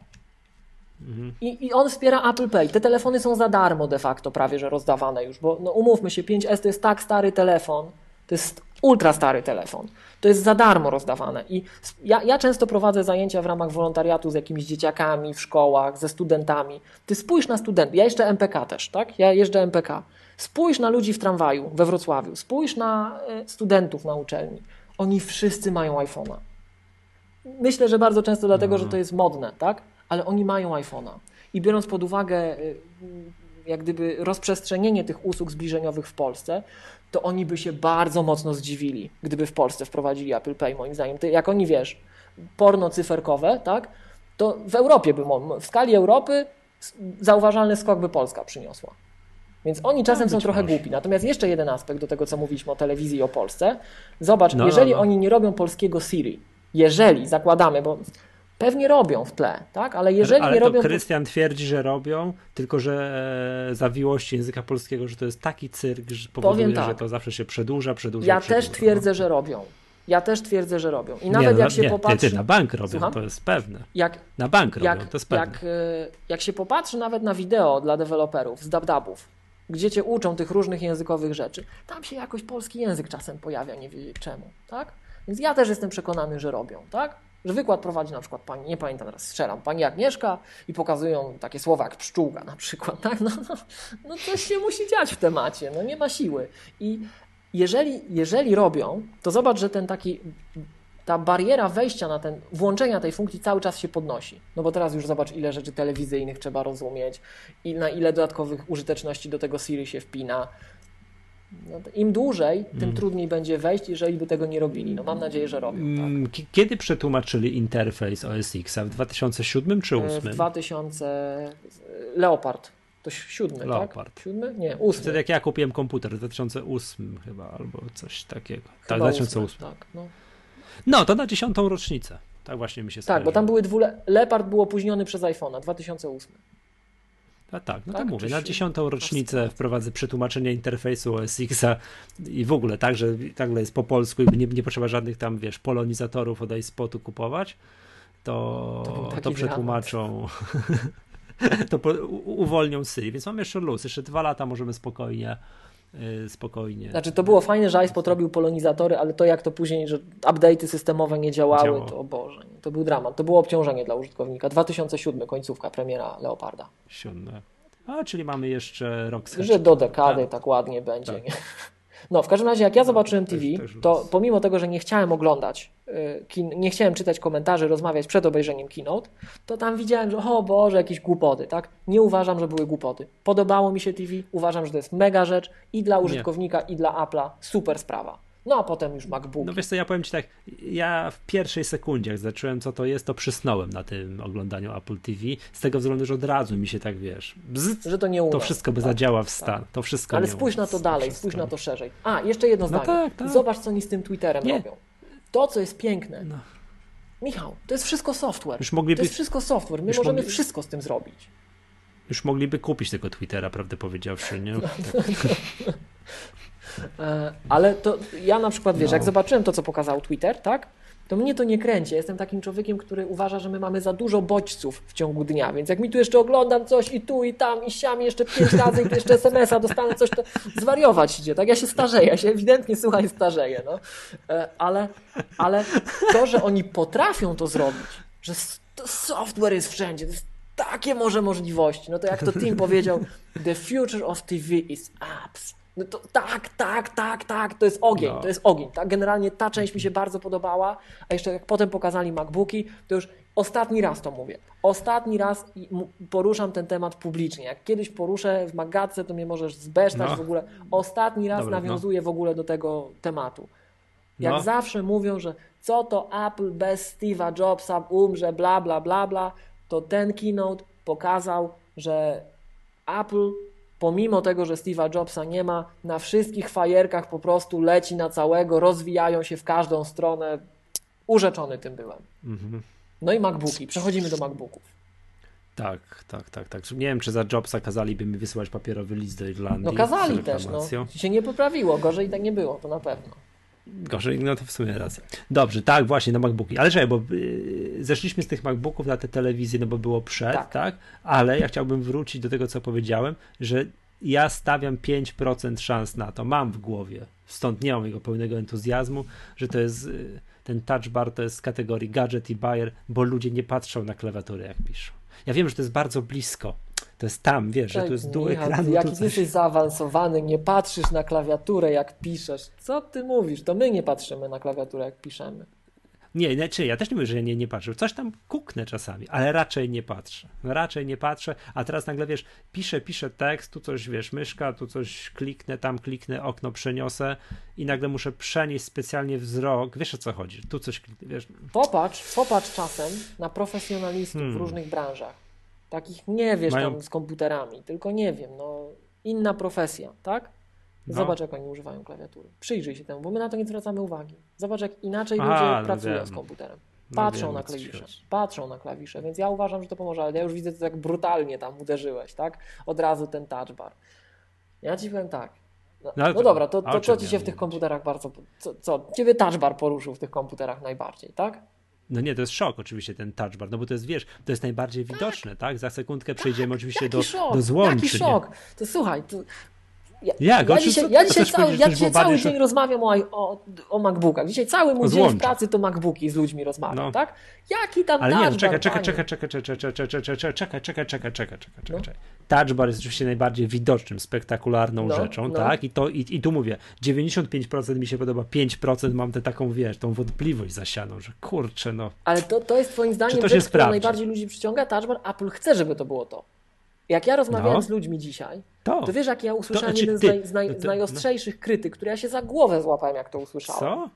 Mhm. I, I on wspiera Apple Pay. Te telefony są za darmo de facto prawie, że rozdawane już, bo no umówmy się, 5S to jest tak stary telefon, to jest ultra stary telefon. To jest za darmo rozdawane. I ja, ja często prowadzę zajęcia w ramach wolontariatu z jakimiś dzieciakami w szkołach, ze studentami. Ty spójrz na studentów, ja jeszcze MPK też, tak? Ja jeżdżę MPK. Spójrz na ludzi w tramwaju we Wrocławiu, spójrz na e, studentów na uczelni. Oni wszyscy mają iPhone'a. Myślę, że bardzo często dlatego, że to jest modne, tak? Ale oni mają iPhone'a. I biorąc pod uwagę y, jak gdyby rozprzestrzenienie tych usług zbliżeniowych w Polsce, to oni by się bardzo mocno zdziwili, gdyby w Polsce wprowadzili Apple Pay, moim zdaniem. Ty, jak oni, wiesz, porno cyferkowe, tak? To w Europie by, w skali Europy zauważalny skok by Polska przyniosła. Więc oni czasem są trochę może. głupi. Natomiast jeszcze jeden aspekt do tego, co mówiliśmy o telewizji i o Polsce. Zobacz, No, no, jeżeli no. oni nie robią polskiego Siri, jeżeli, zakładamy, bo pewnie robią w tle, tak? Ale jeżeli Ale nie to robią... Krystian twierdzi, że robią, tylko że e, zawiłości języka polskiego, że to jest taki cyrk, że powoduje, tak. że to zawsze się przedłuża, przedłuża, Ja przedłuża. też twierdzę, że robią. Ja też twierdzę, że robią. I Nie, nawet no, jak się nie, popatrzy... Ty, ty, na bank robią, Słucham? to jest pewne. Jak, Na bank robią, jak, to jest pewne. jak, y, jak się popatrzy nawet na wideo dla deweloperów z dabdabów, gdzie cię uczą tych różnych językowych rzeczy, tam się jakoś polski język czasem pojawia, nie wiedzieć czemu, tak? Więc ja też jestem przekonany, że robią, tak? Że wykład prowadzi na przykład pani, nie pamiętam teraz, strzelam, pani Agnieszka i pokazują takie słowa jak pszczółka na przykład, tak? No, no, no coś się musi dziać w temacie, no nie ma siły. I jeżeli, jeżeli robią, to zobacz, że ten taki ta bariera wejścia na ten, włączenia tej funkcji cały czas się podnosi. No bo teraz już zobacz, ile rzeczy telewizyjnych trzeba rozumieć i na ile dodatkowych użyteczności do tego Siri się wpina. No Im dłużej, tym Mm. trudniej będzie wejść, jeżeli by tego nie robili. No mam nadzieję, że robią. Tak. Mm, ki- Kiedy przetłumaczyli interfejs OS X? W 2007 czy E, W 2008? 2000 Leopard. To siódmy, Leopard. tak? Siódmy? Nie, Wtedy ósmy. jak ja kupiłem komputer, w 2008 chyba, albo coś takiego. tak, Chyba 2008. ósmy, Tak, no. No, to na dziesiątą rocznicę. Tak właśnie mi się tak, skojarzyło. bo tam były dwule... Leopard był opóźniony przez iPhone'a, 2008. A tak, no Tak, to mówię, na dziesiątą rocznicę wprowadzę przetłumaczenie interfejsu OS X-a i w ogóle tak, że nagle jest po polsku i nie, nie potrzeba żadnych tam, wiesz, polonizatorów od iSpotu kupować, to, To to, przetłumaczą, to po, u, uwolnią Siri, więc mamy jeszcze luz, jeszcze dwa lata możemy spokojnie, spokojnie. Znaczy to było fajne, że iSpot robił polonizatory, ale to jak to później, że update'y systemowe nie działały, Działało. to o Boże, to był dramat. To było obciążenie dla użytkownika. 2007 końcówka premiera Leoparda. Siódme. A, czyli mamy jeszcze rok Że do dekady tak, Tak. ładnie będzie. Tak. Nie? No, w każdym razie, jak ja zobaczyłem to jest TV, to pomimo tego, że nie chciałem oglądać, y, kin, nie chciałem czytać komentarzy, rozmawiać przed obejrzeniem keynote, to tam widziałem, że o Boże, jakieś głupoty, tak? Nie uważam, że były głupoty. Podobało mi się TV, uważam, że to jest mega rzecz i dla użytkownika, i dla Apple'a super sprawa. No a potem już MacBook. No wiesz co, ja powiem Ci tak, ja w pierwszej sekundzie, jak zacząłem co to jest, to przysnąłem na tym oglądaniu Apple TV, z tego względu, że od razu mi się tak, wiesz, bzz, że to nie u to wszystko by Tak. zadziała w stan, to wszystko Ale spójrz na to dalej, wszystko. spójrz na to szerzej. A, jeszcze jedno No zdanie. tak, tak. Zobacz, co oni z tym Twitterem Nie. robią. To, co jest piękne. No. Michał, to jest wszystko software. Już mogliby- To jest wszystko software. My możemy mogli- wszystko z tym zrobić. Już mogliby kupić tego Twittera, prawdę powiedziawszy, nie? E, ale to ja na przykład, wiesz, No. jak zobaczyłem to, co pokazał Twitter, tak? To mnie to nie kręci. Ja Jestem takim człowiekiem, który uważa, że my mamy za dużo bodźców w ciągu dnia, więc jak mi tu jeszcze oglądam coś i tu, i tam, i siam, jeszcze pięć razy, i tu jeszcze SMS-a dostanę coś, to zwariować idzie, tak? Ja się starzeję, ja się ewidentnie, słuchaj, starzeję, no. E, Ale, ale to, że oni potrafią to zrobić, że software jest wszędzie, to jest takie może możliwości, no to jak to Tim powiedział, the future of TV is apps. No to tak, tak, tak, tak, to jest ogień, No. to jest ogień. Tak? Generalnie ta część mi się bardzo podobała, a jeszcze jak potem pokazali MacBooki, to już ostatni raz to mówię. Ostatni raz poruszam ten temat publicznie. Jak kiedyś poruszę w magadce, to mnie możesz zbesztać No. w ogóle. Ostatni raz Dobra, no. nawiązuję w ogóle do tego tematu. Jak No. zawsze mówią, że co to Apple bez Steve'a Jobsa umrze, bla, bla, bla, bla, to ten keynote pokazał, że Apple, pomimo tego, że Steve'a Jobsa nie ma, na wszystkich fajerkach po prostu leci na całego, rozwijają się w każdą stronę. Urzeczony tym byłem. Mhm. No i MacBooki. Przechodzimy do MacBooków. Tak, tak, tak, tak. Nie wiem, czy za Jobsa kazaliby mi wysyłać papierowy list do Irlandii. No kazali też, no. Się nie poprawiło, gorzej tak nie było, to na pewno. Gorzej, no to w sumie racja. Dobrze, tak, właśnie na MacBooki. Ale czekaj, bo yy, zeszliśmy z tych MacBooków na te telewizje, no bo było przed, Tak. tak. Ale ja chciałbym wrócić do tego, co powiedziałem, że ja stawiam 5% szans na to, mam w głowie, stąd nie mam jego pełnego entuzjazmu, że to jest, yy, ten touch bar to jest z kategorii gadget i buyer, bo ludzie nie patrzą na klawiaturę, jak piszą. Ja wiem, że to jest bardzo blisko. To jest tam, wiesz, że to jest dół Michał, ekranu. Jaki coś- ty jesteś zaawansowany, nie patrzysz na klawiaturę jak piszesz. Co ty mówisz? To my nie patrzymy na klawiaturę jak piszemy. Nie, nie, czy ja też nie mówię, że nie, nie patrzę. Coś tam kuknę czasami, ale raczej nie patrzę. Raczej nie patrzę, a teraz nagle wiesz, piszę, piszę tekst, tu coś wiesz, myszka, tu coś kliknę, tam kliknę, okno przeniosę i nagle muszę przenieść specjalnie wzrok. Wiesz o co chodzi? Tu coś kliknę, wiesz. Popatrz, popatrz czasem na profesjonalistów Hmm. w różnych branżach. Takich nie wiesz Mają- tam z komputerami, tylko nie wiem, no inna profesja, tak? No. Zobacz, jak oni używają klawiatury. Przyjrzyj się temu, bo my na to nie zwracamy uwagi. Zobacz, jak inaczej ludzie no pracują z komputerem. No Patrzą wiem, na klawisze. Patrzą na klawisze, więc ja uważam, że to pomoże, ale ja już widzę, tak brutalnie tam uderzyłeś, tak? Od razu ten touch bar. Ja ci powiem tak. No, No no to- dobra, to, a to co ci się w tych komputerach bardzo. Co, co? Ciebie touch bar poruszył w tych komputerach najbardziej, tak? No nie, to jest szok oczywiście ten touch bar, no bo to jest, wiesz, to jest najbardziej widoczne, tak? Za sekundkę przejdziemy oczywiście do, szok, do złączy. Jaki nie? szok. To słuchaj, to, ja, Jak? ja dzisiaj, ja dzisiaj cały, ja dzisiaj cały dzień rozmawiam o, o, o MacBookach. Dzisiaj cały mój dzień w pracy to MacBooki z ludźmi rozmawiam, No. tak? Jaki tam Ale nie, no czekaj, czekaj, czekaj, czekaj, czekaj, czekaj, czekaj, czekaj, czekaj, czekaj, czekaj, czekaj, czekaj, No. czekaj. Touch bar jest oczywiście najbardziej widocznym, spektakularną No, rzeczą, no. tak? I, to, i, I tu mówię, 95% mi się podoba, 5% mam tę taką, wiesz, tą wątpliwość zasianą, że kurczę, no. Ale to, to jest twoim Czy zdaniem to się rzecz, najbardziej ludzi przyciąga? Touch bar? Apple chce, żeby to było to. Jak ja rozmawiałem No. z ludźmi dzisiaj, To. to wiesz, jak ja usłyszałem znaczy jeden z, ty, naj, z, naj, no to- z najostrzejszych krytyk, który ja się za głowę złapałem, jak to usłyszałem. Co?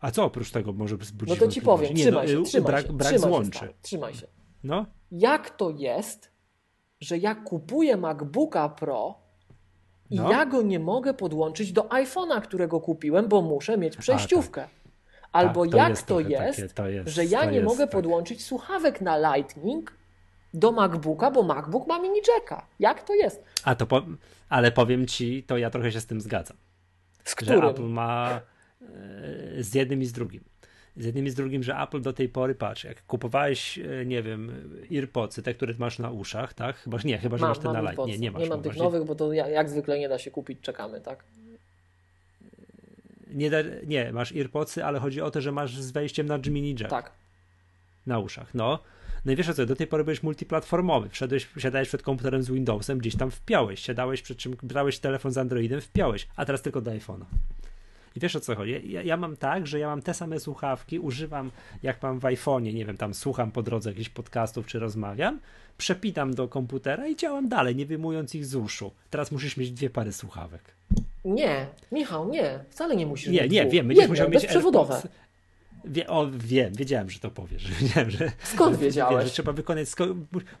A co oprócz tego może wzbudzić No to ci powiem, trzymaj się, no, trzymaj brak, się, brak trzymaj się, złączy. stary, trzymaj się. No, jak to jest, że ja kupuję MacBooka Pro i No. ja go nie mogę podłączyć do iPhone'a, którego kupiłem, bo muszę mieć przejściówkę. Albo tak, to jak jest to jest, takie, to jest, że ja to nie mogę tak. podłączyć słuchawek na Lightning do MacBooka, bo MacBook ma mini jacka. Jak to jest? A to, po, ale powiem ci, to ja trochę się z tym zgadzam. Z że którym? Apple ma e, z jednym i z drugim. Z jednym i z drugim, że Apple do tej pory, patrz, jak kupowałeś, e, nie wiem, AirPodsy, te, które masz na uszach, tak? Chyba, nie, chyba, że masz te na pod- Nie, nie masz. nie mam tych nowych, bo to jak, zwykle nie da się kupić, czekamy, tak? Nie, da, nie, masz AirPodsy, ale chodzi o to, że masz z wejściem na mini jack Tak. na uszach, no. No i wiesz o co, do tej pory byłeś multiplatformowy, wszedłeś, siadałeś przed komputerem z Windowsem, gdzieś tam wpiąłeś, siadałeś przed czym, brałeś telefon z Androidem, wpiąłeś, a teraz tylko do iPhone'a. I wiesz o co chodzi? Ja, ja mam tak, że ja mam te same słuchawki, używam jak mam w iPhone'ie, nie wiem, tam słucham po drodze jakichś podcastów czy rozmawiam, przepinam do komputera i działam dalej, nie wyjmując ich z uszu. Teraz musisz mieć dwie pary słuchawek. Nie, Michał, nie. Wcale nie musisz Nie, mieć nie, dwóch. wiem, będziesz Jedno, musiał mieć bezprzewodowe. AirPods. Wie, o, wiem, wiedziałem, że to powiesz. Wiedziałem, że, Skąd Wiem, wiedziałeś? że trzeba wykonać skok,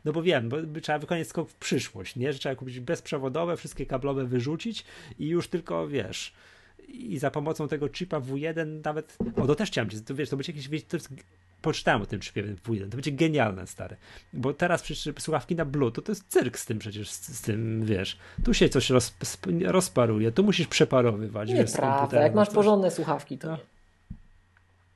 no bo wiem, bo trzeba wykonać skok w przyszłość, nie? Że trzeba kupić bezprzewodowe, wszystkie kablowe wyrzucić i już tylko, wiesz, i za pomocą tego chipa W1 nawet, o to też chciałem ci, to wiesz, to będzie jakieś, wiesz, to jest, poczytałem o tym chipie W1, to będzie genialne, stary, bo teraz przecież słuchawki na Bluetooth, to jest cyrk z tym przecież, z, z tym, wiesz, tu się coś roz, rozparuje, tu musisz przeparowywać, Nieprawda. Jak masz porządne słuchawki, to No. nie.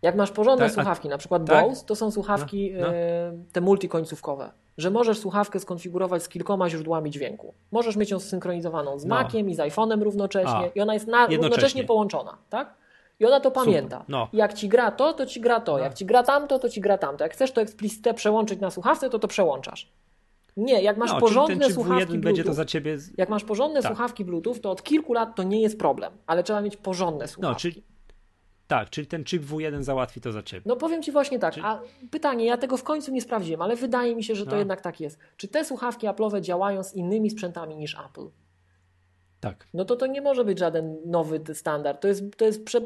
Jak masz porządne Tak, a- słuchawki, na przykład tak? Bose, to są słuchawki No, no. e, te multikońcówkowe, że możesz słuchawkę skonfigurować z kilkoma źródłami dźwięku. Możesz mieć ją synchronizowaną z No. Maciem i z iPhone'em równocześnie A, i ona jest na, równocześnie połączona, tak? I ona to pamięta. no. Jak ci gra to, to ci gra to. No. Jak ci gra tamto, to ci gra tamto. Jak chcesz to explicite przełączyć na słuchawce, to to przełączasz. Nie, jak masz no, porządne ten słuchawki W1 będzie Bluetooth, to za ciebie, jak masz porządne Tak. słuchawki Bluetooth, to od kilku lat to nie jest problem, ale trzeba mieć porządne słuchawki. no, czyli, tak, czyli ten chip W1 załatwi to za ciebie. No powiem Ci właśnie tak, Czy- a pytanie, ja tego w końcu nie sprawdziłem, ale wydaje mi się, że to No. jednak tak jest. Czy te słuchawki Apple'owe działają z innymi sprzętami niż Apple? Tak. No to to nie może być żaden nowy standard. To jest, to jest prze,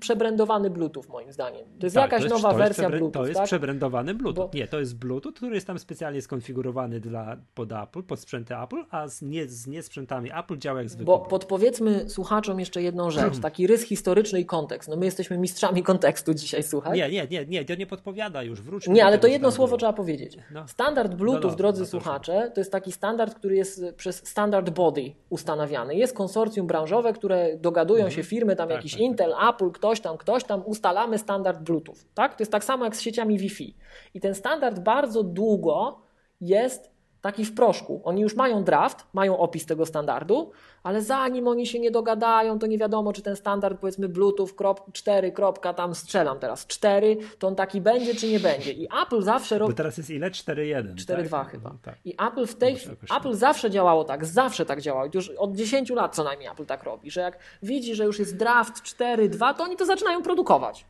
przebrandowany Bluetooth moim zdaniem. To jest tak, jakaś to jest, nowa wersja przebrę, Bluetooth. To jest tak? przebrandowany Bluetooth. Bo... Nie, to jest Bluetooth, który jest tam specjalnie skonfigurowany dla, pod Apple, pod sprzęty Apple, a z nie, z nie sprzętami Apple działa jak zwykle. Bo podpowiedzmy słuchaczom jeszcze jedną rzecz, taki rys historyczny i kontekst. No my jesteśmy mistrzami kontekstu dzisiaj, słuchaj. Nie, nie, nie, nie, to nie podpowiada już, wróć. Nie, ale to jedno słowo trzeba powiedzieć. No. Standard Bluetooth, no, no, drodzy słuchacze, to jest taki standard, który jest przez Standard Body ustanawiany jest konsorcjum branżowe, które dogadują mhm. się firmy, tam tak, jakiś tak, tak. Intel, tak. Apple, ktoś tam, ktoś tam, ustalamy standard Bluetooth. Tak? To jest tak samo jak z sieciami Wi-Fi. I ten standard bardzo długo jest taki w proszku. Oni już mają draft, mają opis tego standardu, ale zanim oni się nie dogadają, to nie wiadomo, czy ten standard, powiedzmy Bluetooth 4, tam strzelam teraz, 4, to on taki będzie, czy nie będzie. I Apple zawsze robi... Bo teraz jest ile? 4.1. 4.2 tak? chyba. Tak. I Apple w tej... Apple zawsze działało tak, zawsze tak działało. Już od 10 lat co najmniej Apple tak robi, że jak widzi, że już jest draft 4.2, to oni to zaczynają produkować.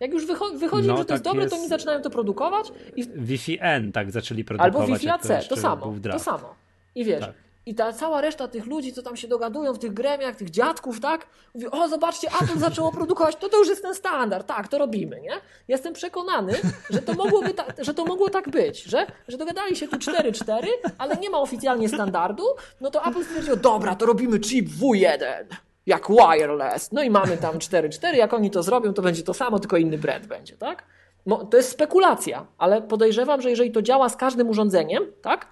Jak już wychodzi, wychodzi no, że to tak jest dobre, jest... to oni zaczynają to produkować. I... Wi-Fi N tak zaczęli produkować. Albo Wi-Fi AC, to, samo. To samo. I wiesz, tak. I ta cała reszta tych ludzi, co tam się dogadują w tych gremiach, tych dziadków, tak? Mówi, o zobaczcie, Apple zaczęło produkować, to to już jest ten standard, tak, to robimy, nie? Jestem przekonany, że to, mogłoby ta, że to mogło tak być, że, że dogadali się tu 4-4, ale nie ma oficjalnie standardu, no to Apple stwierdziło, dobra, to robimy chip W1 jak wireless. No i mamy tam 4.4, jak oni to zrobią, to będzie to samo, tylko inny brand będzie, tak? To jest spekulacja, ale podejrzewam, że jeżeli to działa z każdym urządzeniem, tak?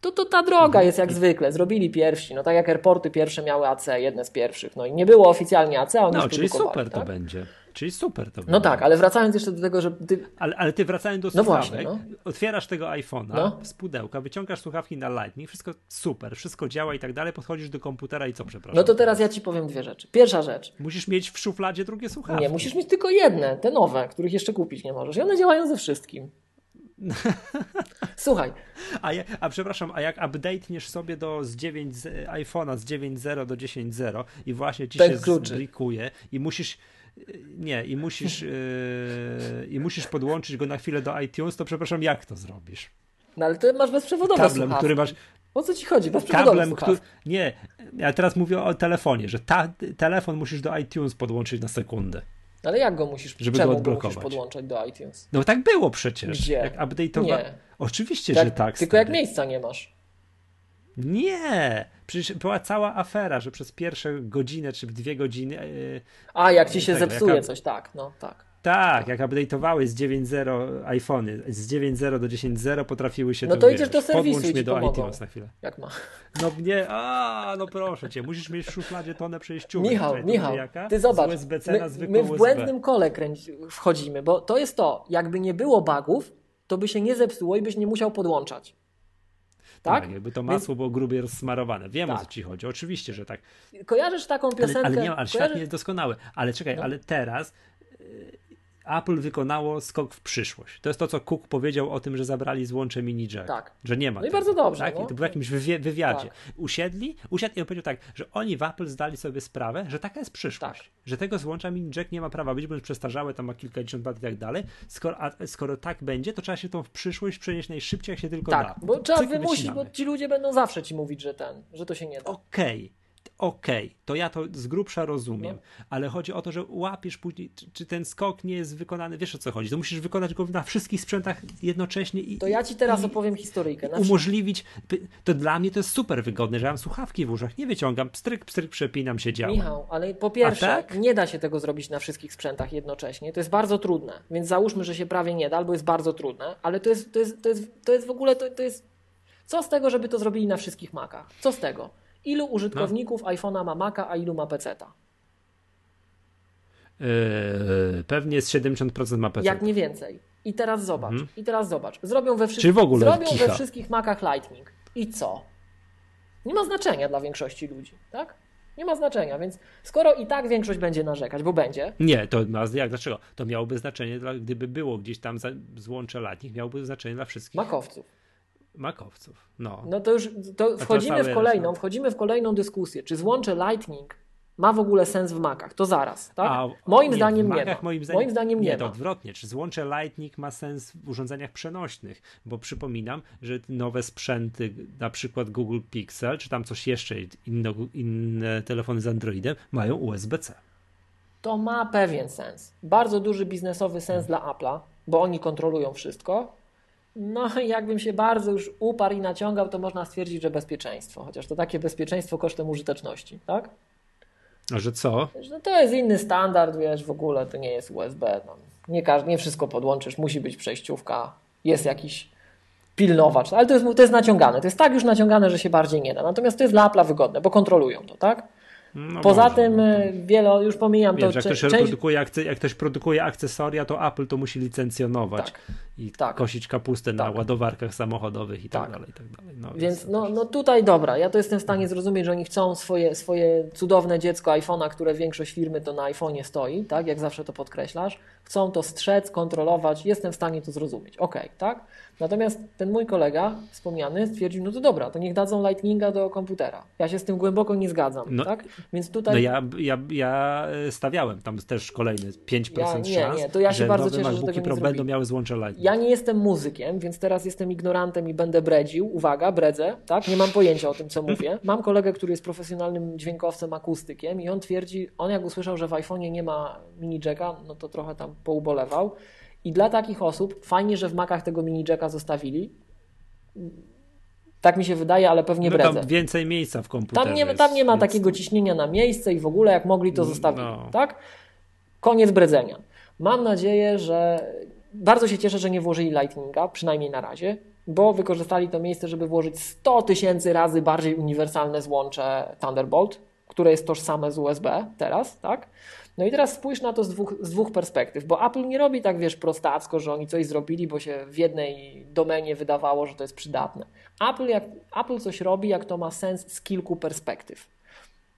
To, to ta droga jest jak zwykle. Zrobili pierwsi. No tak jak airporty pierwsze miały AC, jedne z pierwszych. No i nie było oficjalnie AC, a oni No, czyli super tak? to będzie. Czyli super to No tak, ale wracając jeszcze do tego, że ty... Ale, ale ty wracając do no słuchawek, właśnie, no. otwierasz tego iPhone'a no. z pudełka, wyciągasz słuchawki na Lightning, wszystko super, wszystko działa i tak dalej, podchodzisz do komputera i co, przepraszam? No to teraz ja ci powiem dwie rzeczy. Pierwsza rzecz. Musisz mieć w szufladzie drugie słuchawki. Nie, musisz mieć tylko jedne, te nowe, których jeszcze kupić nie możesz i one działają ze wszystkim. Słuchaj. A, ja, a przepraszam, a jak update'niesz sobie do z 9 z iPhone'a z 9.0 do 10.0 i właśnie ci Ten się zblikuje i musisz nie, i musisz yy, i musisz podłączyć go na chwilę do iTunes, to przepraszam, jak to zrobisz? No ale ty masz bezprzewodowe Kablem, słuchawki. który masz o co ci chodzi? Kablem, który, Nie, ja teraz mówię o telefonie, że ta, telefon musisz do iTunes podłączyć na sekundę. Ale jak go musisz, żeby go odblokować? musisz podłączać do iTunes? No tak było przecież. Gdzie? Jak update'owa... Nie. Oczywiście, tak, że tak. Tylko stary. jak miejsca nie masz. Nie! Przecież była cała afera, że przez pierwsze godzinę czy dwie godziny. Yy, A, jak ci się tego, zepsuje coś, tak, no tak. Tak, jak update'owały z 9.0 iPhony, z 9.0 do 10.0 potrafiły się No to, to idziesz do serwisu podłącz mnie do pomogą. iTunes na chwilę. Jak ma? No nie, a no proszę cię, musisz mieć w szufladzie tonę przejściówek. Michał, Michał, jaka? ty zobacz, my, my w błędnym kole kręci, wchodzimy, bo to jest to, jakby nie było bugów, to by się nie zepsuło i byś nie musiał podłączać. Tak? tak? jakby to masło Więc... było grubie rozsmarowane. Wiem tak. o co ci chodzi. Oczywiście, że tak. Kojarzysz taką piosenkę? Ale, ale nie, ale świat nie jest doskonały. Ale czekaj, no. ale teraz Apple wykonało skok w przyszłość. To jest to, co Cook powiedział o tym, że zabrali złącze mini jack. Tak. Że nie ma. No tego, i bardzo dobrze. Tak? No. To był w jakimś wywiadzie. Tak. Usiedli, usiadł i on powiedział tak, że oni w Apple zdali sobie sprawę, że taka jest przyszłość. Tak. Że tego złącza mini jack nie ma prawa być, bo jest przestarzałe, tam ma kilkadziesiąt lat i tak dalej. Skoro, a, skoro tak będzie, to trzeba się tą w przyszłość przenieść najszybciej, jak się tylko tak, da. bo trzeba wymusić, bo ci ludzie będą zawsze ci mówić, że ten, że to się nie da. Okej. Okay okej, okay, to ja to z grubsza rozumiem, no. ale chodzi o to, że łapiesz później, czy, czy, ten skok nie jest wykonany, wiesz o co chodzi, to musisz wykonać go na wszystkich sprzętach jednocześnie i... To ja ci teraz opowiem historyjkę. Umożliwić, to dla mnie to jest super wygodne, że mam słuchawki w uszach, nie wyciągam, pstryk, pstryk, przepinam się, działa. Michał, ale po pierwsze, tak? nie da się tego zrobić na wszystkich sprzętach jednocześnie, to jest bardzo trudne, więc załóżmy, że się prawie nie da, albo jest bardzo trudne, ale to jest, to jest, to jest, to jest w ogóle, to, to jest... Co z tego, żeby to zrobili na wszystkich Macach? Co z tego? Ilu użytkowników no. iPhone'a ma Maca, a ilu ma PC-ta? Yy, pewnie z 70% ma PC. Jak nie więcej. I teraz zobacz. Mhm. I teraz zobacz. Zrobią we wszystkich, zrobią we wszystkich Macach Lightning. I co? Nie ma znaczenia dla większości ludzi, tak? Nie ma znaczenia, więc skoro i tak większość będzie narzekać, bo będzie. Nie, to ma, jak, dlaczego? To miałoby znaczenie, dla, gdyby było gdzieś tam złącze Lightning, miałoby znaczenie dla wszystkich. Makowców. Makowców. No. no to już to wchodzimy w kolejną, wchodzimy w kolejną dyskusję. Czy złącze Lightning ma w ogóle sens w Macach? To zaraz, tak? A, moim nie, zdaniem nie ma. Moim zdaniem, moim zdaniem nie, nie to odwrotnie. Czy złącze Lightning ma sens w urządzeniach przenośnych? Bo przypominam, że nowe sprzęty, na przykład Google Pixel, czy tam coś jeszcze, inne, inne telefony z Androidem, mają USB-C. To ma pewien sens. Bardzo duży biznesowy sens dla Apple'a, bo oni kontrolują wszystko. No, jakbym się bardzo już uparł i naciągał, to można stwierdzić, że bezpieczeństwo. Chociaż to takie bezpieczeństwo kosztem użyteczności, tak? A że co? Że to jest inny standard, wiesz, w ogóle to nie jest USB. No. Nie, każdy, nie wszystko podłączysz, musi być przejściówka, jest jakiś pilnowacz, ale to jest, to jest naciągane. To jest tak już naciągane, że się bardziej nie da. Natomiast to jest dla Apple'a wygodne, bo kontrolują to, tak? No Poza może, tym no to... wiele, już pomijam Wiesz, to. Jak, ktoś część... produkuje, jak ktoś produkuje akcesoria, to Apple to musi licencjonować tak, i tak, kosić kapustę tak. na ładowarkach samochodowych i tak, tak dalej. I tak dalej. No, więc no, no tutaj dobra, ja to jestem w stanie zrozumieć, że oni chcą swoje, swoje cudowne dziecko iPhone'a, które większość firmy to na iPhone'ie stoi, tak, jak zawsze to podkreślasz, chcą to strzec, kontrolować, jestem w stanie to zrozumieć. Ok, tak? Natomiast ten mój kolega wspomniany stwierdził, no to dobra, to niech dadzą Lightninga do komputera. Ja się z tym głęboko nie zgadzam, no, tak? Więc tutaj... No ja, ja, ja stawiałem tam też kolejny 5% ja, nie, szans, nie, to ja się że bardzo cieszę, że tego Pro nie będą miały złącze Lightning. Ja nie jestem muzykiem, więc teraz jestem ignorantem i będę bredził. Uwaga, bredzę, tak? Nie mam pojęcia o tym, co mówię. Mam kolegę, który jest profesjonalnym dźwiękowcem, akustykiem i on twierdzi, on jak usłyszał, że w iPhone'ie nie ma mini jacka, no to trochę tam poubolewał. I dla takich osób fajnie, że w Macach tego mini jacka zostawili. Tak mi się wydaje, ale pewnie no bredzę. Tam więcej miejsca w komputerze. Tam nie, tam nie ma jest, takiego ciśnienia na miejsce i w ogóle jak mogli to zostawili. No. Tak? Koniec bredzenia. Mam nadzieję, że bardzo się cieszę, że nie włożyli Lightninga, przynajmniej na razie, bo wykorzystali to miejsce, żeby włożyć 100 tysięcy razy bardziej uniwersalne złącze Thunderbolt, które jest tożsame z USB teraz, tak? No i teraz spójrz na to z dwóch, z dwóch perspektyw, bo Apple nie robi tak, wiesz, prostacko, że oni coś zrobili, bo się w jednej domenie wydawało, że to jest przydatne. Apple, jak, Apple coś robi, jak to ma sens z kilku perspektyw.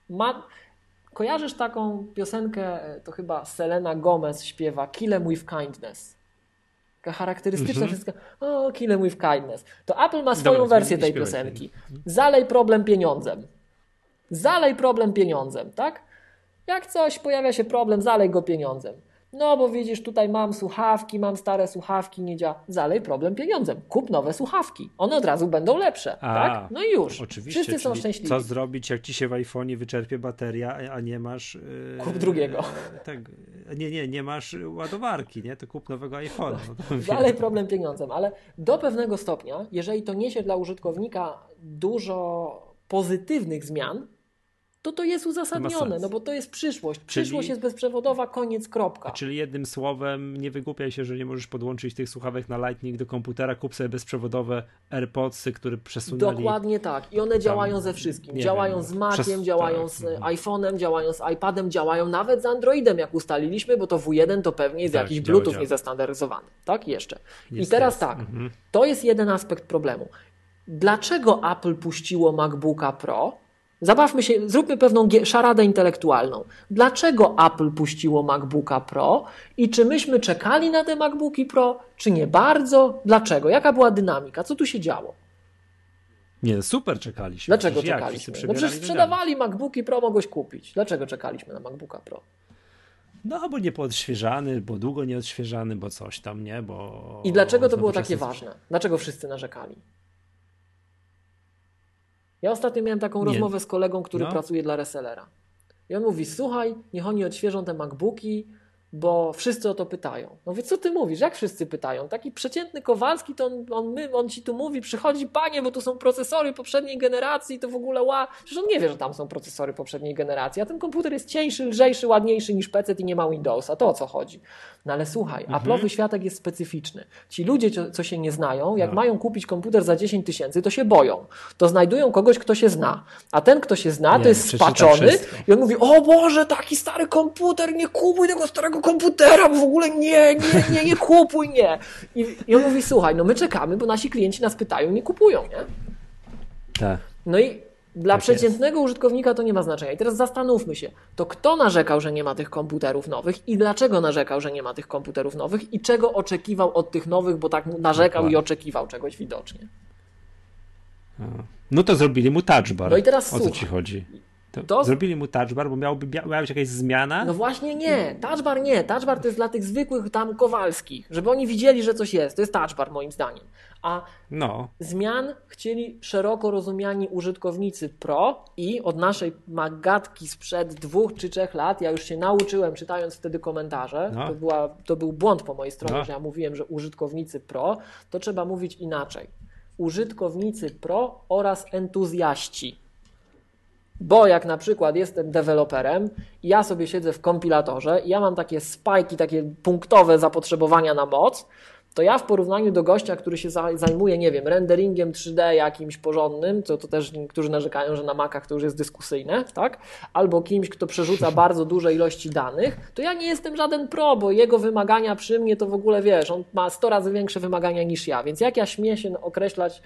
Ma, kojarzysz taką piosenkę, to chyba Selena Gomez śpiewa Kill em with kindness. Taka charakterystyczna mm -hmm. wszystko. O, kill em with kindness. To Apple ma swoją Dobra, wersję tej piosenki. Zalej problem pieniądzem. Zalej problem pieniądzem, tak? Jak coś, pojawia się problem, zalej go pieniądzem. No bo widzisz, tutaj mam słuchawki, mam stare słuchawki, nie działa. Zalej problem pieniądzem. Kup nowe słuchawki. One od razu będą lepsze. A, tak? No i już. Oczywiście. Wszyscy są szczęśliwi. Co zrobić, jak ci się w iPhone'ie wyczerpie bateria, a nie masz. Yy, kup drugiego. tak, nie, nie, nie masz ładowarki, nie? To kup nowego iPhone'a. No Zalej problem pieniądzem, ale do pewnego stopnia, jeżeli to niesie dla użytkownika dużo pozytywnych zmian, to to jest uzasadnione, no bo to jest przyszłość. Przyszłość czyli, jest bezprzewodowa, koniec, kropka. Czyli jednym słowem, nie wygłupiaj się, że nie możesz podłączyć tych słuchawek na Lightning do komputera, kup sobie bezprzewodowe AirPodsy, które przesunęli. Dokładnie tak. I one działają ze wszystkim. Działają wiem, z Maciem, przez... działają tak. z iPhone'em, działają z iPadem, działają nawet z Androidem, jak ustaliliśmy, bo to W1 to pewnie jest tak, jakiś Bluetooth działa. niezastandardizowany. Tak? Jeszcze. Jest I teraz tak, mhm. to jest jeden aspekt problemu. Dlaczego Apple puściło MacBooka Pro? Zabawmy się, zróbmy pewną szaradę intelektualną. Dlaczego Apple puściło MacBooka Pro i czy myśmy czekali na te MacBooki Pro, czy nie bardzo? Dlaczego? Jaka była dynamika? Co tu się działo? Nie, super czekaliśmy. Dlaczego przecież czekaliśmy? No przecież sprzedawali MacBooki Pro, mogłeś kupić. Dlaczego czekaliśmy na MacBooka Pro? No, bo nie poodświeżany, bo długo nie odświeżany, bo coś tam, nie? Bo... I dlaczego to było takie ważne? Dlaczego wszyscy narzekali? Ja ostatnio miałem taką nie. rozmowę z kolegą, który no. pracuje dla resellera. I on mówi, słuchaj, niech oni odświeżą te MacBooki, bo wszyscy o to pytają. No wie, co ty mówisz? Jak wszyscy pytają? Taki przeciętny Kowalski, to on, on, my, on ci tu mówi, przychodzi, panie, bo tu są procesory poprzedniej generacji, to w ogóle ła... Przecież on nie wie, że tam są procesory poprzedniej generacji, a ten komputer jest cieńszy, lżejszy, ładniejszy niż PC i nie ma Windowsa. To o co chodzi? No ale słuchaj, mhm. Apple'owy światek jest specyficzny. Ci ludzie, co, co się nie znają, jak no. mają kupić komputer za 10 tysięcy, to się boją. To znajdują kogoś, kto się zna. A ten, kto się zna, nie, to jest spaczony i on mówi, o Boże, taki stary komputer, nie kupuj tego starego komputera, bo w ogóle nie, nie, nie, nie kupuj, nie. I, I on mówi, słuchaj, no my czekamy, bo nasi klienci nas pytają, nie kupują, nie? Tak. No i dla tak przeciętnego jest. użytkownika to nie ma znaczenia. I teraz zastanówmy się, to kto narzekał, że nie ma tych komputerów nowych i dlaczego narzekał, że nie ma tych komputerów nowych i czego oczekiwał od tych nowych, bo tak narzekał i oczekiwał czegoś widocznie. No to zrobili mu touch bar. No i teraz o co ci chodzi? To Zrobili mu touch bar, bo miałby, miała być jakaś zmiana. No właśnie nie, touchbar nie. Touchbar to jest dla tych zwykłych tam Kowalskich, żeby oni widzieli, że coś jest. To jest touchbar moim zdaniem. A No, zmian chcieli szeroko rozumiani użytkownicy pro i od naszej magatki sprzed dwóch czy trzech lat, ja już się nauczyłem czytając wtedy komentarze, No. to, była, to był błąd po mojej stronie, No. że ja mówiłem, że użytkownicy pro, to trzeba mówić inaczej. Użytkownicy pro oraz entuzjaści. Bo jak na przykład jestem deweloperem i ja sobie siedzę w kompilatorze i ja mam takie spajki, takie punktowe zapotrzebowania na moc, to ja w porównaniu do gościa, który się za- zajmuje, nie wiem, renderingiem 3D jakimś porządnym, to, to też niektórzy narzekają, że na Macach to już jest dyskusyjne, tak? Albo kimś, kto przerzuca bardzo duże ilości danych, to ja nie jestem żaden pro, bo jego wymagania przy mnie to w ogóle, wiesz, on ma 100 razy większe wymagania niż ja, więc jak ja śmieję się określać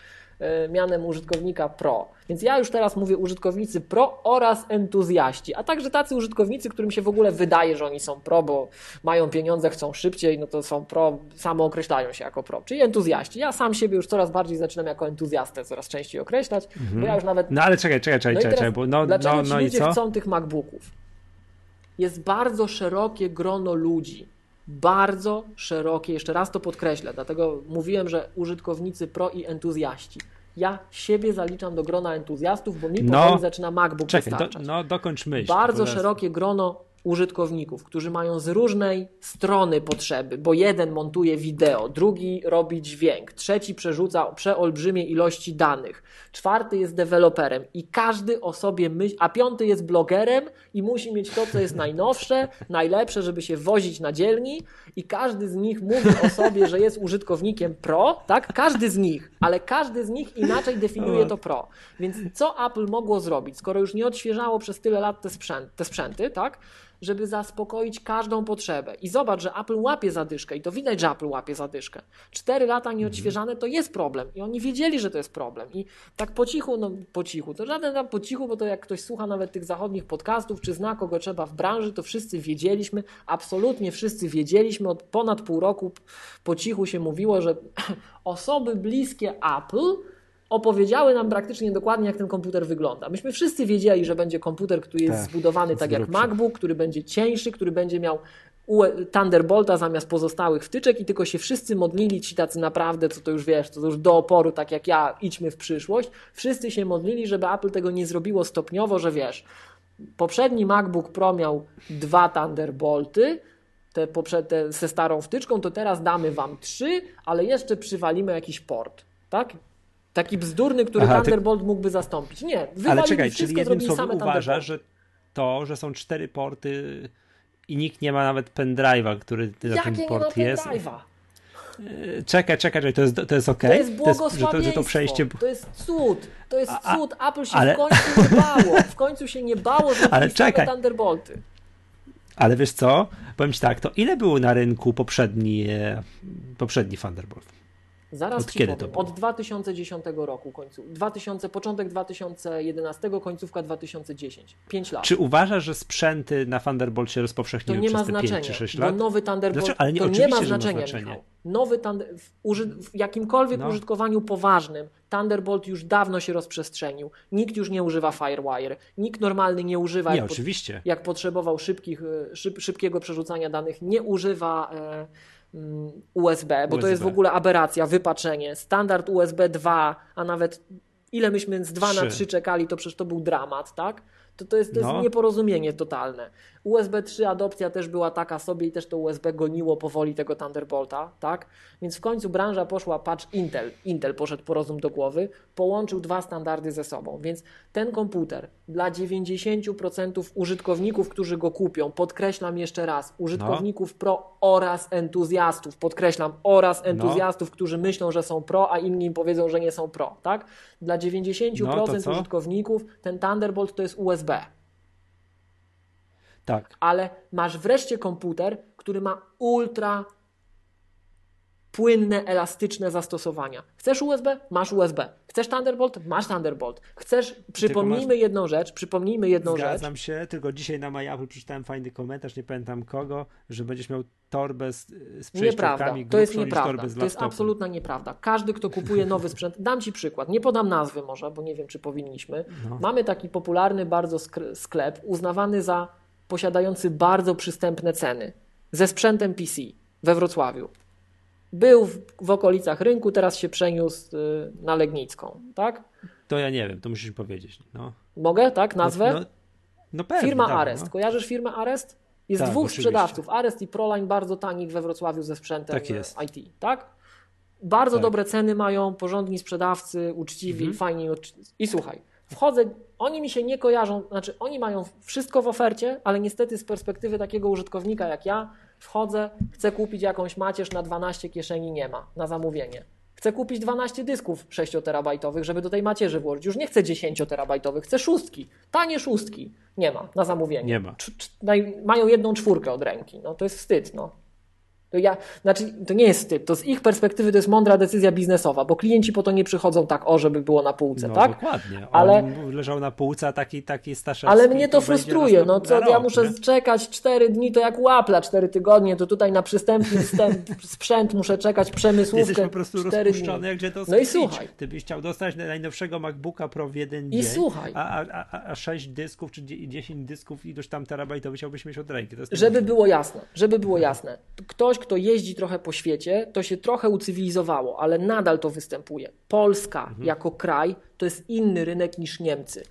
mianem użytkownika pro. Więc ja już teraz mówię użytkownicy pro oraz entuzjaści, a także tacy użytkownicy, którym się w ogóle wydaje, że oni są pro, bo mają pieniądze, chcą szybciej, no to są pro, samo określają się jako pro, czyli entuzjaści. Ja sam siebie już coraz bardziej zaczynam jako entuzjastę coraz częściej określać, bo ja już nawet no ale czekaj, czekaj, czekaj, no i czekaj, teraz, bo no, dlaczego no, no i ludzie co? chcą tych MacBooków? Jest bardzo szerokie grono ludzi. Bardzo szerokie, jeszcze raz to podkreślę, dlatego mówiłem, że użytkownicy pro i entuzjaści. Ja siebie zaliczam do grona entuzjastów, bo mi No, powoli zaczyna MacBook Czekaj, do, wystarczać. no dokończ myśl. Bardzo szerokie grono użytkowników, którzy mają z różnej strony potrzeby, bo jeden montuje wideo, drugi robi dźwięk, trzeci przerzuca przeolbrzymie ilości danych, czwarty jest deweloperem i każdy o sobie myśli, a piąty jest blogerem i musi mieć to, co jest najnowsze, najlepsze, żeby się wozić na dzielni i każdy z nich mówi o sobie, że jest użytkownikiem pro, tak? Każdy z nich, ale każdy z nich inaczej definiuje to pro. Więc co Apple mogło zrobić, skoro już nie odświeżało przez tyle lat te, sprzęt, te sprzęty, tak? Żeby zaspokoić każdą potrzebę. I zobacz, że Apple łapie zadyszkę i to widać, że Apple łapie zadyszkę. Cztery lata nieodświeżane to jest problem i oni wiedzieli, że to jest problem. I tak po cichu, no po cichu, to żaden tam po cichu, bo to jak ktoś słucha nawet tych zachodnich podcastów, czy zna kogo trzeba w branży, to wszyscy wiedzieliśmy, absolutnie wszyscy wiedzieliśmy, od ponad pół roku po cichu się mówiło, że osoby bliskie Apple opowiedziały nam praktycznie dokładnie, jak ten komputer wygląda. Myśmy wszyscy wiedzieli, że będzie komputer, który jest Tak, zbudowany tak jak. MacBook, który będzie cieńszy, który będzie miał UE Thunderbolta zamiast pozostałych wtyczek i tylko się wszyscy modlili, ci tacy naprawdę, co to już wiesz, co to już do oporu, tak jak ja, idźmy w przyszłość. Wszyscy się modlili, żeby Apple tego nie zrobiło stopniowo, że wiesz, poprzedni MacBook Pro miał dwa Thunderbolty, te, poprze- te ze starą wtyczką, to teraz damy wam trzy, ale jeszcze przywalimy jakiś port, tak? Taki bzdurny, który Aha, ty- Thunderbolt mógłby zastąpić. Nie, Ale czekaj, wszystko, czyli jednym słowem uważa, że to, że są cztery porty i nikt nie ma nawet pendrive'a, który na Jakie tym nie ma port jest. E, Czekaj, czekaj, czekaj, to jest, to jest okej? To jest że, błogosławieństwo, to, że to przejście... to jest cud, to jest A- cud. Apple się ale- w końcu nie bało, w końcu się nie bało, że Ale ale czekaj. Thunderbolty. Ale wiesz co? Powiem ci tak, to ile było na rynku poprzedni, e, poprzedni Thunderbolt? Zaraz Od kiedy powiem. to było? Od 2010 roku końcu. 2000, początek 2011, końcówka 2010. 5 lat. Czy uważasz, że sprzęty na Thunderbolt się To rozpowszechniły nie przez ma te 5 znaczenia, czy 6 bo lat? nowy Thunderbolt Dlaczego? Ale nie, to nie ma znaczenia, znaczenie. Michał. Nowy w, uży, w jakimkolwiek No. użytkowaniu poważnym Thunderbolt już dawno się rozprzestrzenił. Nikt już nie używa Firewire. Nikt normalny nie używa, Nie, jak, oczywiście. jak potrzebował szybkich, e, szyb, szybkiego przerzucania danych, nie używa e, USB, bo to jest w USB. ogóle aberracja, wypaczenie. Standard USB 2, a nawet ile myśmy z 2 na Trzy. 3 czekali, to przecież to był dramat, tak? To, to, jest, to jest No. nieporozumienie totalne. USB 3 adopcja też była taka sobie i też to USB goniło powoli tego Thunderbolta, tak? Więc w końcu branża poszła, patrz Intel, Intel poszedł po rozum do głowy, połączył dwa standardy ze sobą, więc ten komputer dla 90% użytkowników, którzy go kupią, podkreślam jeszcze raz, użytkowników pro oraz entuzjastów, podkreślam, oraz entuzjastów, którzy myślą, że są pro, a inni im powiedzą, że nie są pro, tak? Dla 90% No użytkowników ten Thunderbolt to jest USB Tak. ale masz wreszcie komputer, który ma ultra płynne, elastyczne zastosowania. Chcesz USB? Masz USB. Chcesz Thunderbolt? Masz Thunderbolt. Chcesz, przypomnijmy masz... jedną rzecz, przypomnijmy jedną Zgadzam rzecz. Zgadzam się, tylko dzisiaj na MyApple przeczytałem fajny komentarz, nie pamiętam kogo, że będziesz miał torbę z, z Nieprawda, to jest nieprawda, to jest absolutna nieprawda. Każdy, kto kupuje nowy sprzęt, dam Ci przykład, nie podam nazwy może, bo nie wiem, czy powinniśmy. No. Mamy taki popularny bardzo sklep, uznawany za posiadający bardzo przystępne ceny, ze sprzętem PC we Wrocławiu. Był w, w okolicach rynku, teraz się przeniósł y, na Legnicką, tak? To ja nie wiem, to musisz powiedzieć. No. Mogę, tak? Nazwę? No, no, no pewnie, Firma tak, Arest. No. Kojarzysz firmę Arest? Jest tak, dwóch oczywiście. sprzedawców, Arest i Proline, bardzo tanich we Wrocławiu ze sprzętem tak IT, tak? Bardzo tak. dobre ceny mają, porządni sprzedawcy, uczciwi, mhm. fajni. I słuchaj, wchodzę, oni mi się nie kojarzą, znaczy oni mają wszystko w ofercie, ale niestety z perspektywy takiego użytkownika jak ja, wchodzę, chcę kupić jakąś macierz na 12 kieszeni, nie ma, na zamówienie. Chcę kupić 12 dysków 6-terabajtowych, żeby do tej macierzy włożyć. Już nie chcę 10-terabajtowych, chcę szóstki. Tanie szóstki. Nie ma na zamówienie. Nie ma. mają jedną czwórkę od ręki. No to jest wstyd. No. To, ja, znaczy, to nie jest wstyd, to z ich perspektywy to jest mądra decyzja biznesowa, bo klienci po to nie przychodzą tak, o, żeby było na półce, no, tak? dokładnie. Ale On leżał na półce, a taki, taki Staszewski. Ale mnie to, to frustruje, no co, ja muszę nie? czekać 4 dni, to jak łapla 4 tygodnie, to tutaj na przystępny sprzęt muszę czekać przemysłówkę Jesteś po prostu rozpuszczony, jak to No i słuchaj. Ty byś chciał dostać najnowszego MacBooka Pro w jeden I dzień, słuchaj. A, a, a, a 6 dysków, czy 10 dysków, ilość tam terabajtowych chciałbyś mieć od ręki. żeby było jasne, żeby było jasne. Ktoś, kto jeździ trochę po świecie, to się trochę ucywilizowało, ale nadal to występuje. Polska mhm. jako kraj to jest inny rynek niż Niemcy.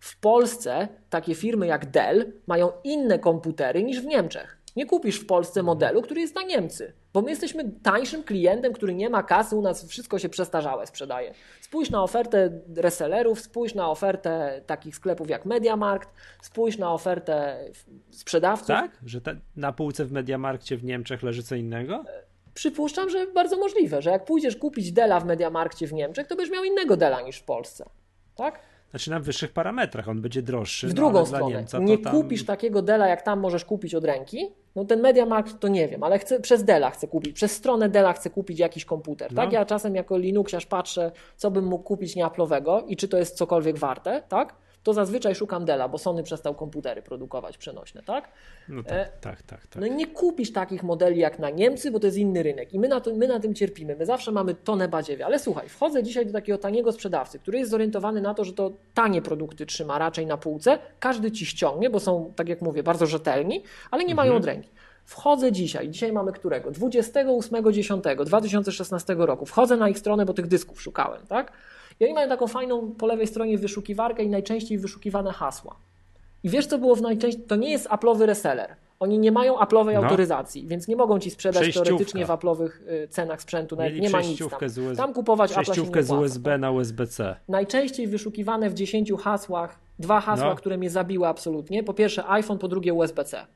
W Polsce takie firmy jak Dell mają inne komputery niż w Niemczech. Nie kupisz w Polsce modelu, który jest na Niemcy, bo my jesteśmy tańszym klientem, który nie ma kasy, u nas wszystko się przestarzałe sprzedaje. Spójrz na ofertę resellerów, spójrz na ofertę takich sklepów jak MediaMarkt, spójrz na ofertę sprzedawców. Tak? Że te, na półce w MediaMarkcie w Niemczech leży co innego? Przypuszczam, że bardzo możliwe, że jak pójdziesz kupić Dela w MediaMarkcie w Niemczech, to będziesz miał innego Dela niż w Polsce. Tak? Znaczy na wyższych parametrach, on będzie droższy. W no, drugą stronę. Niemca, nie tam... kupisz takiego Dela, jak tam możesz kupić od ręki. No ten MediaMarkt to nie wiem, ale chcę, przez Dela chcę kupić, przez stronę Dela chcę kupić jakiś komputer. Tak? No. Tak? Ja czasem jako Linuxiarz patrzę, co bym mógł kupić nieaplowego i czy to jest cokolwiek warte, tak? To zazwyczaj szukam Dela, bo Sony przestał komputery produkować przenośne, tak? No tak, e, tak, tak, tak. No i nie kupisz takich modeli jak na Niemcy, bo to jest inny rynek i my na, to, my na tym cierpimy. My zawsze mamy tonę badziewia, ale słuchaj, wchodzę dzisiaj do takiego taniego sprzedawcy, który jest zorientowany na to, że to tanie produkty trzyma raczej na półce, każdy ci ściągnie, bo są, tak jak mówię, bardzo rzetelni, ale nie mhm. mają od ręki. Wchodzę dzisiaj, dzisiaj mamy którego? 28.10.2016 roku. Wchodzę na ich stronę, bo tych dysków szukałem, tak? I oni mają taką fajną po lewej stronie wyszukiwarkę i najczęściej wyszukiwane hasła. I wiesz, co było w najczęściej? To nie jest Apple'owy reseller. Oni nie mają Apple'owej no. autoryzacji, więc nie mogą ci sprzedać teoretycznie w Apple'owych y, cenach sprzętu. Nawet nie ma nic tam. Z US... tam kupować Przejściówkę z USB na USB-C. Najczęściej wyszukiwane w 10 hasłach dwa hasła, no. które mnie zabiły absolutnie. Po pierwsze iPhone, po drugie USB-C.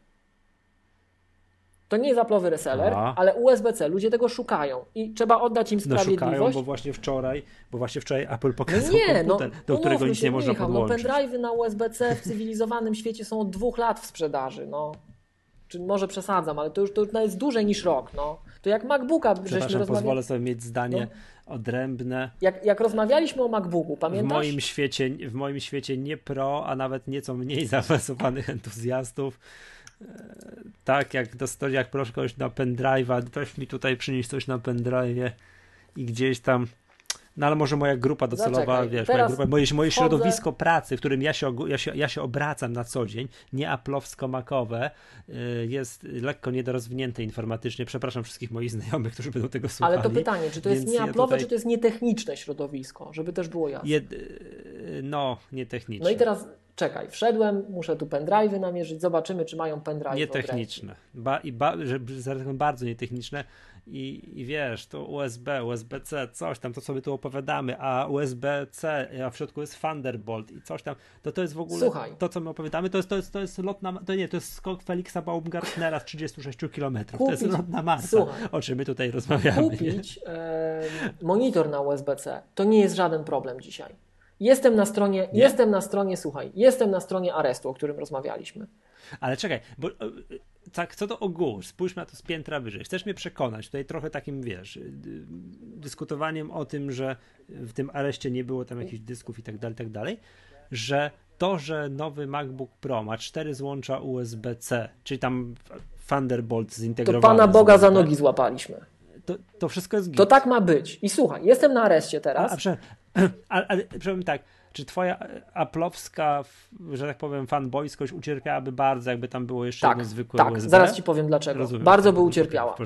To nie jest Apple'owy reseller, Aha. ale USB-C. Ludzie tego szukają i trzeba oddać im sprawiedliwość. No szukają, bo właśnie wczoraj, bo właśnie wczoraj Apple pokazał no nie, komputer, no, do którego nic nie można Michał, no podłączyć. No pendrive'y na USB-C w cywilizowanym świecie są od dwóch lat w sprzedaży. No. Czy może przesadzam, ale to już, to już jest dłużej niż rok. No. To jak MacBooka żeśmy rozmawiali... pozwolę sobie mieć zdanie no. odrębne. Jak, jak rozmawialiśmy o MacBooku, pamiętasz? W moim, świecie, w moim świecie nie pro, a nawet nieco mniej zaawansowanych entuzjastów tak, jak dostać, jak proszę kogoś na pendrive'a, ktoś mi tutaj przynieść coś na pendrive'ie i gdzieś tam no ale może moja grupa docelowa, Zaczekaj, wiesz, moja grupa, moje, moje środowisko pracy, w którym ja się, ja, się, ja się obracam na co dzień, nie aplowsko-makowe, y, jest lekko niedorozwinięte informatycznie. Przepraszam wszystkich moich znajomych, którzy będą tego słuchali. Ale to pytanie, czy to jest nie aplowe, ja tutaj... czy to jest nietechniczne środowisko, żeby też było jasne. Jed... No, nietechniczne. No i teraz czekaj, wszedłem, muszę tu pendrive'y namierzyć, zobaczymy, czy mają pendrive. Nietechniczne. Ba, i ba, że, bardzo nietechniczne. I, I wiesz, to USB, USB-C, coś tam, to sobie tu opowiadamy, a USB-C, a w środku jest Thunderbolt i coś tam, to to jest w ogóle, Słuchaj. to co my opowiadamy, to jest, to jest, to jest lot na, to nie, to jest skok Felixa Baumgartnera z 36 km, to jest lot na Marsa, Słuchaj. o czym my tutaj rozmawiamy. Kupić e, monitor na USB-C, to nie jest żaden problem dzisiaj. Jestem na stronie, nie? jestem na stronie, słuchaj, jestem na stronie Arestu, o którym rozmawialiśmy. Ale czekaj, bo tak co do ogółu, spójrz na to z piętra wyżej. Chcesz mnie przekonać, tutaj trochę takim, wiesz, dyskutowaniem o tym, że w tym areszcie nie było tam jakichś dysków i tak dalej, tak dalej, że to, że nowy MacBook Pro ma cztery złącza USB-C, czyli tam Thunderbolt zintegrowany. To Pana Boga za nogi złapaliśmy. To, to wszystko jest git. To tak ma być. I słuchaj, jestem na areszcie teraz. A, a, a, ale powiem tak, czy twoja aplowska, że tak powiem, fanboyskość ucierpiałaby bardzo, jakby tam było jeszcze tak, jedno zwykłe tak. USB? zaraz ci powiem dlaczego. Rozumiem, bardzo by ucierpiała.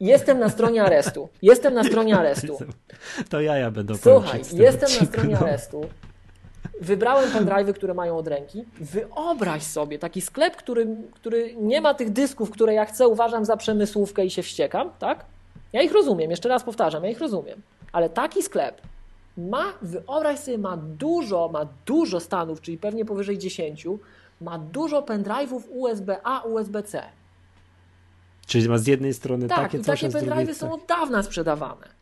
Jestem na stronie aresztu. Jestem na stronie aresztu. To ja ja będę Słuchaj, jestem na stronie aresztu. Wybrałem pendrive'y, które mają od ręki. Wyobraź sobie taki sklep, który, który nie ma tych dysków, które ja chcę, uważam za przemysłówkę i się wściekam, tak? Ja ich rozumiem, jeszcze raz powtarzam, ja ich rozumiem. Ale taki sklep ma, wyobraź sobie, ma dużo, ma dużo stanów, czyli pewnie powyżej 10, ma dużo pendrive'ów USB-A, USB-C. Czyli ma z jednej strony tak, takie i coś, takie pendrive'y są od dawna sprzedawane.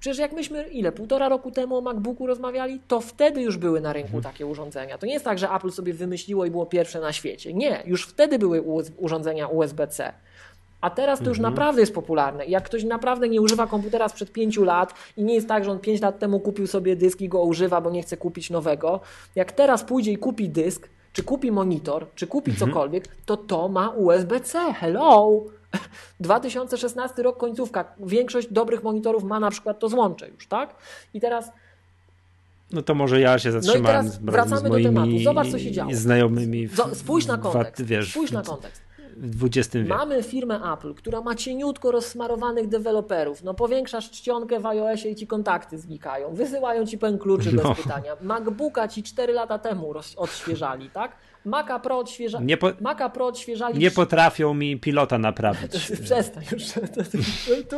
Przecież jak myśmy, ile, półtora roku temu o MacBooku rozmawiali, to wtedy już były na rynku mhm. takie urządzenia. To nie jest tak, że Apple sobie wymyśliło i było pierwsze na świecie. Nie, już wtedy były urządzenia USB-C. A teraz to już mhm. naprawdę jest popularne. Jak ktoś naprawdę nie używa komputera sprzed pięciu lat i nie jest tak, że on pięć lat temu kupił sobie dysk i go używa, bo nie chce kupić nowego, jak teraz pójdzie i kupi dysk, czy kupi monitor, czy kupi mhm. cokolwiek, to to ma USB-C. Hello! 2016 rok końcówka. Większość dobrych monitorów ma na przykład to złącze już, tak? I teraz no to może ja się zatrzymałem no i teraz wracamy z moimi do tematu. Zobacz, co się działo. znajomymi. W, spójrz na kontekst. Wiesz, spójrz na kontekst w XX wieku. Mamy firmę Apple, która ma cieniutko rozsmarowanych deweloperów. No powiększasz czcionkę w iOSie i ci kontakty znikają. Wysyłają ci pen kluczy no. bez pytania. MacBooka ci 4 lata temu odświeżali, tak? Maca Pro, odświeża... nie po... Maca Pro odświeżali... Nie potrafią mi pilota naprawić. Przestań już. Tu,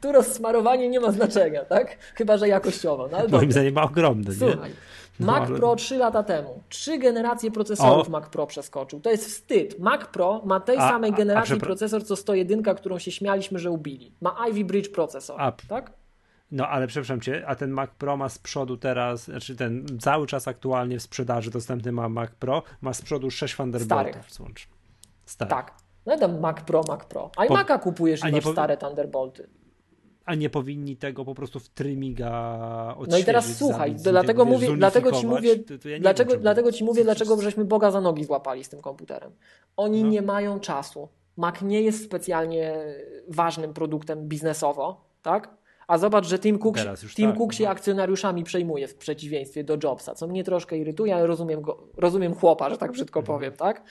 tu rozsmarowanie nie ma znaczenia, tak? Chyba, że jakościowo. No, Moim zdaniem ma ogromne. Słuchaj, nie? No, Mac. Pro 3 lata temu. Trzy generacje procesorów o. Mac Pro przeskoczył. To jest wstyd. Mac Pro ma tej a, samej generacji a, a procesor, co 101, którą się śmialiśmy, że ubili. Ma Ivy Bridge procesor. Tak? No ale przepraszam cię, a ten Mac Pro ma z przodu teraz, znaczy ten cały czas aktualnie w sprzedaży dostępny ma Mac Pro, ma z przodu 6 Thunderboltów złącz. Stary. Tak. No tam Mac Pro, Mac Pro. A i po... Maca kupujesz i masz po... stare Thunderbolty a nie powinni tego po prostu w trymiga odświeżyć. No i teraz słuchaj, dlatego mówię, dlatego ci mówię, to, to ja dlaczego, wiem, dlatego ci mówię, dlaczego żeśmy Boga za nogi złapali z tym komputerem. Oni no. nie mają czasu. Mac nie jest specjalnie ważnym produktem biznesowo, tak? A zobacz, że Tim Cook, Tim tak, Cook się no. akcjonariuszami przejmuje w przeciwieństwie do Jobsa, co mnie troszkę irytuje, ale rozumiem, go, rozumiem chłopa, że tak brzydko mhm. powiem, tak?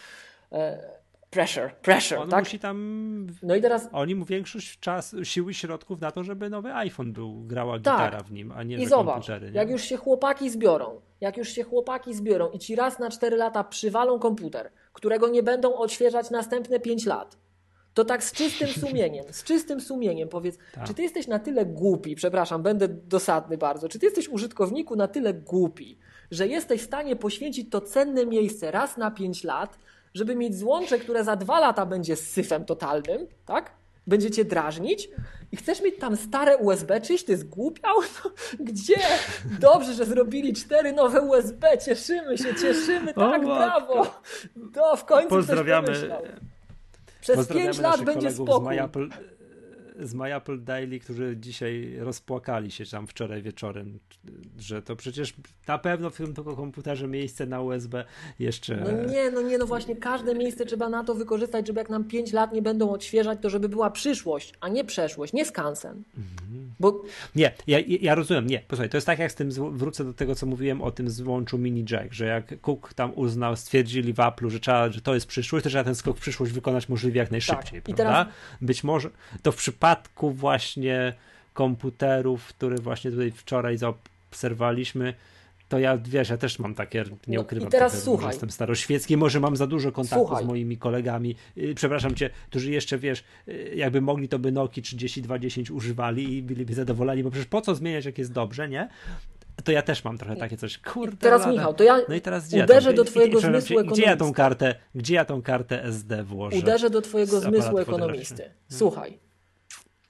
Pressure, pressure, On tak? musi tam... No i teraz... Oni mu większość czas, siły i środków na to, żeby nowy iPhone był, grała tak. gitara w nim, a nie I zobacz, komputery. Nie? jak już się chłopaki zbiorą, jak już się chłopaki zbiorą i ci raz na 4 lata przywalą komputer, którego nie będą odświeżać następne 5 lat, to tak z czystym sumieniem, z czystym sumieniem powiedz, tak. czy ty jesteś na tyle głupi, przepraszam, będę dosadny bardzo, czy ty jesteś użytkowniku na tyle głupi, że jesteś w stanie poświęcić to cenne miejsce raz na 5 lat, żeby mieć złącze, które za dwa lata będzie syfem totalnym, tak? Będzie cię drażnić i chcesz mieć tam stare USB, czyś ty zgłupiał? No, gdzie? Dobrze, że zrobili cztery nowe USB, cieszymy się, cieszymy, tak, o, brawo! To w końcu Pozdrawiamy. Przez pięć lat będzie spokój z My Apple Daily, którzy dzisiaj rozpłakali się tam wczoraj wieczorem, że to przecież na pewno w tym tylko komputerze miejsce na USB jeszcze. No nie, no nie, no właśnie każde miejsce trzeba na to wykorzystać, żeby jak nam 5 lat nie będą odświeżać, to żeby była przyszłość, a nie przeszłość, nie skansen. Mhm. Bo... Nie, ja, ja rozumiem, nie, posłuchaj, to jest tak jak z tym, wrócę do tego, co mówiłem o tym złączu mini jack, że jak Cook tam uznał, stwierdzili w Apple'u, że, trzeba, że to jest przyszłość, to trzeba ten skok w przyszłość wykonać możliwie jak najszybciej, tak. prawda? I teraz... Być może to w przypadku przypadku właśnie komputerów, które właśnie tutaj wczoraj zaobserwowaliśmy, to ja, wiesz, ja też mam takie, nie no ukrywam, i teraz takie, słuchaj. jestem staroświecki, może mam za dużo kontaktu słuchaj. z moimi kolegami, yy, przepraszam cię, którzy jeszcze, wiesz, yy, jakby mogli, to by Noki 3210 używali i byliby zadowoleni, bo przecież po co zmieniać, jak jest dobrze, nie? To ja też mam trochę takie coś, kurde. Teraz lada. Michał, to ja no i teraz gdzie uderzę do twojego zmysłu ekonomisty. Gdzie ja tą kartę, gdzie ja tą kartę SD włożę? Uderzę do twojego zmysłu ekonomisty. Słuchaj,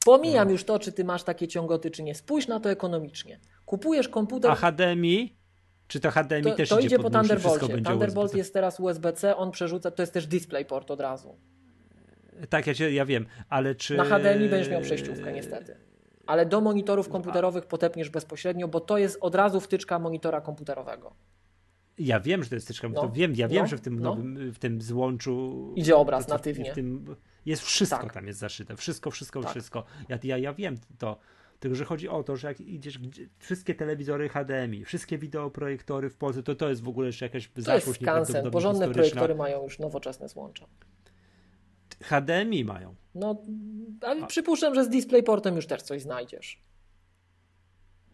Pomijam no. już to, czy ty masz takie ciągoty, czy nie. Spójrz na to ekonomicznie. Kupujesz komputer. A HDMI? Czy to HDMI To, też to idzie, idzie po Thunderbolcie. Thunderbolt jest teraz USB-C, on przerzuca, to jest też DisplayPort od razu. Tak, ja, ja wiem, ale czy... Na HDMI będziesz miał przejściówkę niestety. Ale do monitorów komputerowych potepniesz bezpośrednio, bo to jest od razu wtyczka monitora komputerowego. Ja wiem, że to jest tyczka, No, to wiem, ja wiem, no, że w tym no. nowym, w tym złączu Idzie obraz natywnie. W tym jest wszystko Tak. tam jest zaszyte, wszystko, wszystko, Tak. wszystko. Ja, ja, ja wiem to. Tylko, że chodzi o to, że jak idziesz, wszystkie telewizory HDMI, wszystkie wideoprojektory w Polsce, to to jest w ogóle jeszcze jakaś To jest skansen. Porządne projektory mają już nowoczesne złącza. HDMI mają. No, ale przypuszczam, że z DisplayPortem już też coś znajdziesz.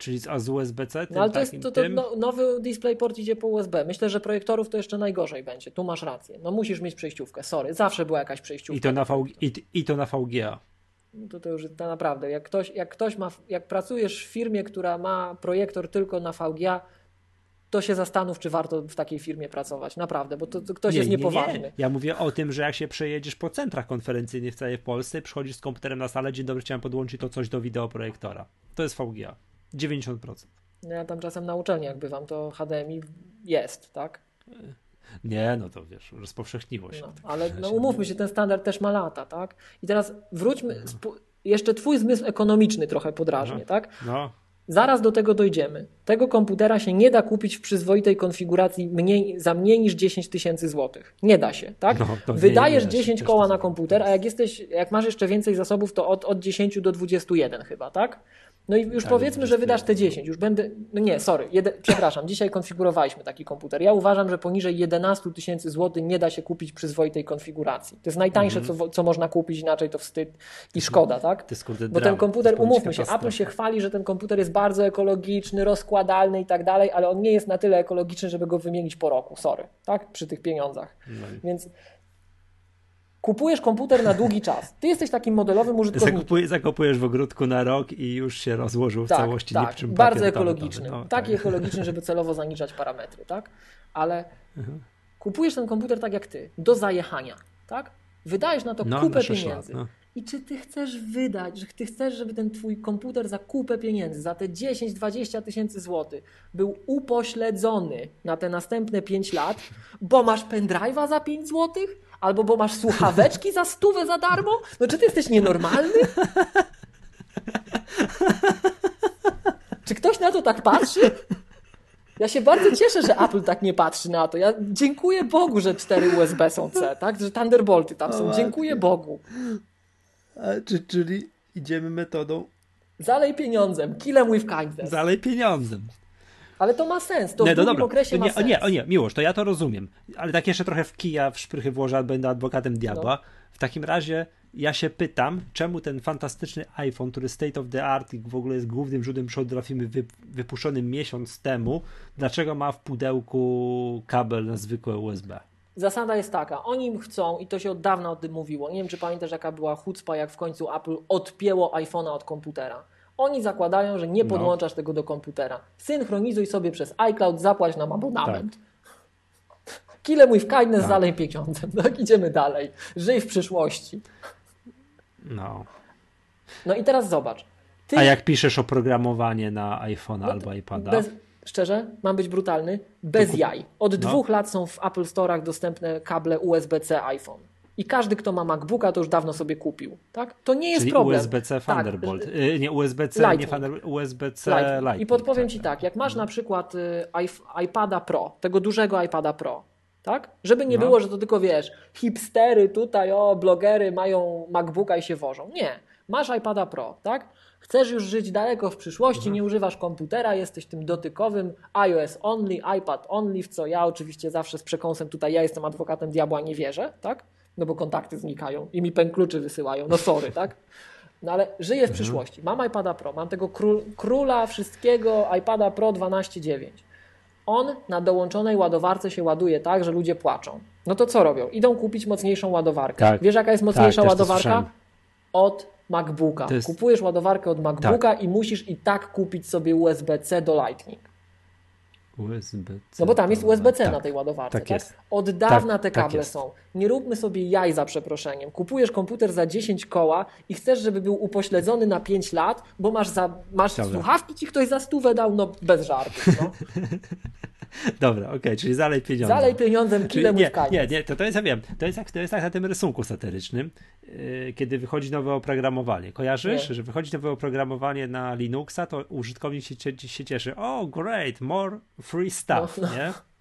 Czyli z, USB-C? Tym No ale to jest to, to tym? no, nowy DisplayPort idzie po USB. Myślę, że projektorów to jeszcze najgorzej będzie. Tu masz rację. No musisz mieć przejściówkę. Sorry, zawsze była jakaś przejściówka. I to, na v, i, I to na VGA. No to, to już to naprawdę. Jak ktoś, jak ktoś ma, jak pracujesz w firmie, która ma projektor tylko na VGA, to się zastanów, czy warto w takiej firmie pracować. Naprawdę, bo to, to ktoś jest niepoważny. Ja mówię o tym, że jak się przejedziesz po centrach konferencyjnych w całej Polsce, przychodzisz z komputerem na salę, dzień dobry, chciałem podłączyć to coś do wideoprojektora. To jest VGA. 90%. No Ja tam czasem na uczelniach bywam, to HDMI jest, tak? Nie, no to wiesz, rozpowszechniło się. No, tak. ale no, umówmy się, ten standard też ma lata, tak? I teraz wróćmy, spu- jeszcze twój zmysł ekonomiczny trochę podrażnie, Mhm. tak? No, Zaraz do tego dojdziemy. Tego komputera się nie da kupić w przyzwoitej konfiguracji mniej, za mniej niż 10 tysięcy złotych. Nie da się, tak? No, nie- Wydajesz nie się, 10 też koła na komputer, a jak jesteś, jak masz jeszcze więcej zasobów, to od, od 10 do 21 chyba, tak? No i już Tak, powiedzmy, że 21. wydasz te 10. Już będę. No nie, sorry, przepraszam, dzisiaj konfigurowaliśmy taki komputer. Ja uważam, że poniżej 11 tysięcy złotych nie da się kupić przyzwoitej konfiguracji. To jest najtańsze, Mhm. co, co można kupić, inaczej to wstyd i szkoda, tak? to jest kurde Bo ten komputer, umówmy się. Apple się chwali, że ten komputer jest bardzo ekologiczny, rozkładalny i tak dalej, ale on nie jest na tyle ekologiczny, żeby go wymienić po roku, sorry, tak? Przy tych pieniądzach. No Więc kupujesz komputer na długi czas. Ty jesteś takim modelowym użytkownikiem. Zakupuje, zakupujesz w ogródku na rok i już się rozłożył w Tak, całości tak, niczym bardzo ekologiczny. No, Taki tak. ekologiczny, żeby celowo zaniżać parametry, tak? Ale Mhm. kupujesz ten komputer tak jak ty, do zajechania, tak? Wydajesz na to No, kupę na pieniędzy. lat, no. I czy ty chcesz wydać, że ty chcesz, żeby ten twój komputer za kupę pieniędzy, za te 10-20 tysięcy złotych był upośledzony na te następne 5 lat, bo masz pendrive'a za 5 złotych? Albo bo masz słuchaweczki za stówę za darmo? No czy ty jesteś nienormalny? Czy ktoś na to tak patrzy? Ja się bardzo cieszę, że Apple tak nie patrzy na to. Ja dziękuję Bogu, że cztery USB są C, tak? Że Thunderbolty tam są. Dziękuję Bogu. A, czy, czyli idziemy metodą Zalej pieniądzem, kill 'em with kindness. zalej pieniądzem. Ale to ma sens, to nie, w no długim okresie To ma nie, o sens. nie, o nie, miłość, to ja to rozumiem. Ale tak jeszcze trochę w kija, w szprychy włożę, będę adwokatem diabła. No. W takim razie ja się pytam, czemu ten fantastyczny iPhone, który state of the art i w ogóle jest głównym źródłem przodu dla firmy wy, wypuszczony miesiąc temu, dlaczego ma w pudełku kabel na zwykłe USB? Zasada jest taka, oni chcą, i to się od dawna o tym mówiło, nie wiem czy pamiętasz jaka była chucpa, jak w końcu Apple odpięło iPhone'a od komputera. Oni zakładają, że nie No. podłączasz tego do komputera. Synchronizuj sobie przez iCloud, zapłać nam abonament. Kill 'em with kindness, Tak. zalej pieniądzem. Tak, idziemy dalej. Żyj w przyszłości. No. No i teraz zobacz. Ty, A jak piszesz oprogramowanie na iPhone'a no, albo iPada? Bez, szczerze, mam być brutalny, bez jaj. Od no. dwóch lat są w Apple Store'ach dostępne kable USB-C iPhone. I każdy, kto ma MacBooka, to już dawno sobie kupił. Tak? To nie jest Czyli problem. USB-C Tak, Thunderbolt. Y, nie USB-C, nie Lightning. Thunder, USB-C Lightning. Lightning. I podpowiem Ci tak, jak masz na przykład y, iP- iPada Pro, tego dużego iPada Pro, tak? Żeby nie No. było, że to tylko wiesz, hipstery tutaj, o, blogery mają MacBooka i się wożą. Nie. Masz iPada Pro, tak? Chcesz już żyć daleko w przyszłości, Mhm. nie używasz komputera, jesteś tym dotykowym iOS only, iPad only, w co ja oczywiście zawsze z przekąsem tutaj, ja jestem adwokatem diabła, nie wierzę, tak? No bo kontakty znikają i mi pen kluczy wysyłają, no sorry, tak? No ale żyję w Mhm. przyszłości. Mam iPada Pro, mam tego król, króla wszystkiego iPada Pro 12.9. On na dołączonej ładowarce się ładuje tak, że ludzie płaczą. No to co robią? Idą kupić mocniejszą ładowarkę. Tak. Wiesz jaka jest mocniejsza też to ładowarka? Od MacBooka. Jest- Tak. Kupujesz ładowarkę od MacBooka i musisz i tak kupić sobie USB-C do Lightning. USB-C. No bo tam jest USB-C tak, na tej ładowarce. Tak tak? Od dawna Tak, te tak kable są. Nie róbmy sobie jaj za przeproszeniem. Kupujesz komputer za 10 koła i chcesz, żeby był upośledzony na 5 lat, bo masz, za, masz Dobra. słuchawki ci ktoś za stówę dał, no bez żartów. No. Dobra, okej, czyli zalej pieniądze. Zalej pieniądzem Czyli kile nie, nie, nie, to, to jest, ja wiem, to jest, jak, to jest jak na tym rysunku satyrycznym, yy, kiedy wychodzi nowe oprogramowanie. Kojarzysz, Nie. że wychodzi nowe oprogramowanie na Linuxa, to użytkownik się, się cieszy, oh great, more free stuff, No, nie?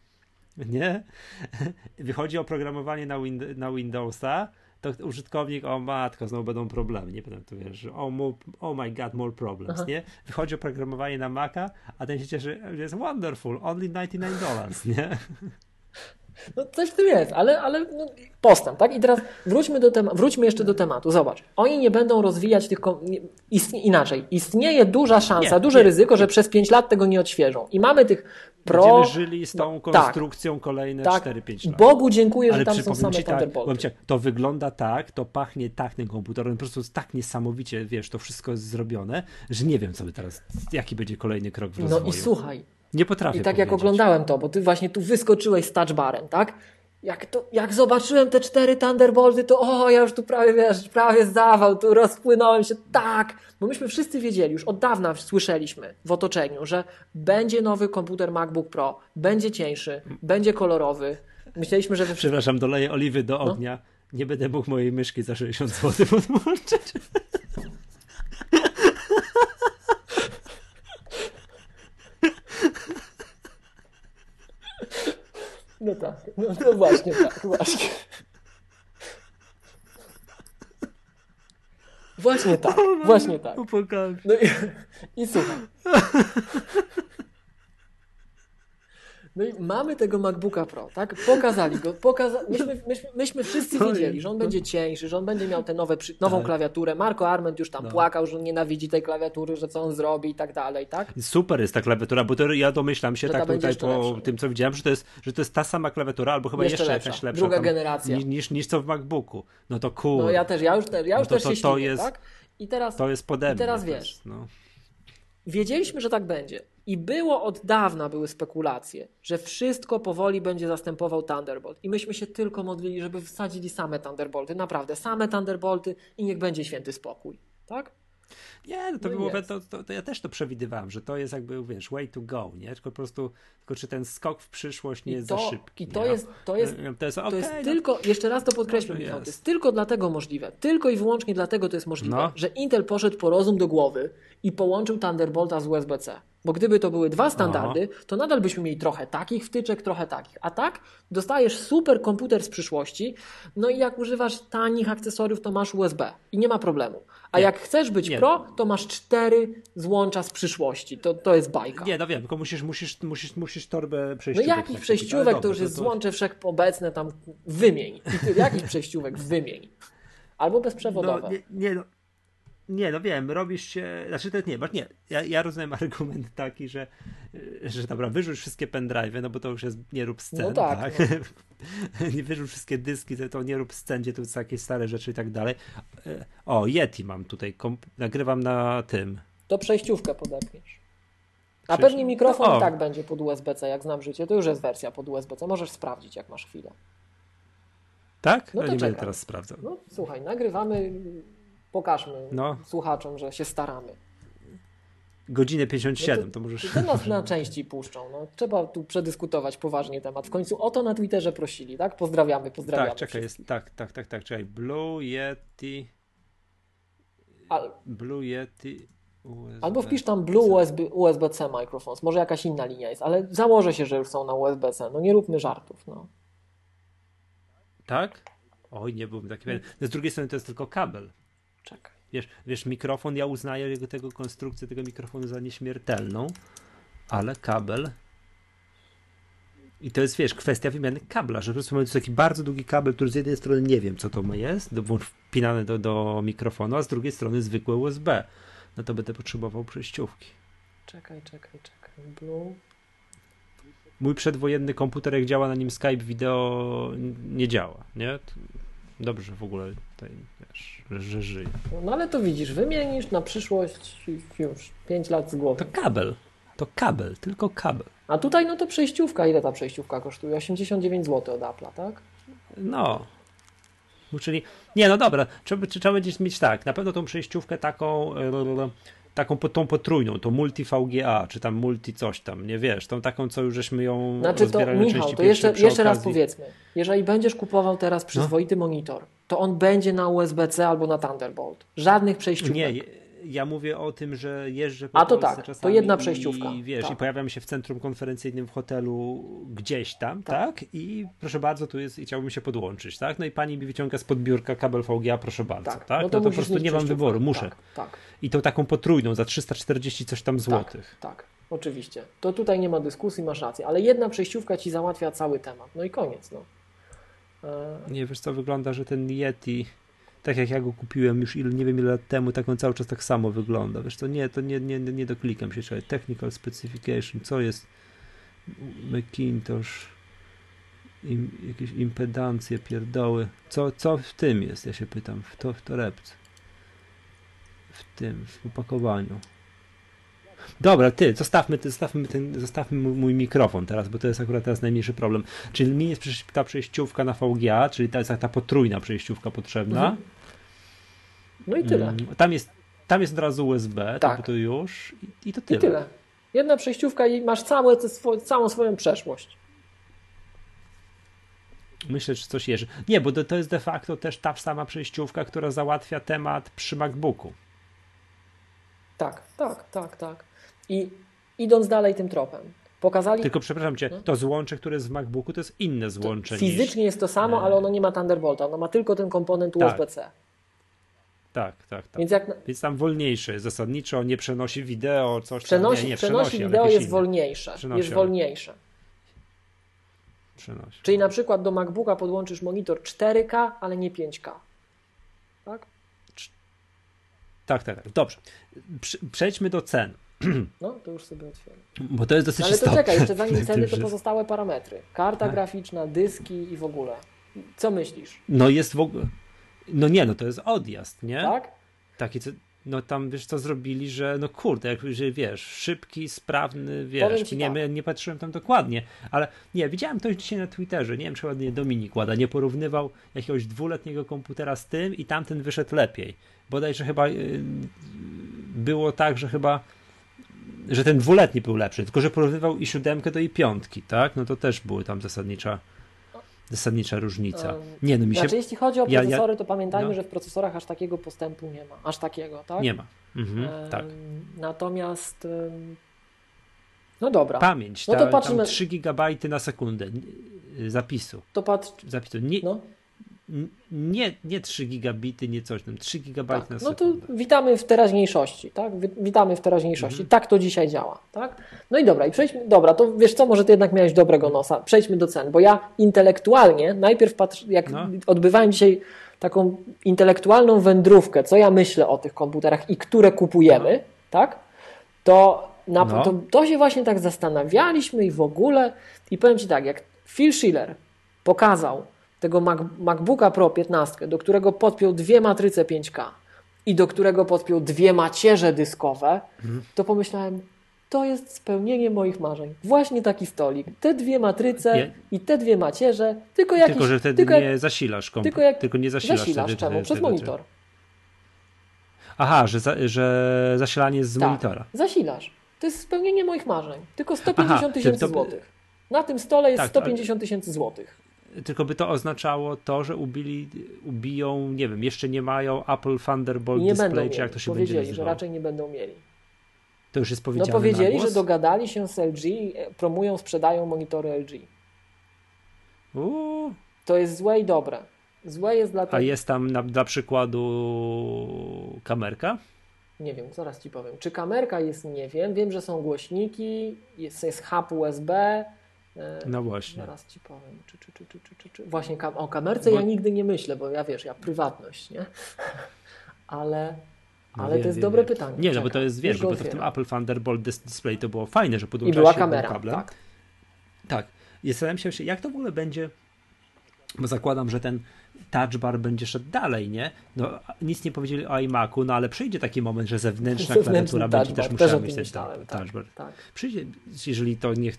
Nie? Wychodzi oprogramowanie na, win- na Windowsa, to użytkownik, o matko, znowu będą problemy, nie będę tu wiesz, że oh, oh my god, more problems, Aha. nie? Wychodzi oprogramowanie na Maca, a ten się cieszy, że jest wonderful, only 99 dollars, nie? No coś w tym jest, ale, ale no, postęp, tak? I teraz wróćmy, do tema- wróćmy jeszcze do tematu. Zobacz, oni nie będą rozwijać tych. kom- Istnie, inaczej, istnieje duża szansa, Nie, duże nie. ryzyko, że przez 5 lat tego nie odświeżą. I mamy tych pro. Będziemy żyli z tą no, konstrukcją kolejne tak, 4-5 lat. Bogu dziękuję, że Ale tam są same ci tak, ci, to wygląda tak, to pachnie tak ten komputer, on po prostu tak niesamowicie, wiesz, to wszystko jest zrobione, że nie wiem, co by teraz, jaki będzie kolejny krok w No rozwoju. i słuchaj, nie potrafię i tak jak powiedzieć. oglądałem to, bo ty właśnie tu wyskoczyłeś z touchbarem, tak? Jak, to, jak zobaczyłem te cztery Thunderbolty, to o, ja już tu prawie, wiesz, prawie zawał, tu rozpłynąłem się, tak, bo myśmy wszyscy wiedzieli, już od dawna słyszeliśmy w otoczeniu, że będzie nowy komputer MacBook Pro, będzie cieńszy, będzie kolorowy. Myśleliśmy, że. Przepraszam, doleję oliwy do No. ognia. Nie będę mógł mojej myszki za 60 zł podłączyć. No tak, no, no właśnie tak, właśnie. Właśnie tak, właśnie tak. Upłakałem się. No i, i słuchaj. No i mamy tego MacBooka Pro, tak? Pokazali go, pokaza... myśmy, myśmy, myśmy wszyscy Oj, wiedzieli, że on no. będzie cieńszy, że on będzie miał tę nowe, nową Tak. klawiaturę. Marco Arment już tam No. płakał, że on nienawidzi tej klawiatury, że co on zrobi i tak dalej, tak? Super jest ta klawiatura, bo to ja domyślam się Że ta tak tutaj po lepsza. tym, co widziałem, że to, jest, że to jest ta sama klawiatura, albo chyba Jeszcze jeszcze, lepsza. jakaś lepsza. Druga generacja. Niż, niż, co w MacBooku. No to cool. No ja też, ja już, te, ja już No to- też się to ślinię, jest- tak? I teraz To jest pode I teraz wiesz. no. Wiedzieliśmy, że tak będzie. I było od dawna, były spekulacje, że wszystko powoli będzie zastępował Thunderbolt. I myśmy się tylko modlili, żeby wsadzili same Thunderbolty. Naprawdę, same Thunderbolty i niech będzie święty spokój. Tak? Nie, no to No było, to, to, to ja też to przewidywałem, że to jest jakby, wiesz, way to go, nie? Tylko po prostu, tylko czy ten skok w przyszłość nie I jest to, za szybki. I to nie? jest, to jest, to jest, to okej, jest no, tylko, jeszcze raz to podkreślmy, Może Michał, to jest. tylko dlatego możliwe, tylko i wyłącznie dlatego to jest możliwe, No. że Intel poszedł po rozum do głowy i połączył Thunderbolta z USB-C. Bo gdyby to były dwa standardy, to nadal byśmy mieli trochę takich wtyczek, trochę takich. A tak dostajesz super komputer z przyszłości, no i jak używasz tanich akcesoriów, to masz USB i nie ma problemu. A Nie. jak chcesz być Nie. pro, to masz cztery złącza z przyszłości. To, to jest bajka. Nie, no wiem, tylko musisz, musisz, musisz, musisz torbę No przejściówek. jakich nakupić, przejściówek ale to już jest złącze wszechobecne, tam wymień. I ty, jakich przejściówek wymień? Albo bezprzewodowe. No, nie, nie, no, nie, no wiem, robisz się, znaczy to nie, nie, ja, ja rozumiem argument taki, że, że dobra, wyrzuć wszystkie pendrive'y, no bo to już jest, nie rób scen, No tak, nie wyrzuć wszystkie dyski, to, nie rób scen, gdzie tu są jakieś stare rzeczy i tak dalej. E, O, Yeti mam tutaj, nagrywam na tym. To przejściówkę podepniesz. A Przecież- pewnie mikrofon no, tak będzie pod USB-C, jak znam życie. To już jest wersja pod USB-C. Możesz sprawdzić, jak masz chwilę. Tak? No No to nie będę teraz sprawdzał. No słuchaj, nagrywamy, pokażmy No. słuchaczom, że się staramy. Godzinę 57, No to możesz... To nas na części puszczą. No, trzeba tu przedyskutować poważnie temat. W końcu o to na Twitterze prosili, tak? Pozdrawiamy, pozdrawiamy. Tak, czekaj, jest, tak, tak, tak, tak, czekaj, Blue Yeti, Al, Blue Yeti, USB. albo wpisz tam Blue USB, USB-C Microphones. Może jakaś inna linia jest, ale założę się, że już są na USB-C. No nie róbmy żartów. No. Tak? Oj, nie byłem taki pewien. No, z drugiej strony to jest tylko kabel. Czekaj. Wiesz, wiesz, mikrofon, ja uznaję jego tego konstrukcję tego mikrofonu za nieśmiertelną, ale kabel. I to jest, wiesz, kwestia wymiany kabla, że po prostu mamy tu taki bardzo długi kabel, który z jednej strony nie wiem, co to ma jest, do, wpinany do, do mikrofonu, a z drugiej strony zwykłe USB. No to będę potrzebował przejściówki. Czekaj, czekaj, czekaj. Blue. Mój przedwojenny komputer, jak działa na nim Skype wideo, nie działa, nie? Dobrze w ogóle tutaj, wiesz, że żyje. No ale to widzisz, wymienisz na przyszłość już 5 lat z głowy. To kabel. To kabel, tylko kabel. A tutaj no to przejściówka, ile ta przejściówka kosztuje? 89 zł od Apple'a, tak? No. Czyli, nie no dobra, trzeba, trzeba będzie mieć tak, na pewno tą przejściówkę taką, e, taką tą potrójną, tą multi VGA, czy tam multi coś tam, nie wiesz, tą taką, co już żeśmy ją Znaczy to, Michał, to jeszcze, jeszcze raz powiedzmy, jeżeli będziesz kupował teraz przyzwoity no? monitor, to on będzie na USB-C albo na Thunderbolt. Żadnych przejściówek. Nie, ja mówię o tym, że jeżdżę po A to tak, to jedna przejściówka. I wiesz, tak. i pojawiam się w centrum konferencyjnym w hotelu gdzieś tam, tak. tak? I proszę bardzo, tu jest i chciałbym się podłączyć, tak? No i pani mi wyciąga spod biurka kabel VGA, proszę bardzo, tak? tak? No to, no to po prostu nie mam wyboru, muszę. Tak, tak. I to taką potrójną za 340 coś tam złotych. Tak, tak, oczywiście. To tutaj nie ma dyskusji, masz rację, ale jedna przejściówka ci załatwia cały temat. No i koniec, no. E... Nie, wiesz co, wygląda, że ten Yeti tak jak ja go kupiłem już il, nie wiem ile lat temu, tak on cały czas tak samo wygląda. Wiesz, to nie, to nie, nie, nie doklikam się. Czekaj, technical specification, co jest Macintosh, im, jakieś impedancje, pierdoły. Co, co w tym jest, ja się pytam, w, to, w torebce. W tym, w opakowaniu. Dobra, ty, zostawmy, ty, zostawmy, ten, zostawmy mój mikrofon teraz, bo to jest akurat teraz najmniejszy problem. Czyli mi jest ta przejściówka na VGA, czyli ta jest ta potrójna przejściówka potrzebna. Mhm. No i tyle. Mm, tam jest, tam jest od razu USB, tak. to, to już i, i, to tyle. I tyle. Jedna przejściówka i masz całe, całą swoją przeszłość. Myślę, że coś jeszcze. Nie, bo to, to jest de facto też ta sama przejściówka, która załatwia temat przy MacBooku. Tak, tak, tak, tak. I idąc dalej tym tropem, pokazali... Tylko przepraszam Cię, no? to złącze, które jest w MacBooku, to jest inne złącze. Fizycznie niż... jest to samo, ale ono nie ma Thunderbolta, ono ma tylko ten komponent tak. USB-C. Tak, tak, tak. Więc, jak... Więc tam wolniejsze jest zasadniczo, nie przenosi wideo, coś przenosi, tam. Nie, nie, przenosi, przenosi wideo jest inne. wolniejsze. Przenosi, jest wolniejsze. Przenosi. Czyli na przykład do MacBooka podłączysz monitor 4K, ale nie 5K. Tak? Tak, tak, tak. Dobrze. Przejdźmy do cen. No, to już sobie otwieram. Bo to jest dosyć Ale to czekaj, jeszcze zanim ceny, to pozostałe parametry. Karta tak. graficzna, dyski i w ogóle. Co myślisz? No jest w ogóle... No nie, no to jest odjazd, nie? Tak? Taki, co, no tam wiesz co zrobili, że no kurde, jak że, wiesz, szybki, sprawny, wiesz, nie, tak. nie patrzyłem tam dokładnie, ale nie, widziałem ktoś dzisiaj na Twitterze, nie wiem czy ładnie Dominik Łada, nie porównywał jakiegoś dwuletniego komputera z tym i tamten wyszedł lepiej. Bodajże chyba yy, było tak, że chyba że ten dwuletni był lepszy, tylko że porównywał i siódemkę do i piątki, tak? No to też były tam zasadnicza zasadnicza różnica. Nie, no mi się... Znaczy, jeśli chodzi o procesory, ja, ja... to pamiętajmy, no. że w procesorach aż takiego postępu nie ma. Aż takiego, tak? Nie ma. Mhm, tak. Natomiast no dobra. Pamięć, no to patrzymy... 3 GB na sekundę zapisu. To patrz... Zapisu. Nie, no nie, nie 3 gigabity, nie coś tam, 3 gigabajty tak, na sekundę. No to witamy w teraźniejszości, tak? Witamy w teraźniejszości. Mhm. Tak to dzisiaj działa, tak? No i dobra, i przejdźmy, dobra, to wiesz co, może ty jednak miałeś dobrego nosa. Przejdźmy do cen, bo ja intelektualnie najpierw patrzę, jak no. odbywałem dzisiaj taką intelektualną wędrówkę, co ja myślę o tych komputerach i które kupujemy, no. tak? To, na, no. to, to się właśnie tak zastanawialiśmy i w ogóle i powiem Ci tak, jak Phil Schiller pokazał tego Mac, MacBooka Pro 15, do którego podpiął dwie matryce 5K i do którego podpiął dwie macierze dyskowe, mhm. to pomyślałem, to jest spełnienie moich marzeń. Właśnie taki stolik. Te dwie matryce nie. i te dwie macierze, tylko jakiś... Tylko, że wtedy tylko nie zasilasz komputer. Tylko, jak, tylko nie zasilasz. Zasilasz wtedy, czemu? Przez monitor. Aha, że, za, że zasilanie z tak, monitora. zasilasz. To jest spełnienie moich marzeń. Tylko 150 tysięcy złotych. Na tym stole jest tak, 150 tysięcy złotych tylko by to oznaczało to, że ubili, ubiją, nie wiem, jeszcze nie mają Apple Thunderbolt nie Display, czy jak to się powiedzieli, będzie że raczej nie będą mieli. To już jest powiedziane No powiedzieli, że dogadali się z LG, promują, sprzedają monitory LG. Uuu. To jest złe i dobre. Złe jest dla A jest tam na, dla przykładu kamerka? Nie wiem, zaraz Ci powiem. Czy kamerka jest, nie wiem. Wiem, że są głośniki, jest, jest hub USB, E, no właśnie. Zaraz ci powiem. Czy, czy, czy, czy, czy, czy. Właśnie kam o kamerce bo... ja nigdy nie myślę, bo ja wiesz, ja prywatność, nie? ale no ale wiem, to jest wiem, dobre wiem. pytanie. Nie, Czekam, no bo to jest, wiesz, bo to w tym Apple Thunderbolt Display to było fajne, że podłączałeś I była kamera, kablem. tak. Tak. I zastanawiam się, jak to w ogóle będzie, bo zakładam, że ten touch bar będzie szedł dalej, nie? No, nic nie powiedzieli o iMacu, no ale przyjdzie taki moment, że zewnętrzna klawiatura będzie też musiała mieć ten touch tak, bar. Tak. Przyjdzie, jeżeli to nie,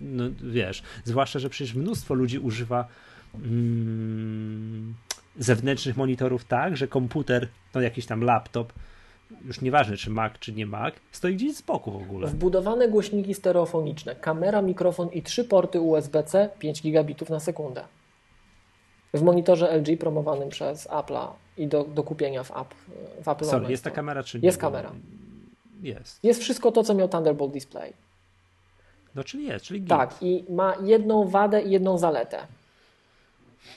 no wiesz, zwłaszcza, że przecież mnóstwo ludzi używa mm, zewnętrznych monitorów tak, że komputer, no jakiś tam laptop, już nieważne czy Mac czy nie Mac, stoi gdzieś z boku w ogóle. Wbudowane głośniki stereofoniczne, kamera, mikrofon i trzy porty USB-C 5 gigabitów na sekundę. W monitorze LG promowanym przez Apple'a i do, do kupienia w, app, w Apple Sorry, jest ta kamera czy nie? Jest kamera. Jest. Jest wszystko to, co miał Thunderbolt Display. No czyli jest, czyli git. Tak, i ma jedną wadę i jedną zaletę.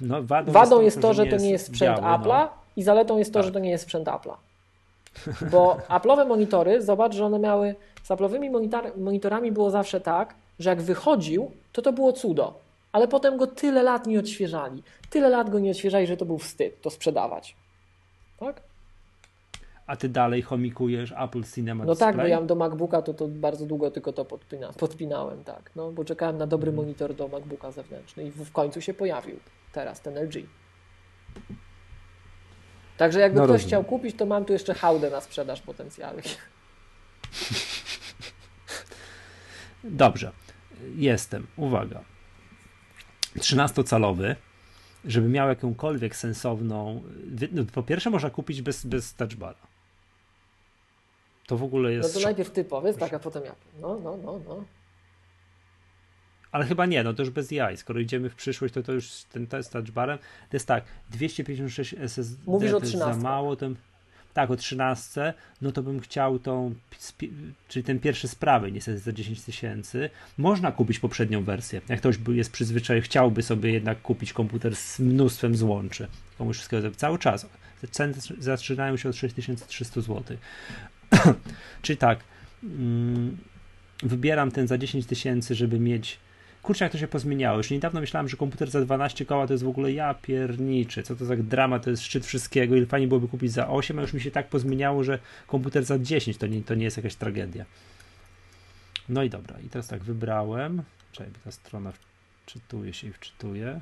No, wadą, wadą jest to, że, to nie jest sprzęt biały, Apple'a no. i zaletą jest to, tak. że to nie jest sprzęt Apple'a. Bo Apple'owe monitory, zobacz, że one miały, z Apple'owymi monitor, monitorami było zawsze tak, że jak wychodził, to to było cudo. Ale potem go tyle lat nie odświeżali. Tyle lat go nie odświeżali, że to był wstyd to sprzedawać. Tak? A ty dalej chomikujesz Apple Cinema No tak, bo ja do MacBooka to, to bardzo długo tylko to podpina, podpinałem, tak. No, bo czekałem na dobry hmm. monitor do MacBooka zewnętrzny i w, w końcu się pojawił teraz ten LG. Także jakby no ktoś rozumiem. chciał kupić, to mam tu jeszcze hałdę na sprzedaż potencjalnie. Dobrze. Jestem. Uwaga. 13-calowy, żeby miał jakąkolwiek sensowną. No, po pierwsze, można kupić bez, bez touchbara. To w ogóle jest. No to najpierw ty powiedz, tak, a potem ja. No, no, no, no. Ale chyba nie, no to już bez jaj. Skoro idziemy w przyszłość, to to już ten test touchbarem. To jest tak, 256 SSD Mówisz to jest za mało. Ten, tak, o 13, no to bym chciał tą, czyli ten pierwszy sprawy, niestety za 10 tysięcy. Można kupić poprzednią wersję. Jak ktoś jest przyzwyczajony, chciałby sobie jednak kupić komputer z mnóstwem złączy. Komuś wszystkiego cały czas. Ceny zaczynają się od 6300 zł. czyli tak, mm, wybieram ten za 10 tysięcy, żeby mieć kurczę, jak to się pozmieniało. Już niedawno myślałem, że komputer za 12 koła to jest w ogóle ja pierniczy, co to za drama, to jest szczyt wszystkiego i fajnie byłoby kupić za 8, a już mi się tak pozmieniało, że komputer za 10 to nie, to nie jest jakaś tragedia. No i dobra, i teraz tak, wybrałem, czekaj, ta strona czytuje się i wczytuje.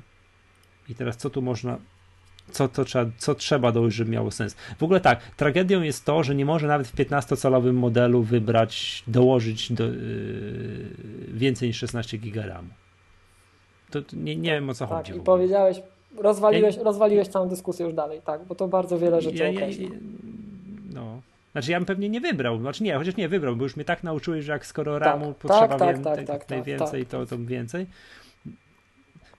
I teraz co tu można, co, to trzeba, co trzeba dojść, żeby miało sens. W ogóle tak, tragedią jest to, że nie może nawet w 15-calowym modelu wybrać, dołożyć do, yy, więcej niż 16 GB RAM. To, to nie, nie wiem o co tak, chodzi. I powiedziałeś, rozwaliłeś, ja, rozwaliłeś całą dyskusję już dalej, tak, bo to bardzo wiele rzeczy ja, ja, ja, No. Znaczy ja bym pewnie nie wybrał, znaczy nie, chociaż nie wybrał, bo już mnie tak nauczyłeś, że jak skoro tak, RAMu potrzeba tak, tak, więcej, tak, tak, najwięcej, to, to więcej.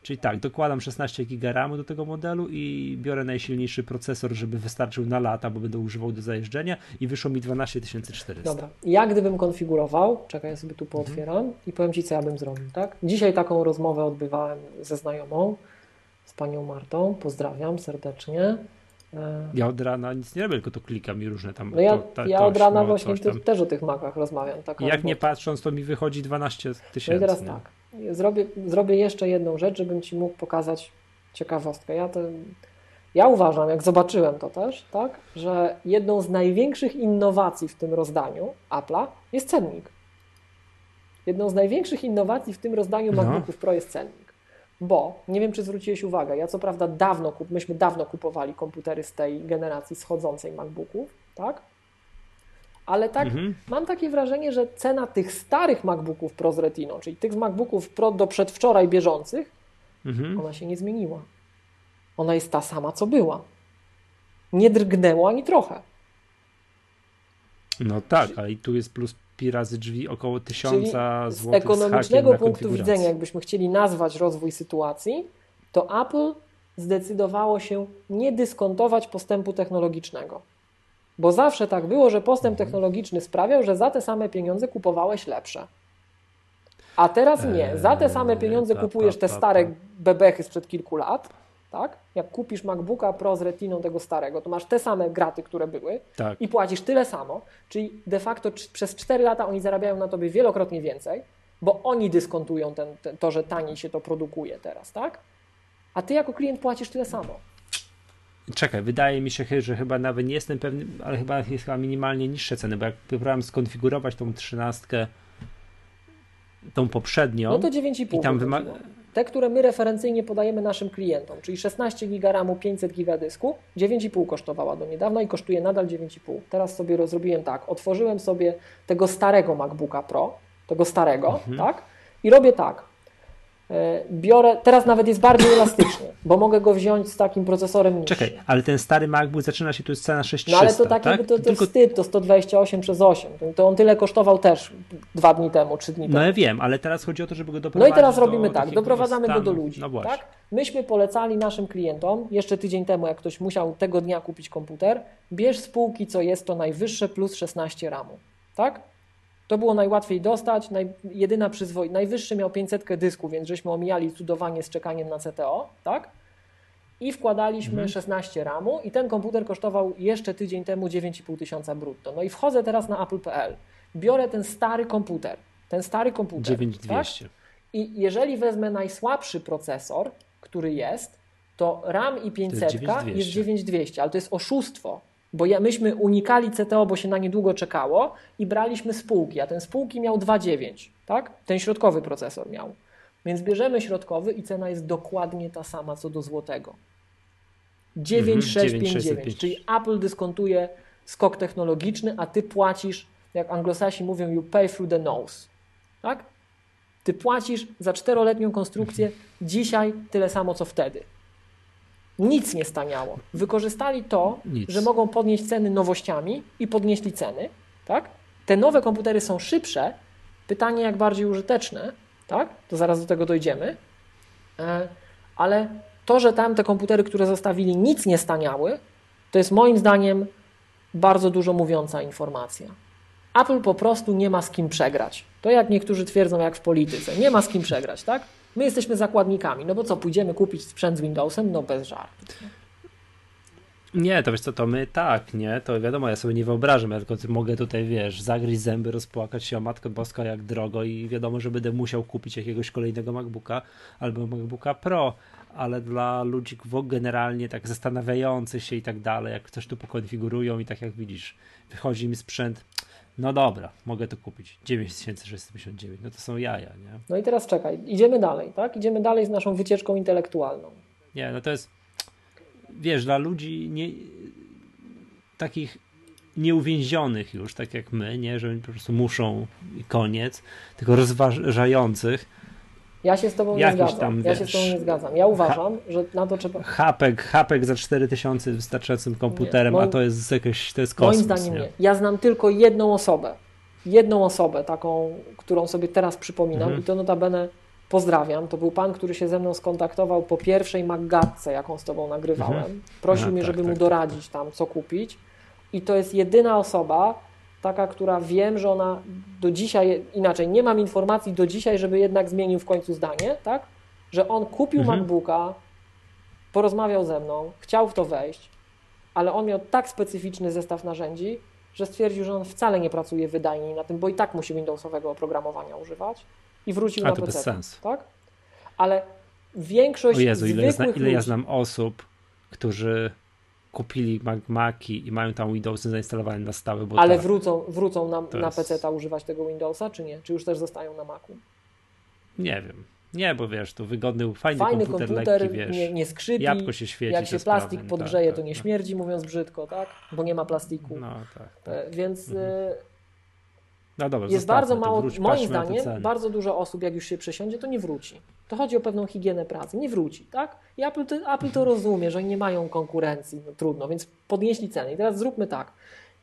Czyli tak, dokładam 16 GB do tego modelu i biorę najsilniejszy procesor, żeby wystarczył na lata, bo będę używał do zajeżdżenia i wyszło mi 12400. Dobra, ja gdybym konfigurował, czekaj, ja sobie tu pootwieram mhm. i powiem Ci, co ja bym zrobił, tak? Dzisiaj taką rozmowę odbywałem ze znajomą, z panią Martą, pozdrawiam serdecznie. E, ja od rana nic nie robię, tylko to klikam i różne tam. No ja, to, ta, ja od rana właśnie też o tych makach rozmawiam. Tak jak nie patrząc, to mi wychodzi 12 tysięcy. No i teraz nie? tak zrobię, zrobię jeszcze jedną rzecz, żebym Ci mógł pokazać ciekawostkę. Ja, to, ja uważam, jak zobaczyłem to też, tak, że jedną z największych innowacji w tym rozdaniu Apple'a jest cennik. Jedną z największych innowacji w tym rozdaniu no. MacBooków Pro jest cennik. Bo, nie wiem czy zwróciłeś uwagę, ja co prawda dawno, myśmy dawno kupowali komputery z tej generacji schodzącej MacBooków, tak? Ale tak mhm. mam takie wrażenie, że cena tych starych MacBooków Pro z Retiną, czyli tych MacBooków Pro do przedwczoraj bieżących, mhm. ona się nie zmieniła. Ona jest ta sama, co była. Nie drgnęła ani trochę. No tak, ale i tu jest plus pi razy drzwi około tysiąca złotych. Z ekonomicznego z punktu widzenia, jakbyśmy chcieli nazwać rozwój sytuacji, to Apple zdecydowało się nie dyskontować postępu technologicznego. Bo zawsze tak było, że postęp mhm. technologiczny sprawiał, że za te same pieniądze kupowałeś lepsze. A teraz nie. Za te same pieniądze kupujesz te stare bebechy sprzed kilku lat. Tak? Jak kupisz MacBooka Pro z retiną tego starego, to masz te same graty, które były tak. i płacisz tyle samo. Czyli de facto przez 4 lata oni zarabiają na tobie wielokrotnie więcej, bo oni dyskontują ten, ten, to, że taniej się to produkuje teraz, tak? A ty jako klient płacisz tyle samo. Czekaj, wydaje mi się, że chyba nawet nie jestem pewny, ale chyba jest chyba minimalnie niższe ceny, bo jak próbowałem skonfigurować tą trzynastkę, tą poprzednią. No to 9,5. I tam wymaga. te, które my referencyjnie podajemy naszym klientom, czyli 16 GB RAMu, 500 GB dysku, 9,5 kosztowała do niedawna i kosztuje nadal 9,5. Teraz sobie zrobiłem tak, otworzyłem sobie tego starego MacBooka Pro, tego starego, mhm. tak? I robię tak. E, biorę, teraz nawet jest bardziej elastyczny, bo mogę go wziąć z takim procesorem niższym. Czekaj, ale ten stary MacBook zaczyna się tu z cena 6300, No ale to tak, tak? to, to Tylko... wstyd, to 128 przez 8, to on tyle kosztował też dwa dni temu, trzy dni temu. No ja wiem, ale teraz chodzi o to, żeby go doprowadzić No i teraz robimy tak, doprowadzamy stanu. go do ludzi, no tak? Myśmy polecali naszym klientom, jeszcze tydzień temu, jak ktoś musiał tego dnia kupić komputer, bierz spółki, co jest to najwyższe plus 16 RAMu, tak? To było najłatwiej dostać, naj, jedyna przyzwoit, najwyższy miał 500 dysku, więc żeśmy omijali cudowanie z czekaniem na CTO, tak? I wkładaliśmy mhm. 16 RAMu i ten komputer kosztował jeszcze tydzień temu 9,5 tysiąca brutto. No i wchodzę teraz na apple.pl, biorę ten stary komputer, ten stary komputer. 9200. Tak? I jeżeli wezmę najsłabszy procesor, który jest, to RAM i 500 jest 9200, jest 9200 ale to jest oszustwo bo ja, myśmy unikali CTO, bo się na niedługo czekało i braliśmy spółki, a ten spółki miał 2,9, tak? Ten środkowy procesor miał. Więc bierzemy środkowy i cena jest dokładnie ta sama co do złotego. 9659, mhm, czyli Apple dyskontuje skok technologiczny, a ty płacisz, jak anglosasi mówią, you pay through the nose. Tak? Ty płacisz za czteroletnią konstrukcję dzisiaj tyle samo co wtedy. Nic nie staniało. Wykorzystali to, Nic. że mogą podnieść ceny nowościami i podnieśli ceny. Tak? Te nowe komputery są szybsze. Pytanie, jak bardziej użyteczne, tak? to zaraz do tego dojdziemy. E, ale to, że tam te komputery, które zostawili, nic nie staniały, to jest moim zdaniem bardzo dużo mówiąca informacja. Apple po prostu nie ma z kim przegrać. To jak niektórzy twierdzą, jak w polityce. Nie ma z kim przegrać, tak? My jesteśmy zakładnikami, no bo co, pójdziemy kupić sprzęt z Windowsem? No bez żartu. Nie, to wiesz co, to my tak, nie, to wiadomo, ja sobie nie wyobrażam, ja tylko mogę tutaj, wiesz, zagryźć zęby, rozpłakać się o Matkę Boska jak drogo i wiadomo, że będę musiał kupić jakiegoś kolejnego MacBooka albo MacBooka Pro, ale dla ludzi generalnie tak zastanawiających się i tak dalej, jak coś tu pokonfigurują i tak jak widzisz, wychodzi mi sprzęt, no dobra, mogę to kupić. 9659, no to są jaja, nie? No i teraz czekaj, idziemy dalej, tak? Idziemy dalej z naszą wycieczką intelektualną. Nie, no to jest, wiesz, dla ludzi nie, takich nieuwięzionych już, tak jak my, nie, że oni po prostu muszą i koniec, tylko rozważających, ja się z Tobą nie zgadzam. Ja się z Tobą nie zgadzam. Ja uważam, że na to trzeba. Hapek, hapek za 4000 wystarczającym komputerem, moim... a to jest jakieś, to jest kosmos. Moim zdaniem nie. nie. Ja znam tylko jedną osobę. Jedną osobę, taką, którą sobie teraz przypominam mhm. i to notabene pozdrawiam. To był pan, który się ze mną skontaktował po pierwszej Maggatce, jaką z Tobą nagrywałem. Mhm. Prosił mnie, tak, żeby tak, mu tak. doradzić tam, co kupić. I to jest jedyna osoba, taka, która wiem, że ona do dzisiaj, inaczej, nie mam informacji do dzisiaj, żeby jednak zmienił w końcu zdanie, tak? Że on kupił mhm. MacBooka, porozmawiał ze mną, chciał w to wejść, ale on miał tak specyficzny zestaw narzędzi, że stwierdził, że on wcale nie pracuje wydajniej na tym, bo i tak musi Windowsowego oprogramowania używać i wrócił A, na to PC. Bez sensu. Tak? Ale większość o Jezu, ile, zna, ile ja znam osób, którzy kupili Maki i mają tam Windowsy zainstalowane na stałe. Bo Ale wrócą, wrócą na, na jest... PC-ta używać tego Windowsa, czy nie? Czy już też zostają na Macu? Nie wiem. Nie, bo wiesz, to wygodny, fajny, fajny komputer, komputer lekki, wiesz, nie, nie skrzypi, jabłko się świeci. Jak się plastik sprawy, podgrzeje, tak, to nie tak, śmierdzi, mówiąc brzydko, tak? Bo nie ma plastiku. No, tak, tak. E, więc mhm. No dobra, jest bardzo mało, wróć, moim zdaniem, bardzo dużo osób, jak już się przesiądzie, to nie wróci. To chodzi o pewną higienę pracy, nie wróci, tak? I Apple to, Apple to rozumie, że nie mają konkurencji, no trudno, więc podnieśli ceny. I teraz zróbmy tak.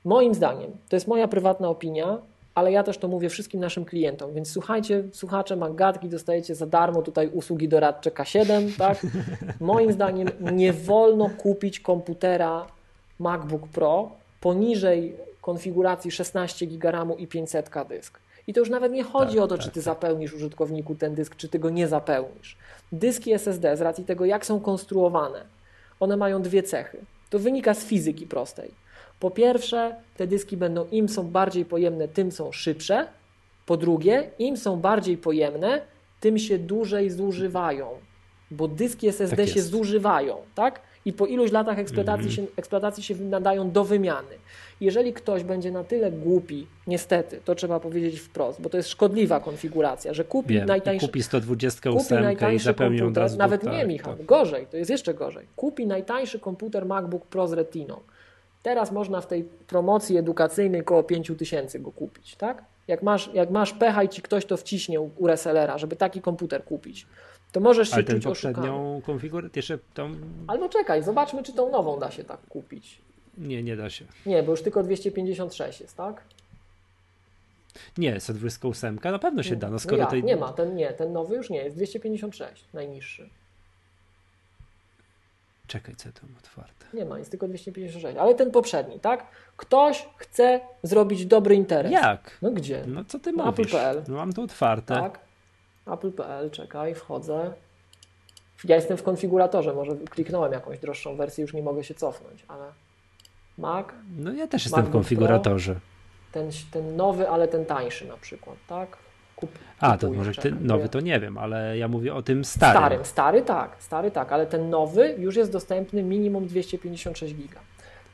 Moim zdaniem, to jest moja prywatna opinia, ale ja też to mówię wszystkim naszym klientom, więc słuchajcie, słuchacze Magatki, dostajecie za darmo tutaj usługi doradcze K7, tak? Moim zdaniem nie wolno kupić komputera MacBook Pro poniżej konfiguracji 16 GB RAMu i 500 dysk. I to już nawet nie chodzi tak, o to, tak, czy ty tak. zapełnisz użytkowniku ten dysk, czy ty go nie zapełnisz. Dyski SSD, z racji tego, jak są konstruowane, one mają dwie cechy. To wynika z fizyki prostej. Po pierwsze, te dyski będą, im są bardziej pojemne, tym są szybsze. Po drugie, im są bardziej pojemne, tym się dłużej zużywają, bo dyski SSD tak się zużywają, tak? i po iluś latach eksploatacji, Mhm. się, eksploatacji się nadają do wymiany. Jeżeli ktoś będzie na tyle głupi, niestety, to trzeba powiedzieć wprost, bo to jest szkodliwa konfiguracja, że kupi Wiem, najtańszy kupi 128 kupi i zapełni od komputer, razu nawet nie Michał, tak. gorzej, to jest jeszcze gorzej. Kupi najtańszy komputer MacBook Pro z Retiną. Teraz można w tej promocji edukacyjnej koło 5 tysięcy go kupić, tak? Jak masz, jak masz pecha i ci ktoś to wciśnie u, u resellera, żeby taki komputer kupić, to możesz się Ale ten poprzednią konfigurację, jeszcze tą... Albo czekaj, zobaczmy, czy tą nową da się tak kupić. Nie, nie da się. Nie, bo już tylko 256 jest, tak? Nie, 128 na pewno się da, no skoro ja, tej... Nie ma, ten nie, ten nowy już nie, jest 256, najniższy. Czekaj, co mam otwarte. Nie ma, jest tylko 256, ale ten poprzedni, tak? Ktoś chce zrobić dobry interes. Jak? No gdzie? No co ty No, mówisz? Apple.pl. No mam tu otwarte. Tak. Apple.pl, czekaj, wchodzę. Ja jestem w konfiguratorze, może kliknąłem jakąś droższą wersję, już nie mogę się cofnąć, ale Mac, No ja też jestem w konfiguratorze. ten, ten nowy, ale ten tańszy na przykład, tak? Kup, A, to może ten nowy to nie wiem, ale ja mówię o tym starym. Starym, stary tak, stary tak, ale ten nowy już jest dostępny minimum 256 giga.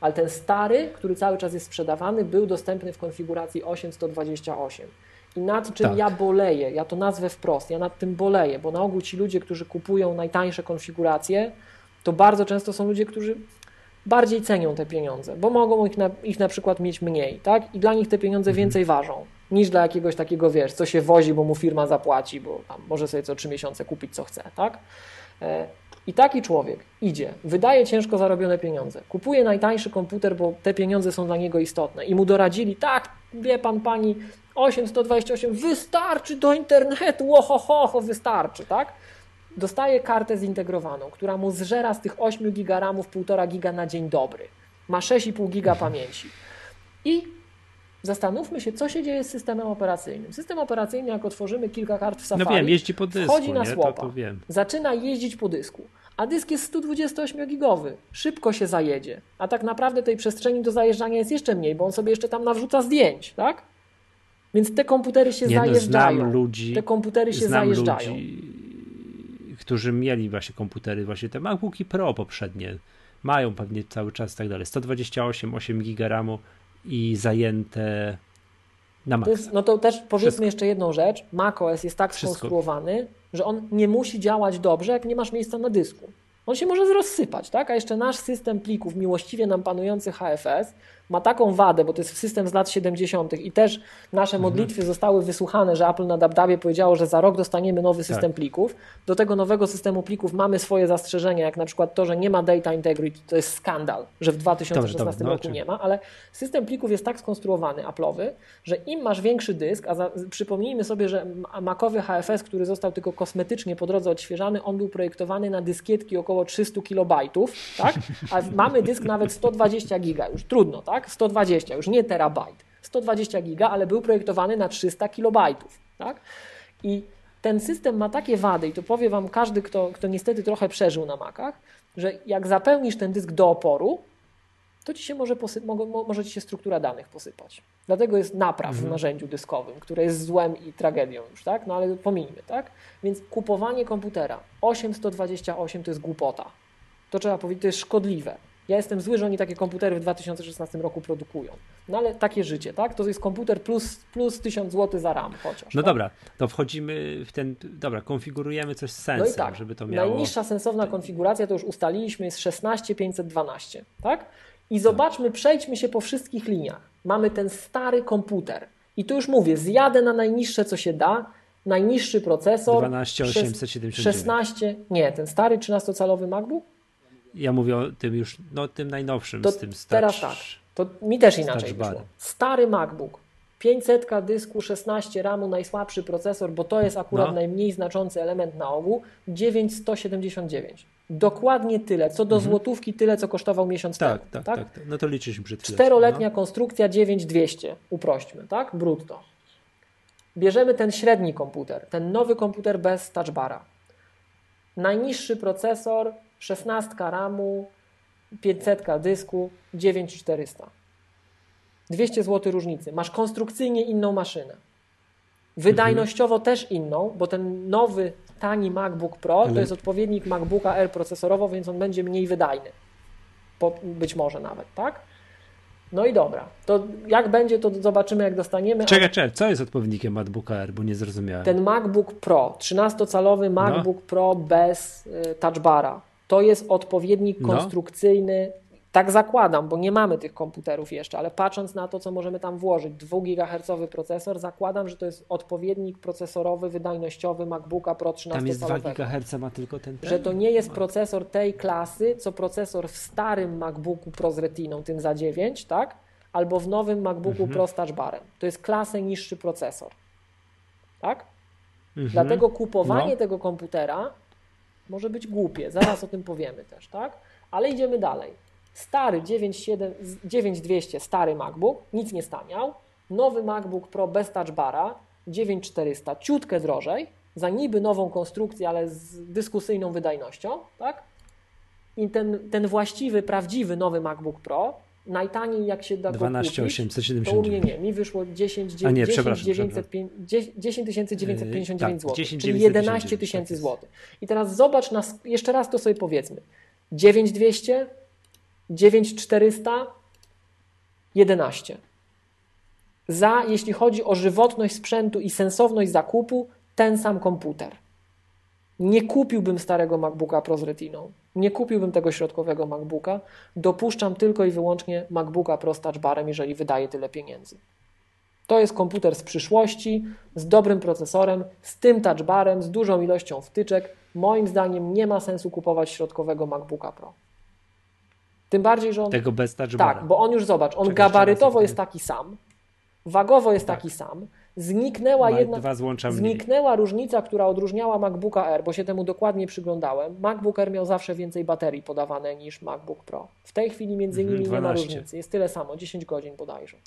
Ale ten stary, który cały czas jest sprzedawany, był dostępny w konfiguracji 8128. I nad czym Tak. ja boleję, ja to nazwę wprost, ja nad tym boleję, bo na ogół ci ludzie, którzy kupują najtańsze konfiguracje, to bardzo często są ludzie, którzy bardziej cenią te pieniądze, bo mogą ich na, ich na przykład mieć mniej, tak? I dla nich te pieniądze więcej ważą niż dla jakiegoś takiego, wiesz, co się wozi, bo mu firma zapłaci, bo może sobie co trzy miesiące kupić, co chce, tak? E, I taki człowiek idzie, wydaje ciężko zarobione pieniądze, kupuje najtańszy komputer, bo te pieniądze są dla niego istotne i mu doradzili, tak, wie pan pani, 8128 wystarczy do internetu, ohoho, wystarczy, tak? Dostaje kartę zintegrowaną, która mu zżera z tych 8 giga RAMów 1,5 giga na dzień dobry. Ma 6,5 giga pamięci. I zastanówmy się, co się dzieje z systemem operacyjnym. System operacyjny, jak otworzymy kilka kart w No Safari, wiem, jeździ po dysku, wchodzi na nie? Słopa, to zaczyna jeździć po dysku, a dysk jest 128-gigowy. Szybko się zajedzie, a tak naprawdę tej przestrzeni do zajeżdżania jest jeszcze mniej, bo on sobie jeszcze tam nawrzuca zdjęć, tak? Więc te komputery się Nie, no, zajeżdżają. znam ludzi, te komputery się zajeżdżają. ludzi, którzy mieli właśnie komputery, właśnie te MacBooki Pro poprzednie, mają pewnie cały czas i tak dalej, 128, 8 giga RAMu i zajęte na To maksa. jest, no to też powiedzmy Wszystko. jeszcze jedną rzecz. macOS jest tak Wszystko. skonstruowany, że on nie musi działać dobrze, jak nie masz miejsca na dysku. On się może rozsypać, tak? A jeszcze nasz system plików, miłościwie nam panujący HFS, ma taką wadę, bo to jest system z lat 70. i też nasze modlitwy zostały wysłuchane, że Apple na Dabdabie powiedziało, że za rok dostaniemy nowy system plików. Do tego nowego systemu plików mamy swoje zastrzeżenia, jak na przykład to, że nie ma data integrity. To jest skandal, że w 2016 Dobrze, dobrze, no, roku nie ma, ale system plików jest tak skonstruowany, Apple'owy, że im masz większy dysk, a za, przypomnijmy sobie, że ma- Macowy HFS, który został tylko kosmetycznie po drodze odświeżany, on był projektowany na dyskietki około 300 kilobajtów, tak? A mamy dysk nawet 120 giga, już trudno, tak? 120, już nie terabajt. 120 giga, ale był projektowany na 300 kilobajtów, tak? I ten system ma takie wady, i to powie Wam każdy, kto, kto niestety trochę przeżył na Macach, że jak zapełnisz ten dysk do oporu, to ci się może, posy- mo- mo- może ci się struktura danych posypać. Dlatego jest napraw w narzędziu dyskowym, które jest złem i tragedią już, tak? No ale pomijmy, tak? Więc kupowanie komputera 8128 to jest głupota. To trzeba powiedzieć, to jest szkodliwe. Ja jestem zły, że oni takie komputery w 2016 roku produkują. No ale takie życie, tak? To jest komputer plus, plus 1000 zł za RAM chociaż. No tak? dobra, to wchodzimy w ten, dobra, konfigurujemy coś z sensem, No i tak, żeby to miało... najniższa sensowna konfiguracja, to już ustaliliśmy, jest 16512, tak? I zobaczmy, przejdźmy się po wszystkich liniach. Mamy ten stary komputer. I tu już mówię, zjadę na najniższe, co się da. Najniższy procesor. 12879. 16, nie, ten stary 13-calowy MacBook? Ja mówię o tym już, no tym najnowszym, To z tym touch, teraz tak. To mi też inaczej wyszło. Stary MacBook. 500 dysku, 16 RAMu, najsłabszy procesor, bo to jest akurat No. najmniej znaczący element na ogół, 9179. Dokładnie tyle, co do złotówki, tyle, co kosztował miesiąc Mhm. Tak, temu. tak, tak, tak. No to liczyliśmy przed chwilą. Czteroletnia konstrukcja 9200, uprośćmy, tak? Brutto. Bierzemy ten średni komputer, ten nowy komputer bez touchbara. Najniższy procesor, 16 RAMu, 500 dysku, 9400. 200 zł różnicy. Masz konstrukcyjnie inną maszynę. Wydajnościowo też inną, bo ten nowy, tani MacBook Pro to Ale- jest odpowiednik MacBooka R procesorowo, więc on będzie mniej wydajny. po, być może nawet, tak? No i dobra, to jak będzie, to zobaczymy, jak dostaniemy. Czekaj, czekaj, co jest odpowiednikiem MacBooka Air, bo nie zrozumiałem. Ten MacBook Pro, 13-calowy MacBook no. Pro bez y, touchbara, to jest odpowiednik no. konstrukcyjny tak zakładam, bo nie mamy tych komputerów jeszcze, ale patrząc na to, co możemy tam włożyć, 2 GHz procesor, zakładam, że to jest odpowiednik procesorowy, wydajnościowy MacBooka Pro 13 Tam jest 2 GHz, ma tylko ten, ten? Że to nie jest procesor tej klasy, co procesor w starym MacBooku Pro z Retiną, tym za 9, tak? Albo w nowym MacBooku mhm. Pro z touchbarem. To jest klasę niższy procesor. Tak? Mhm. Dlatego kupowanie no. tego komputera może być głupie. Zaraz o tym powiemy też, tak? Ale idziemy dalej. Stary 9200, stary MacBook, nic nie staniał. Nowy MacBook Pro bez touch bara, 9400, ciutkę drożej, za niby nową konstrukcję, ale z dyskusyjną wydajnością, tak? I ten, ten właściwy, prawdziwy nowy MacBook Pro, najtaniej jak się da 12 go kupić, to u mnie nie, mi wyszło 10, 10, 10 959 zł, czyli 11 tysięcy złotych. I teraz zobacz, nas, jeszcze raz to sobie powiedzmy. 9200 9400 11. Za, jeśli chodzi o żywotność sprzętu i sensowność zakupu, ten sam komputer. Nie kupiłbym starego MacBooka Pro z Retiną. Nie kupiłbym tego środkowego MacBooka. Dopuszczam tylko i wyłącznie MacBooka Pro z touchbarem, jeżeli wydaje tyle pieniędzy. To jest komputer z przyszłości, z dobrym procesorem, z tym touchbarem, z dużą ilością wtyczek. Moim zdaniem nie ma sensu kupować środkowego MacBooka Pro. Tym bardziej, że on. Tego bez Tak, bo on już zobacz, on gabarytowo jest taki sam, wagowo jest tak. taki sam. Zniknęła jedna. Zniknęła różnica, która odróżniała MacBooka Air, bo się temu dokładnie przyglądałem. MacBook Air miał zawsze więcej baterii podawane niż MacBook Pro. W tej chwili między mhm, nimi 12. nie ma różnicy. Jest tyle samo, 10 godzin bodajże.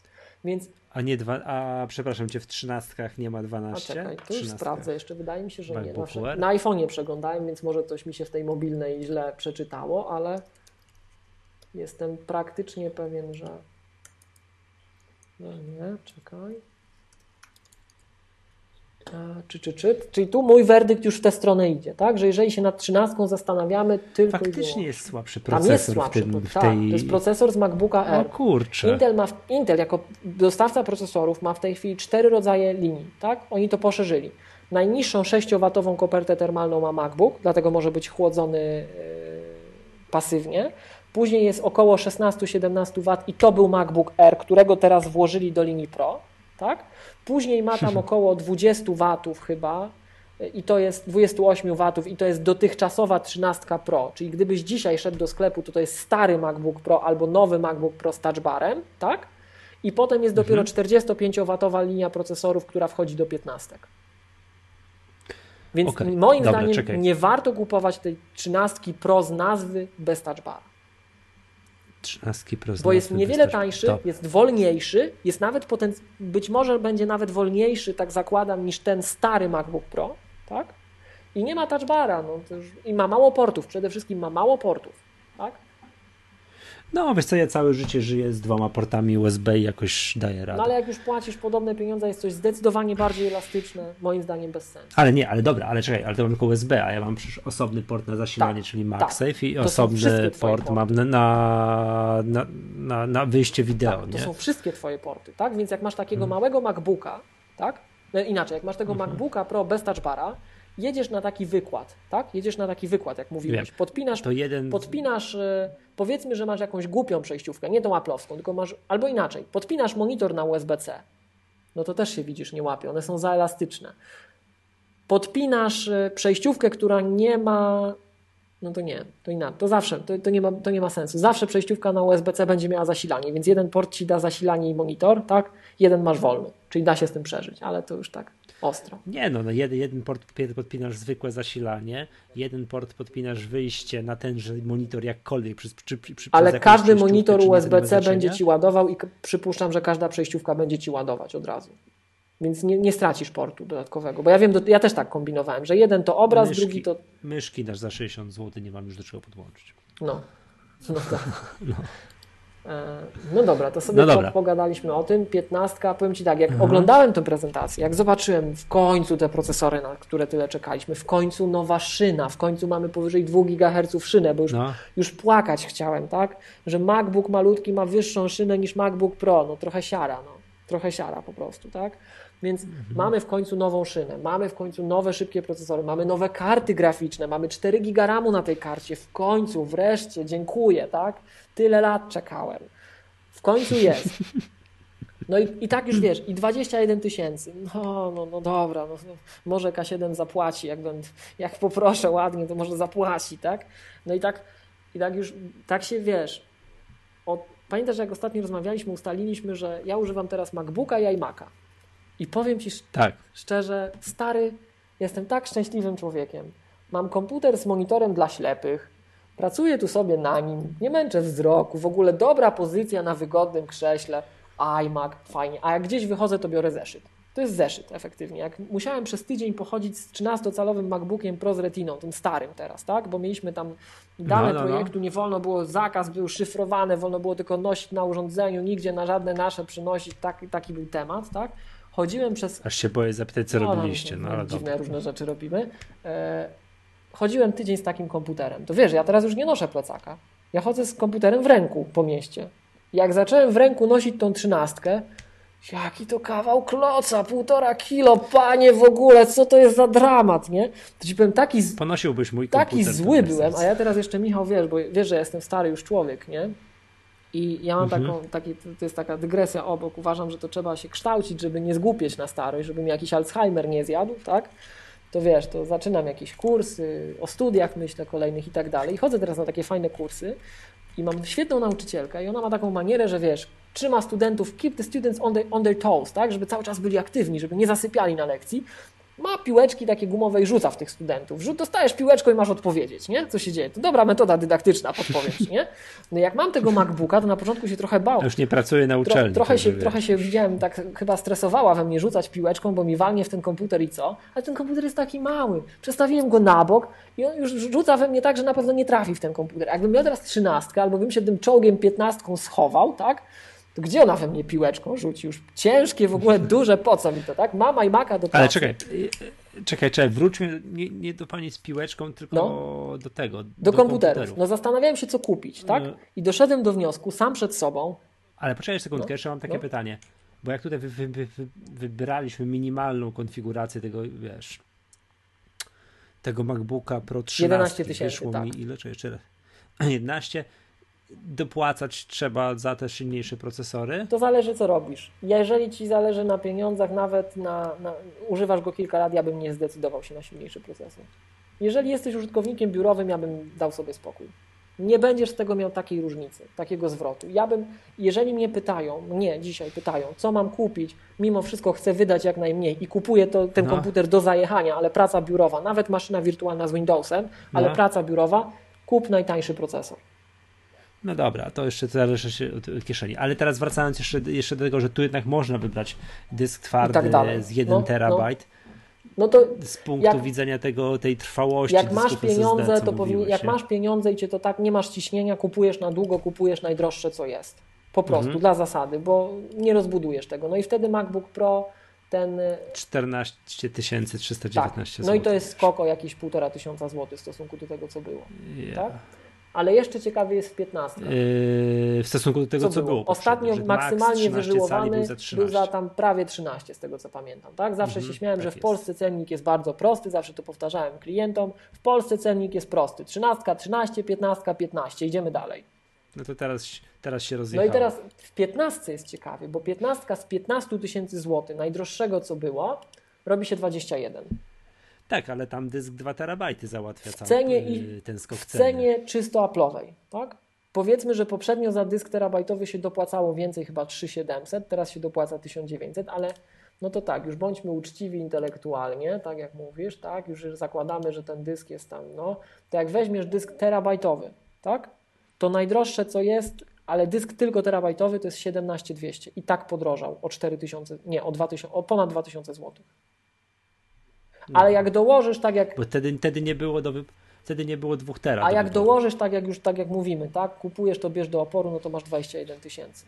Więc... A nie dwa, a przepraszam cię, w trzynastkach nie ma 12? A czekaj, to już sprawdzę jeszcze, wydaje mi się, że nie. Na, na iPhone'ie przeglądałem, więc może coś mi się w tej mobilnej źle przeczytało, ale Jestem praktycznie pewien, że. No nie, czekaj. Czy, czy, czy. Czyli tu mój werdykt już w tę stronę idzie, tak? Że jeżeli się nad trzynastką zastanawiamy, tylko. Faktycznie jest słabszy procesor. Tam jest słabszy, w tym, w tak, tej... to jest procesor z MacBooka Air. O kurczę. Intel, ma, Intel jako dostawca procesorów ma w tej chwili cztery rodzaje linii, tak? Oni to poszerzyli. Najniższą 6W kopertę termalną ma MacBook, dlatego może być chłodzony yy, pasywnie. Później jest około 16-17 W i to był MacBook Air, którego teraz włożyli do linii Pro. Tak? Później ma tam około 20 W chyba i to jest 28 W i to jest dotychczasowa 13 Pro. Czyli gdybyś dzisiaj szedł do sklepu, to to jest stary MacBook Pro albo nowy MacBook Pro z touchbarem, tak? I potem jest dopiero mhm. 45W linia procesorów, która wchodzi do 15. Więc okay. moim Dobra, zdaniem czekaj. nie warto kupować tej 13 Pro z nazwy bez touchbara. 13 Pro Bo jest niewiele tańszy, jest wolniejszy, jest nawet poten... być może będzie nawet wolniejszy, tak zakładam, niż ten stary MacBook Pro, tak? I nie ma touchbara, no, i ma mało portów, przede wszystkim ma mało portów, tak? No, wiesz co, ja całe życie żyję z dwoma portami USB i jakoś daję radę. No ale jak już płacisz podobne pieniądze, jest coś zdecydowanie bardziej elastyczne, moim zdaniem bez sensu. Ale nie, ale dobra, ale czekaj, ale to mam tylko USB, a ja mam przecież osobny port na zasilanie, tak, czyli MagSafe tak. i to osobny port mam na, na, na, na wyjście wideo. Tak, to nie? są wszystkie twoje porty, tak? Więc jak masz takiego hmm. małego MacBooka, tak? No, inaczej, jak masz tego hmm. MacBooka Pro bez touchbara, jedziesz na taki wykład, tak? Jedziesz na taki wykład, jak mówiłeś. Wiem. Podpinasz, to jeden... podpinasz, e, powiedzmy, że masz jakąś głupią przejściówkę, nie tą aplowską, tylko masz, albo inaczej, podpinasz monitor na USB-C. No to też się widzisz, nie łapie, one są za elastyczne. Podpinasz e, przejściówkę, która nie ma no to nie, to inaczej. To zawsze, to, to, nie ma, to nie ma sensu. Zawsze przejściówka na USB-C będzie miała zasilanie, więc jeden port ci da zasilanie i monitor, tak? Jeden masz wolny, czyli da się z tym przeżyć, ale to już tak ostro. Nie no, no jeden, jeden port podpinasz zwykłe zasilanie, jeden port podpinasz wyjście na tenże monitor jakkolwiek przy, przy, przy, Ale każdy monitor USB-C będzie ci ładował i przypuszczam, że każda przejściówka będzie ci ładować od razu. Więc nie, nie stracisz portu dodatkowego. Bo ja wiem, ja też tak kombinowałem, że jeden to obraz, myszki, drugi to. Myszki dasz za 60 zł, nie mam już do czego podłączyć. No. No tak. No. E, no dobra, to sobie no dobra. pogadaliśmy o tym. 15, powiem Ci tak, jak mhm. oglądałem tę prezentację, jak zobaczyłem w końcu te procesory, na które tyle czekaliśmy, w końcu nowa szyna, w końcu mamy powyżej 2 GHz szynę, bo już, no. już płakać chciałem, tak? Że MacBook malutki ma wyższą szynę niż MacBook Pro, no trochę siara, no. Trochę siara po prostu, tak? Więc mhm. mamy w końcu nową szynę, mamy w końcu nowe szybkie procesory, mamy nowe karty graficzne, mamy 4 giga RAMu na tej karcie, w końcu, wreszcie, dziękuję, tak? Tyle lat czekałem. W końcu jest. No i, i tak już wiesz, i 21 tysięcy. No, no, no dobra, no, może K7 zapłaci, jak, będę, jak poproszę ładnie, to może zapłaci, tak? No i tak, i tak już, tak się wiesz. Od, pamiętasz, jak ostatnio rozmawialiśmy, ustaliliśmy, że ja używam teraz MacBooka i iMac'a. I powiem Ci tak. szczerze, stary, jestem tak szczęśliwym człowiekiem. Mam komputer z monitorem dla ślepych, pracuję tu sobie na nim, nie męczę wzroku, w ogóle dobra pozycja na wygodnym krześle, iMac, fajnie. A jak gdzieś wychodzę, to biorę zeszyt. To jest zeszyt efektywnie. Jak musiałem przez tydzień pochodzić z 13-calowym MacBookiem Pro z Retiną, tym starym teraz, tak? Bo mieliśmy tam dane no, no, no. projektu, nie wolno było, zakaz był szyfrowany, wolno było tylko nosić na urządzeniu, nigdzie na żadne nasze przynosić, tak, taki był temat, tak? Chodziłem przez... Aż się boję zapytać, co no, robiliście. No, no, dziwne różne rzeczy robimy. E, chodziłem tydzień z takim komputerem. To wiesz, ja teraz już nie noszę plecaka. Ja chodzę z komputerem w ręku po mieście. Jak zacząłem w ręku nosić tą trzynastkę, jaki to kawał kloca, półtora kilo, panie w ogóle, co to jest za dramat, nie? To ci powiem, taki, Ponosiłbyś mój taki zły byłem, a ja teraz jeszcze, Michał, wiesz, bo wiesz, że ja jestem stary już człowiek, nie? I ja mam mhm. taką, taki, to jest taka dygresja obok, uważam, że to trzeba się kształcić, żeby nie zgłupieć na starość, żeby mi jakiś Alzheimer nie zjadł, tak? To wiesz, to zaczynam jakieś kursy, o studiach myślę kolejnych i tak dalej. I chodzę teraz na takie fajne kursy i mam świetną nauczycielkę i ona ma taką manierę, że wiesz, trzyma studentów, keep the students on, the, on their toes, tak? Żeby cały czas byli aktywni, żeby nie zasypiali na lekcji ma piłeczki takie gumowe i rzuca w tych studentów. Rzut, dostajesz piłeczką i masz odpowiedzieć, nie? Co się dzieje? To dobra metoda dydaktyczna, podpowiedź, nie? No jak mam tego MacBooka, to na początku się trochę bał. Już nie pracuję na uczelni. Tro, trochę, się, trochę się widziałem, tak chyba stresowała we mnie rzucać piłeczką, bo mi walnie w ten komputer i co? Ale ten komputer jest taki mały. Przestawiłem go na bok i on już rzuca we mnie tak, że na pewno nie trafi w ten komputer. Jakbym miał teraz trzynastkę, albo bym się tym czołgiem piętnastką schował, tak? To gdzie ona we mnie piłeczką rzuci? Już ciężkie, w ogóle duże, po co mi to, tak? Mama i maka do pracy. Ale czekaj, czekaj, czekaj, wróćmy nie, nie do pani z piłeczką, tylko no, do tego. Do, do komputerów. komputerów. No zastanawiałem się, co kupić, tak? No. I doszedłem do wniosku, sam przed sobą. Ale poczekaj sekundkę, no, jeszcze mam takie no. pytanie. Bo jak tutaj wy, wy, wy, wybraliśmy minimalną konfigurację tego, wiesz, tego MacBooka Pro 13, 11 tysięcy, tak. mi ile, czy jeszcze 11, dopłacać trzeba za te silniejsze procesory? To zależy, co robisz. Jeżeli ci zależy na pieniądzach, nawet na, na, używasz go kilka lat, ja bym nie zdecydował się na silniejszy procesor. Jeżeli jesteś użytkownikiem biurowym, ja bym dał sobie spokój. Nie będziesz z tego miał takiej różnicy, takiego zwrotu. Ja bym, jeżeli mnie pytają, mnie dzisiaj pytają, co mam kupić, mimo wszystko chcę wydać jak najmniej i kupuję to, ten no. komputer do zajechania, ale praca biurowa, nawet maszyna wirtualna z Windowsem, ale no. praca biurowa, kup najtańszy procesor. No dobra, to jeszcze zależy się od kieszeni. Ale teraz wracając jeszcze, jeszcze do tego, że tu jednak można wybrać dysk twardy tak z 1 no, terabajt. No. no. to z punktu jak, widzenia tego, tej trwałości. Jak masz pieniądze, SSD, to jak masz pieniądze i cię to tak nie masz ciśnienia, kupujesz na długo, kupujesz najdroższe co jest. Po prostu, mhm. dla zasady, bo nie rozbudujesz tego. No i wtedy MacBook Pro ten. 14 319 tak. No i to jest skoko jakieś półtora tysiąca złotych w stosunku do tego, co było. Yeah. Tak? Ale jeszcze ciekawy jest w 15. Yy, w stosunku do tego, co, co było. było Ostatnio maksymalnie wyżyłowany był za, był za, tam prawie 13, z tego co pamiętam. Tak? Zawsze mhm, się śmiałem, tak że w jest. Polsce cennik jest bardzo prosty, zawsze to powtarzałem klientom. W Polsce cennik jest prosty. 13, 13, 15, 15. Idziemy dalej. No to teraz, teraz się rozjechało. No i teraz w 15 jest ciekawy, bo 15 z 15 tysięcy złotych, najdroższego co było, robi się 21. Tak, ale tam dysk 2 terabajty załatwia cały cenie i, ten skok w cenie czysto Apple'owej, tak? Powiedzmy, że poprzednio za dysk terabajtowy się dopłacało więcej, chyba 3700, teraz się dopłaca 1900, ale no to tak, już bądźmy uczciwi intelektualnie, tak jak mówisz, tak, już zakładamy, że ten dysk jest tam, no, to jak weźmiesz dysk terabajtowy, tak, to najdroższe co jest, ale dysk tylko terabajtowy to jest 17200 i tak podrożał o 4000, nie, o, 2000, o ponad 2000 No. Ale jak dołożysz tak jak. Bo wtedy, wtedy nie było do. wtedy nie było dwóch tera. A jak dołożysz, tak jak już tak jak mówimy, tak, kupujesz to bierz do oporu, no to masz 21 tysięcy.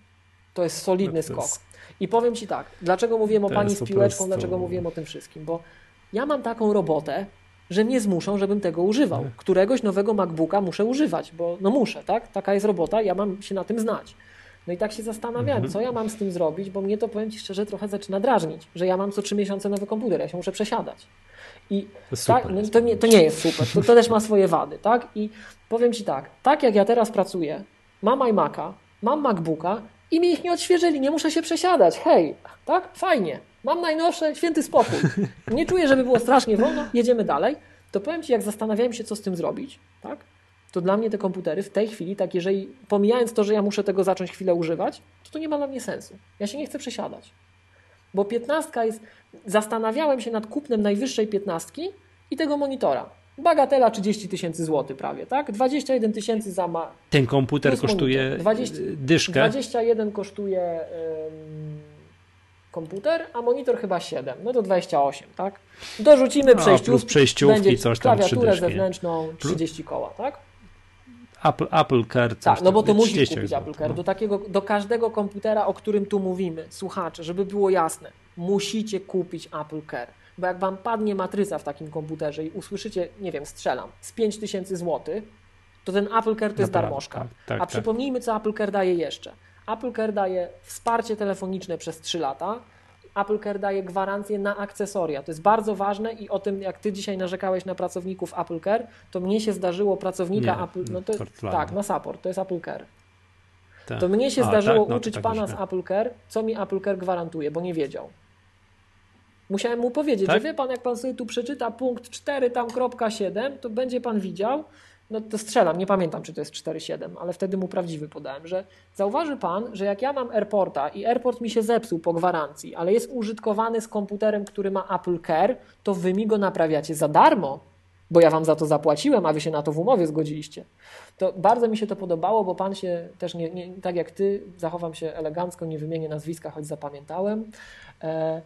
To jest solidny No to skok. jest- I powiem Ci tak, dlaczego mówiłem o To pani z piłeczką, prostu- dlaczego mówiłem o tym wszystkim, bo ja mam taką robotę, że mnie zmuszą, żebym tego używał. Mhm. Któregoś nowego MacBooka muszę używać, bo no muszę, tak? Taka jest robota, ja mam się na tym znać. No i tak się zastanawiałem, Mhm. co ja mam z tym zrobić, bo mnie to, powiem Ci szczerze, trochę zaczyna drażnić, że ja mam co trzy miesiące nowy komputer, ja się muszę przesiadać. I To tak, no, to, nie, to nie jest super, to, to też ma swoje wady, tak? I powiem Ci tak, tak jak ja teraz pracuję, mam iMac'a, mam MacBooka i mi ich nie odświeżyli, nie muszę się przesiadać, hej, tak? Fajnie, mam najnowsze, święty spokój. Nie czuję, żeby było strasznie wolno, jedziemy dalej. To powiem Ci, jak zastanawiałem się, co z tym zrobić, tak? To dla mnie te komputery w tej chwili, tak jeżeli, pomijając to, że ja muszę tego zacząć chwilę używać, to to nie ma dla mnie sensu. Ja się nie chcę przesiadać. Bo piętnastka jest. Zastanawiałem się nad kupnem najwyższej piętnastki i tego monitora. Bagatela 30 tysięcy złotych prawie, tak? 21 tysięcy za ma. Ten komputer kosztuje monitor. 20 y, dyszkę. 21 kosztuje ym, komputer, a monitor chyba 7. No to 28, tak? Dorzucimy No, przejściówki. plus przejściówki, będzie coś tam, klawiaturę dyszki. zewnętrzną 30 koła, tak? Apple, Apple Care. Tak, no bo to musisz 30 kupić Apple Care. no. Do, takiego, do każdego komputera, o którym tu mówimy, słuchacze, żeby było jasne, musicie kupić Apple Care. Bo jak wam padnie matryca w takim komputerze i usłyszycie, nie wiem, strzelam, z 5000 zł, to ten Apple Care to jest darmożka. tak, tak, A tak. przypomnijmy, co Apple Care daje jeszcze. Apple Care daje wsparcie telefoniczne przez 3 lata. Apple Care daje gwarancję na akcesoria. To jest bardzo ważne i o tym, jak ty dzisiaj narzekałeś na pracowników Apple Care, to mnie się zdarzyło pracownika Nie, Apple. No to, Portlandu. tak, na support, to jest Apple Care. Tak. To mnie się A, zdarzyło tak? No to uczyć tak pana z Apple Care, co mi Apple Care gwarantuje, bo nie wiedział. Musiałem mu powiedzieć, Tak? że wie pan, jak pan sobie tu przeczyta punkt 4, tam kropka 7, to będzie pan widział, no to strzelam, nie pamiętam, czy to jest 4,7, ale wtedy mu prawdziwy podałem, że zauważy pan, że jak ja mam AirPorta i AirPort mi się zepsuł po gwarancji, ale jest użytkowany z komputerem, który ma Apple Care, to wy mi go naprawiacie za darmo, bo ja wam za to zapłaciłem, a wy się na to w umowie zgodziliście. To bardzo mi się to podobało, bo pan się też nie, nie tak jak ty, zachowam się elegancko, nie wymienię nazwiska, choć zapamiętałem. E,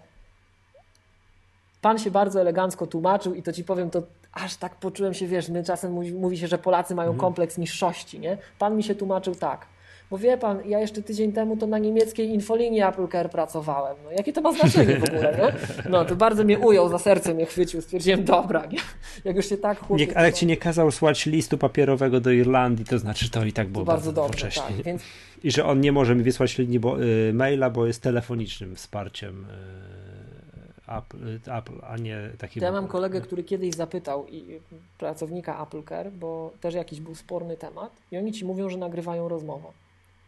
pan się bardzo elegancko tłumaczył i to ci powiem, to aż tak poczułem się, wiesz, my czasem mówi, mówi się, że Polacy mają Mhm. kompleks niższości, nie? Pan mi się tłumaczył tak. Bo wie pan, ja jeszcze tydzień temu to na niemieckiej infolinii Apple Care pracowałem. No, jakie to ma znaczenie w ogóle, nie? No, to bardzo mnie ujął, za serce mnie chwycił. Stwierdziłem, dobra, nie? Jak już się tak chłopie... Nie, ale jak ci nie kazał słać listu papierowego do Irlandii, to znaczy to i tak było to bardzo bardzo dobrze, wcześnie. tak. Więc I że on nie może mi wysłać linii bo, y, maila, bo jest telefonicznym wsparciem y, Apple, y, Apple, a nie takim. To ja mam kolegę, który kiedyś zapytał i pracownika Apple Care, bo też jakiś był sporny temat i oni ci mówią, że nagrywają rozmowę.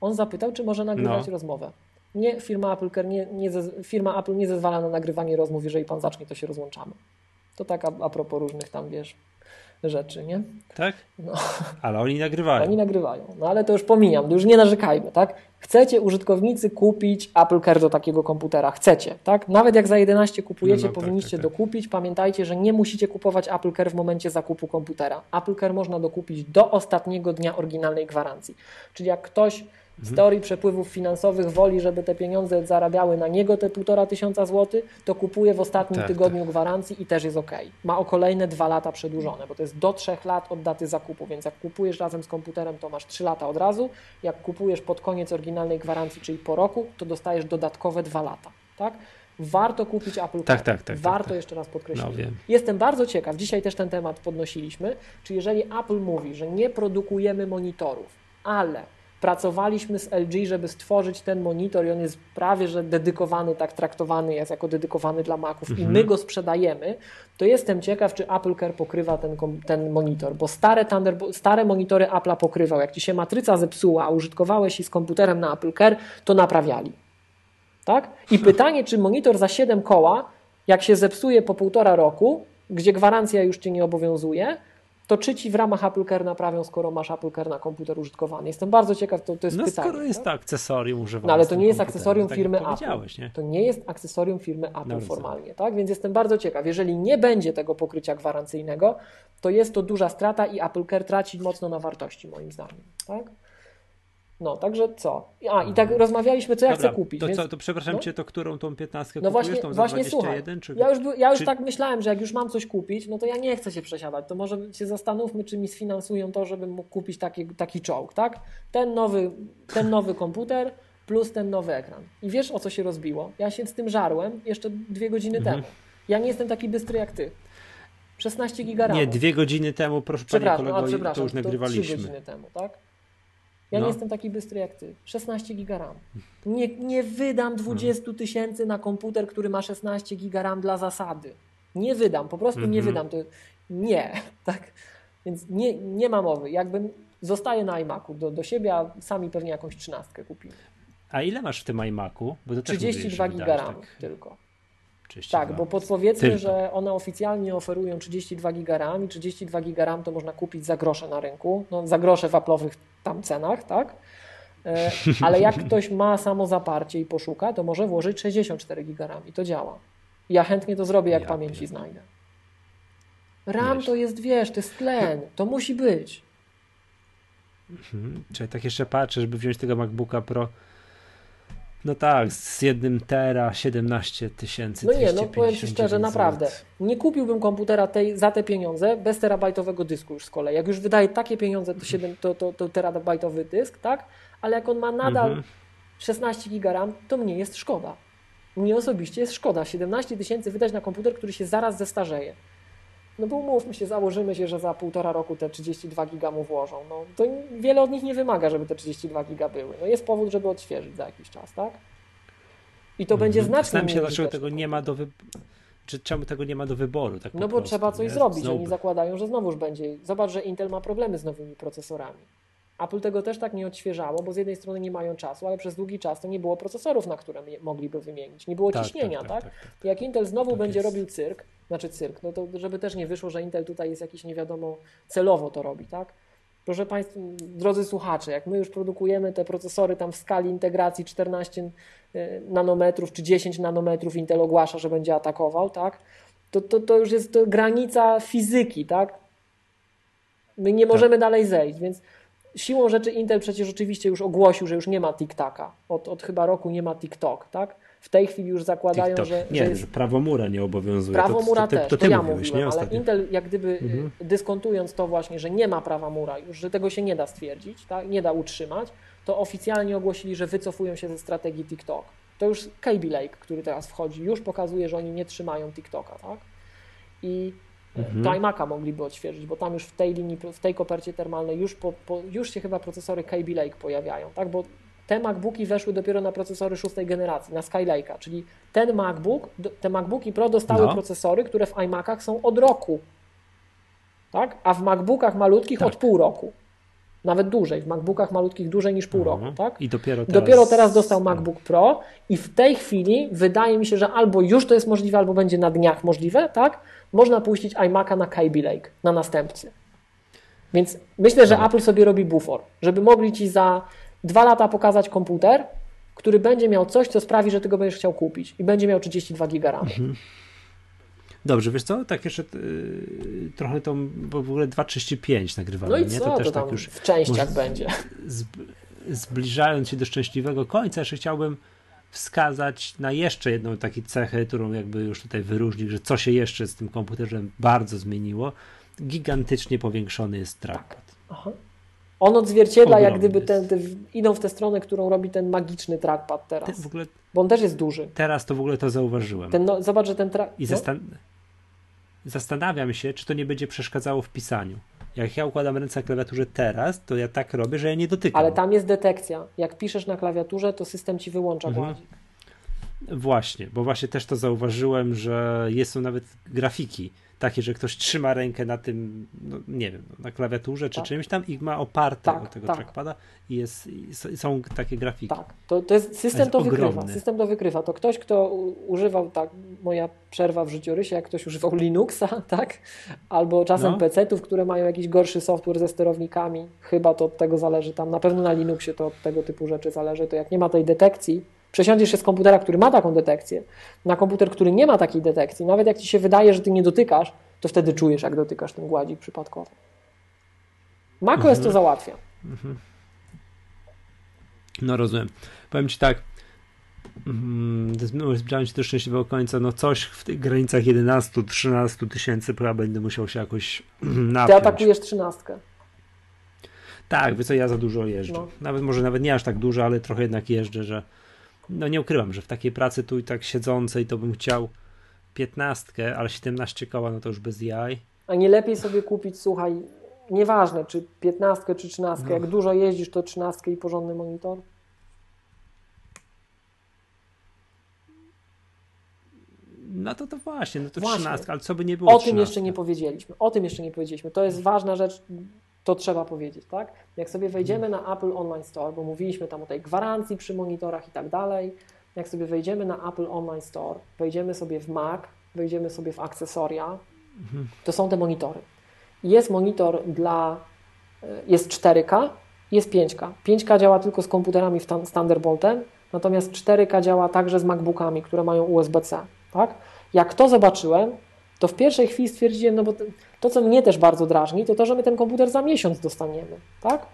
On zapytał, czy może nagrywać No. rozmowę. Nie, firma Apple Care nie, nie firma Apple nie zezwala na nagrywanie rozmów, jeżeli pan zacznie, to się rozłączamy. To tak a, a propos różnych tam, wiesz, rzeczy, nie? Tak? No. Ale oni nagrywają. Oni nagrywają. No ale to już pomijam, już nie narzekajmy, tak? Chcecie użytkownicy kupić Apple Care do takiego komputera. Chcecie, tak? Nawet jak za 11 kupujecie, No, no, tak, powinniście tak, tak. dokupić. Pamiętajcie, że nie musicie kupować Apple Care w momencie zakupu komputera. Apple Care można dokupić do ostatniego dnia oryginalnej gwarancji. Czyli jak ktoś z teorii przepływów finansowych woli, żeby te pieniądze zarabiały na niego te półtora tysiąca złotych, to kupuje w ostatnim Tak, tygodniu gwarancji i też jest ok. Ma o kolejne dwa lata przedłużone, bo to jest do trzech lat od daty zakupu, więc jak kupujesz razem z komputerem, to masz trzy lata od razu. Jak kupujesz pod koniec oryginalnej gwarancji, czyli po roku, to dostajesz dodatkowe dwa lata. Tak? Warto kupić Apple Tak, Care. tak, tak, Warto tak, tak. jeszcze raz podkreślić. No, wiem. Jestem bardzo ciekaw, dzisiaj też ten temat podnosiliśmy, czy jeżeli Apple mówi, że nie produkujemy monitorów, ale pracowaliśmy z LG, żeby stworzyć ten monitor i on jest prawie, że dedykowany, tak traktowany jest jako dedykowany dla Maców i my go sprzedajemy, to jestem ciekaw, czy Apple Care pokrywa ten, ten monitor, bo stare, Thunderbolt, stare monitory Apple'a pokrywał. Jak Ci się matryca zepsuła, a użytkowałeś i z komputerem na Apple Care, to naprawiali. Tak? I pytanie, czy monitor za 7 koła, jak się zepsuje po półtora roku, gdzie gwarancja już Cię nie obowiązuje, to czy Ci w ramach Apple Care naprawią, skoro masz Apple Care na komputer użytkowany? Jestem bardzo ciekaw, to, to jest No pytanie. skoro jest tak? to akcesorium używane. No ale to nie jest akcesorium tak firmy jak Apple. nie? To nie jest akcesorium firmy Apple Dobrze. formalnie, tak? Więc jestem bardzo ciekaw. Jeżeli nie będzie tego pokrycia gwarancyjnego, to jest to duża strata i Apple Care traci mocno na wartości, moim zdaniem. Tak? No, także co? A, i tak rozmawialiśmy, co ja Dobra, chcę kupić. To, więc... co, to przepraszam no. cię, to którą tą 15 No kupujesz? właśnie, właśnie 21, słuchaj, czy... ja już, ja już czy- tak myślałem, że jak już mam coś kupić, no to ja nie chcę się przesiadać, to może się zastanówmy, czy mi sfinansują to, żebym mógł kupić taki, taki czołg, tak? Ten nowy, ten nowy komputer plus ten nowy ekran. I wiesz, o co się rozbiło? Ja się z tym żarłem jeszcze dwie godziny Mhm. temu. Ja nie jestem taki bystry jak ty. 16 giga RAMu. Nie, dwie godziny temu, proszę panie kolego, a, to już to nagrywaliśmy. 3 godziny temu, tak? Ja No. nie jestem taki bystry jak ty. 16 giga RAM. Nie, nie wydam 20 tysięcy na komputer, który ma 16 giga RAM dla zasady. Nie wydam, po prostu nie Mhm. wydam. To nie, tak? Więc nie, nie ma mowy. Jakbym zostaje na iMacu do, do siebie, a sami pewnie jakąś trzynastkę kupimy. A ile masz w tym iMacu? Bo to też mówiłeś, 32 że giga RAM tak tylko. 32. Tak, bo podpowiedzmy, Tylko. że one oficjalnie oferują 32 giga RAM i 32 giga RAM to można kupić za grosze na rynku, no za grosze w Apple'owych tam cenach, tak? E, Ale jak ktoś ma samo zaparcie i poszuka, to może włożyć 64 giga RAM i to działa. Ja chętnie to zrobię, jak Ja pamięci pierdolę. znajdę. RAM Wiesz. to jest, wiesz, to jest tlen, to musi być. Mhm. Czyli tak jeszcze patrzę, żeby wziąć tego MacBooka Pro. No tak, z jednym tera 17 tysięcy. No nie, no powiem Ci szczerze, naprawdę. Nie kupiłbym komputera tej, za te pieniądze bez terabajtowego dysku już z kolei. Jak już wydaje takie pieniądze, to, 7, to, to, to terabajtowy dysk, tak? Ale jak on ma nadal Mhm. 16 giga RAM, to mnie jest szkoda. Mnie osobiście jest szkoda 17 tysięcy wydać na komputer, który się zaraz zestarzeje. No bo umówmy się, założymy się, że za półtora roku te 32 giga mu włożą. No to wiele od nich nie wymaga, żeby te 32 giga były. No jest powód, żeby odświeżyć za jakiś czas, tak? I to będzie znacznie Zastanawiam się, dlaczego tego nie ma do wy... Czy czemu tego nie ma do wyboru? Tak no bo prostu, trzeba coś nie? zrobić. Znowu- Oni zakładają, że znowuż będzie. Zobacz, że Intel ma problemy z nowymi procesorami. Apple tego też tak nie odświeżało, bo z jednej strony nie mają czasu, ale przez długi czas to nie było procesorów, na które mogliby wymienić. Nie było Tak, ciśnienia, tak, tak? tak, tak, tak. Jak Intel znowu Tak będzie jest. robił cyrk, znaczy cyrk, no to żeby też nie wyszło, że Intel tutaj jest jakiś nie wiadomo celowo to robi, tak? Proszę Państwa, drodzy słuchacze, jak my już produkujemy te procesory tam w skali integracji 14 y, nanometrów czy 10 nanometrów, Intel ogłasza, że będzie atakował, tak? To, to, to już jest to granica fizyki, tak? My nie możemy dalej zejść, więc siłą rzeczy Intel przecież oczywiście już ogłosił, że już nie ma TikToka. Od, od chyba roku nie ma TikTok, tak? W tej chwili już zakładają, TikTok. że, Nie, że że, jest prawo mura nie obowiązuje. prawo to, to, to, też, to ty ja mówiłeś, mówiłem, ale. Intel jak gdyby y, Mhm. dyskontując to właśnie, że nie ma prawa mura, już że tego się nie da stwierdzić, tak? nie da utrzymać, to oficjalnie ogłosili, że wycofują się ze strategii TikTok. To już Kaby Lake, który teraz wchodzi, już pokazuje, że oni nie trzymają TikToka, tak? I Mhm. to iMac'a mogliby odświeżyć, bo tam już w tej linii, w tej kopercie termalnej już, po, po, już się chyba procesory Kaby Lake pojawiają, tak? Bo te MacBooki weszły dopiero na procesory szóstej generacji, na Skylake'a, czyli ten MacBook, te MacBooki Pro dostały No. procesory, które w iMacach są od roku, tak? A w MacBookach malutkich Tak. od pół roku. Nawet dłużej, w MacBookach malutkich dłużej niż pół roku, Mhm. tak? I dopiero teraz... Dopiero teraz dostał MacBook Pro i w tej chwili wydaje mi się, że albo już to jest możliwe, albo będzie na dniach możliwe, tak? Można puścić iMac'a na Kaby Lake, na następcy. Więc myślę, że Dobra. Apple sobie robi bufor, żeby mogli ci za dwa lata pokazać komputer, który będzie miał coś, co sprawi, że ty go będziesz chciał kupić i będzie miał 32 giga RAM. Mhm. Dobrze, wiesz co, tak jeszcze yy, trochę to, bo w ogóle 2.35 nagrywamy, No i nie? co To to, też tak już w częściach może- będzie? zb- zbliżając się do szczęśliwego końca, jeszcze chciałbym wskazać na jeszcze jedną taką cechę, którą jakby już tutaj wyróżnić, że co się jeszcze z tym komputerem bardzo zmieniło. Gigantycznie powiększony jest trackpad. Aha. On odzwierciedla jak Ogromny gdyby te, jest. te, idą w tę stronę, którą robi ten magiczny trackpad Te, teraz, w ogóle bo on też jest duży. teraz to w ogóle to zauważyłem. Ten, no, zobacz, że ten tra... I no, zastan- zastanawiam się, czy to nie będzie przeszkadzało w pisaniu. Jak ja układam ręce na klawiaturze teraz, to ja tak robię, że ja nie dotykam. Ale tam jest detekcja. Jak piszesz na klawiaturze, to system ci wyłącza Mhm. gładzik. Właśnie, bo właśnie też to zauważyłem, że jest są nawet grafiki takie, że ktoś trzyma rękę na tym, no, nie wiem, na klawiaturze czy Tak. czymś tam i ma oparte Tak, o tego tak. trackpada i, jest, i są takie grafiki. Tak, to, to jest, system jest to wykrywa. ogromny. System to wykrywa. To ktoś, kto używał, tak, moja przerwa w życiorysie, jak ktoś używał Linuxa, tak, albo czasem No. PC-ów, które mają jakiś gorszy software ze sterownikami, chyba to od tego zależy tam, na pewno na Linuxie to od tego typu rzeczy zależy, to jak nie ma tej detekcji, przesiądziesz się z komputera, który ma taką detekcję, na komputer, który nie ma takiej detekcji, nawet jak ci się wydaje, że ty nie dotykasz, to wtedy czujesz, jak dotykasz ten gładzik przypadkowo. macOS Mhm. to załatwia. No rozumiem. Powiem Ci tak, mm, zbliżam się do szczęśliwego końca, no coś w tych granicach 11-13 tysięcy chyba będę musiał się jakoś napiąć. Ty atakujesz trzynastkę. Tak, wy co, ja za dużo jeżdżę. No. Nawet może nawet nie aż tak dużo, ale trochę jednak jeżdżę, że no nie ukrywam, że w takiej pracy tu i tak siedzącej to bym chciał piętnastkę, ale 17 koła no to już bez jaj. A nie lepiej sobie kupić, słuchaj, nieważne czy piętnastkę czy trzynastkę, no. jak dużo jeździsz to trzynastkę i porządny monitor? No to to właśnie, no to trzynastka, ale co by nie było O tym jeszcze nie powiedzieliśmy, o tym jeszcze nie powiedzieliśmy. To jest ważna rzecz, to trzeba powiedzieć, tak? Jak sobie wejdziemy na Apple Online Store, bo mówiliśmy tam o tej gwarancji przy monitorach i tak dalej, jak sobie wejdziemy na Apple Online Store, wejdziemy sobie w Mac, wejdziemy sobie w akcesoria, to są te monitory. Jest monitor dla, e, jest 4K, jest 5K. 5K działa tylko z komputerami w Thunderboltem, natomiast 4K działa także z MacBookami, które mają USB-C, tak? Jak to zobaczyłem, to w pierwszej chwili stwierdziłem, no bo to, co mnie też bardzo drażni, to to, że my ten komputer za miesiąc dostaniemy, tak?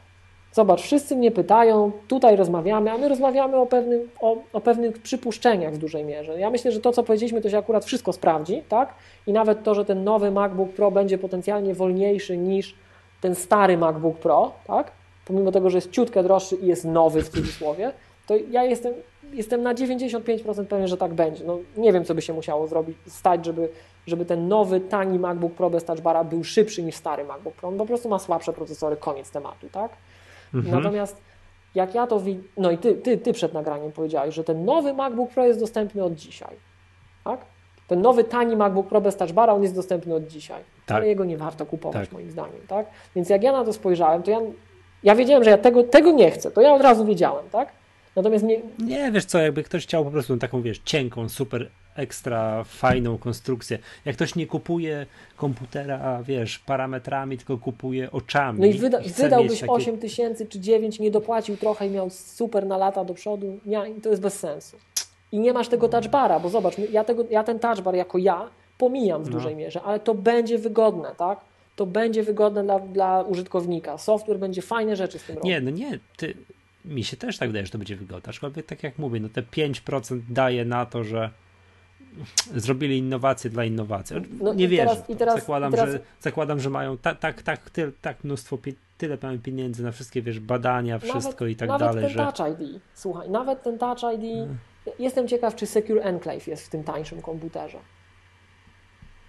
Zobacz, wszyscy mnie pytają, tutaj rozmawiamy, a my rozmawiamy o, pewnym, o, o pewnych przypuszczeniach w dużej mierze. Ja myślę, że to, co powiedzieliśmy, to się akurat wszystko sprawdzi, tak? I nawet to, że ten nowy MacBook Pro będzie potencjalnie wolniejszy niż ten stary MacBook Pro, tak? Pomimo tego, że jest ciutkę droższy i jest nowy w cudzysłowie, to ja jestem, jestem na 95% pewien, że tak będzie. No, nie wiem, co by się musiało zrobić, stać, żeby żeby ten nowy, tani MacBook Pro bez Touch Bara był szybszy niż stary MacBook Pro. On po prostu ma słabsze procesory, koniec tematu, tak? Mhm. Natomiast jak ja to widzę, no i ty, ty, ty przed nagraniem powiedziałeś, że ten nowy MacBook Pro jest dostępny od dzisiaj, tak? Ten nowy, tani MacBook Pro bez Touch Bara, on jest dostępny od dzisiaj, tak. ale jego nie warto kupować tak. moim zdaniem, tak? Więc jak ja na to spojrzałem, to ja, ja wiedziałem, że ja tego, tego nie chcę, to ja od razu wiedziałem, tak? Natomiast nie... Nie, wiesz co, jakby ktoś chciał po prostu taką, wiesz, cienką, super ekstra fajną konstrukcję. Jak ktoś nie kupuje komputera, wiesz, parametrami, tylko kupuje oczami. No i, wyda i wydałbyś takie... 8 tysięcy czy 9, nie dopłacił trochę i miał super na lata do przodu, nie, to jest bez sensu. I nie masz tego touchbara, bo zobacz, ja, tego, ja ten touchbar jako ja pomijam w no. dużej mierze, ale to będzie wygodne, tak? To będzie wygodne dla, dla użytkownika. Software będzie fajne rzeczy z tym robić. Nie, no nie, ty, mi się też tak wydaje, że to będzie wygodne, aczkolwiek tak jak mówię, no te 5% daje na to, że zrobili innowacje dla innowacji. No nie wierzę. Teraz, teraz, zakładam, teraz... Że, zakładam, że mają tak, tak, tak, ty, tak mnóstwo, tyle mamy pieniędzy na wszystkie, wiesz, badania, wszystko nawet, i tak nawet dalej. Nawet ten że... Touch ID, słuchaj, nawet ten Touch ID, hmm. jestem ciekaw, czy Secure Enclave jest w tym tańszym komputerze.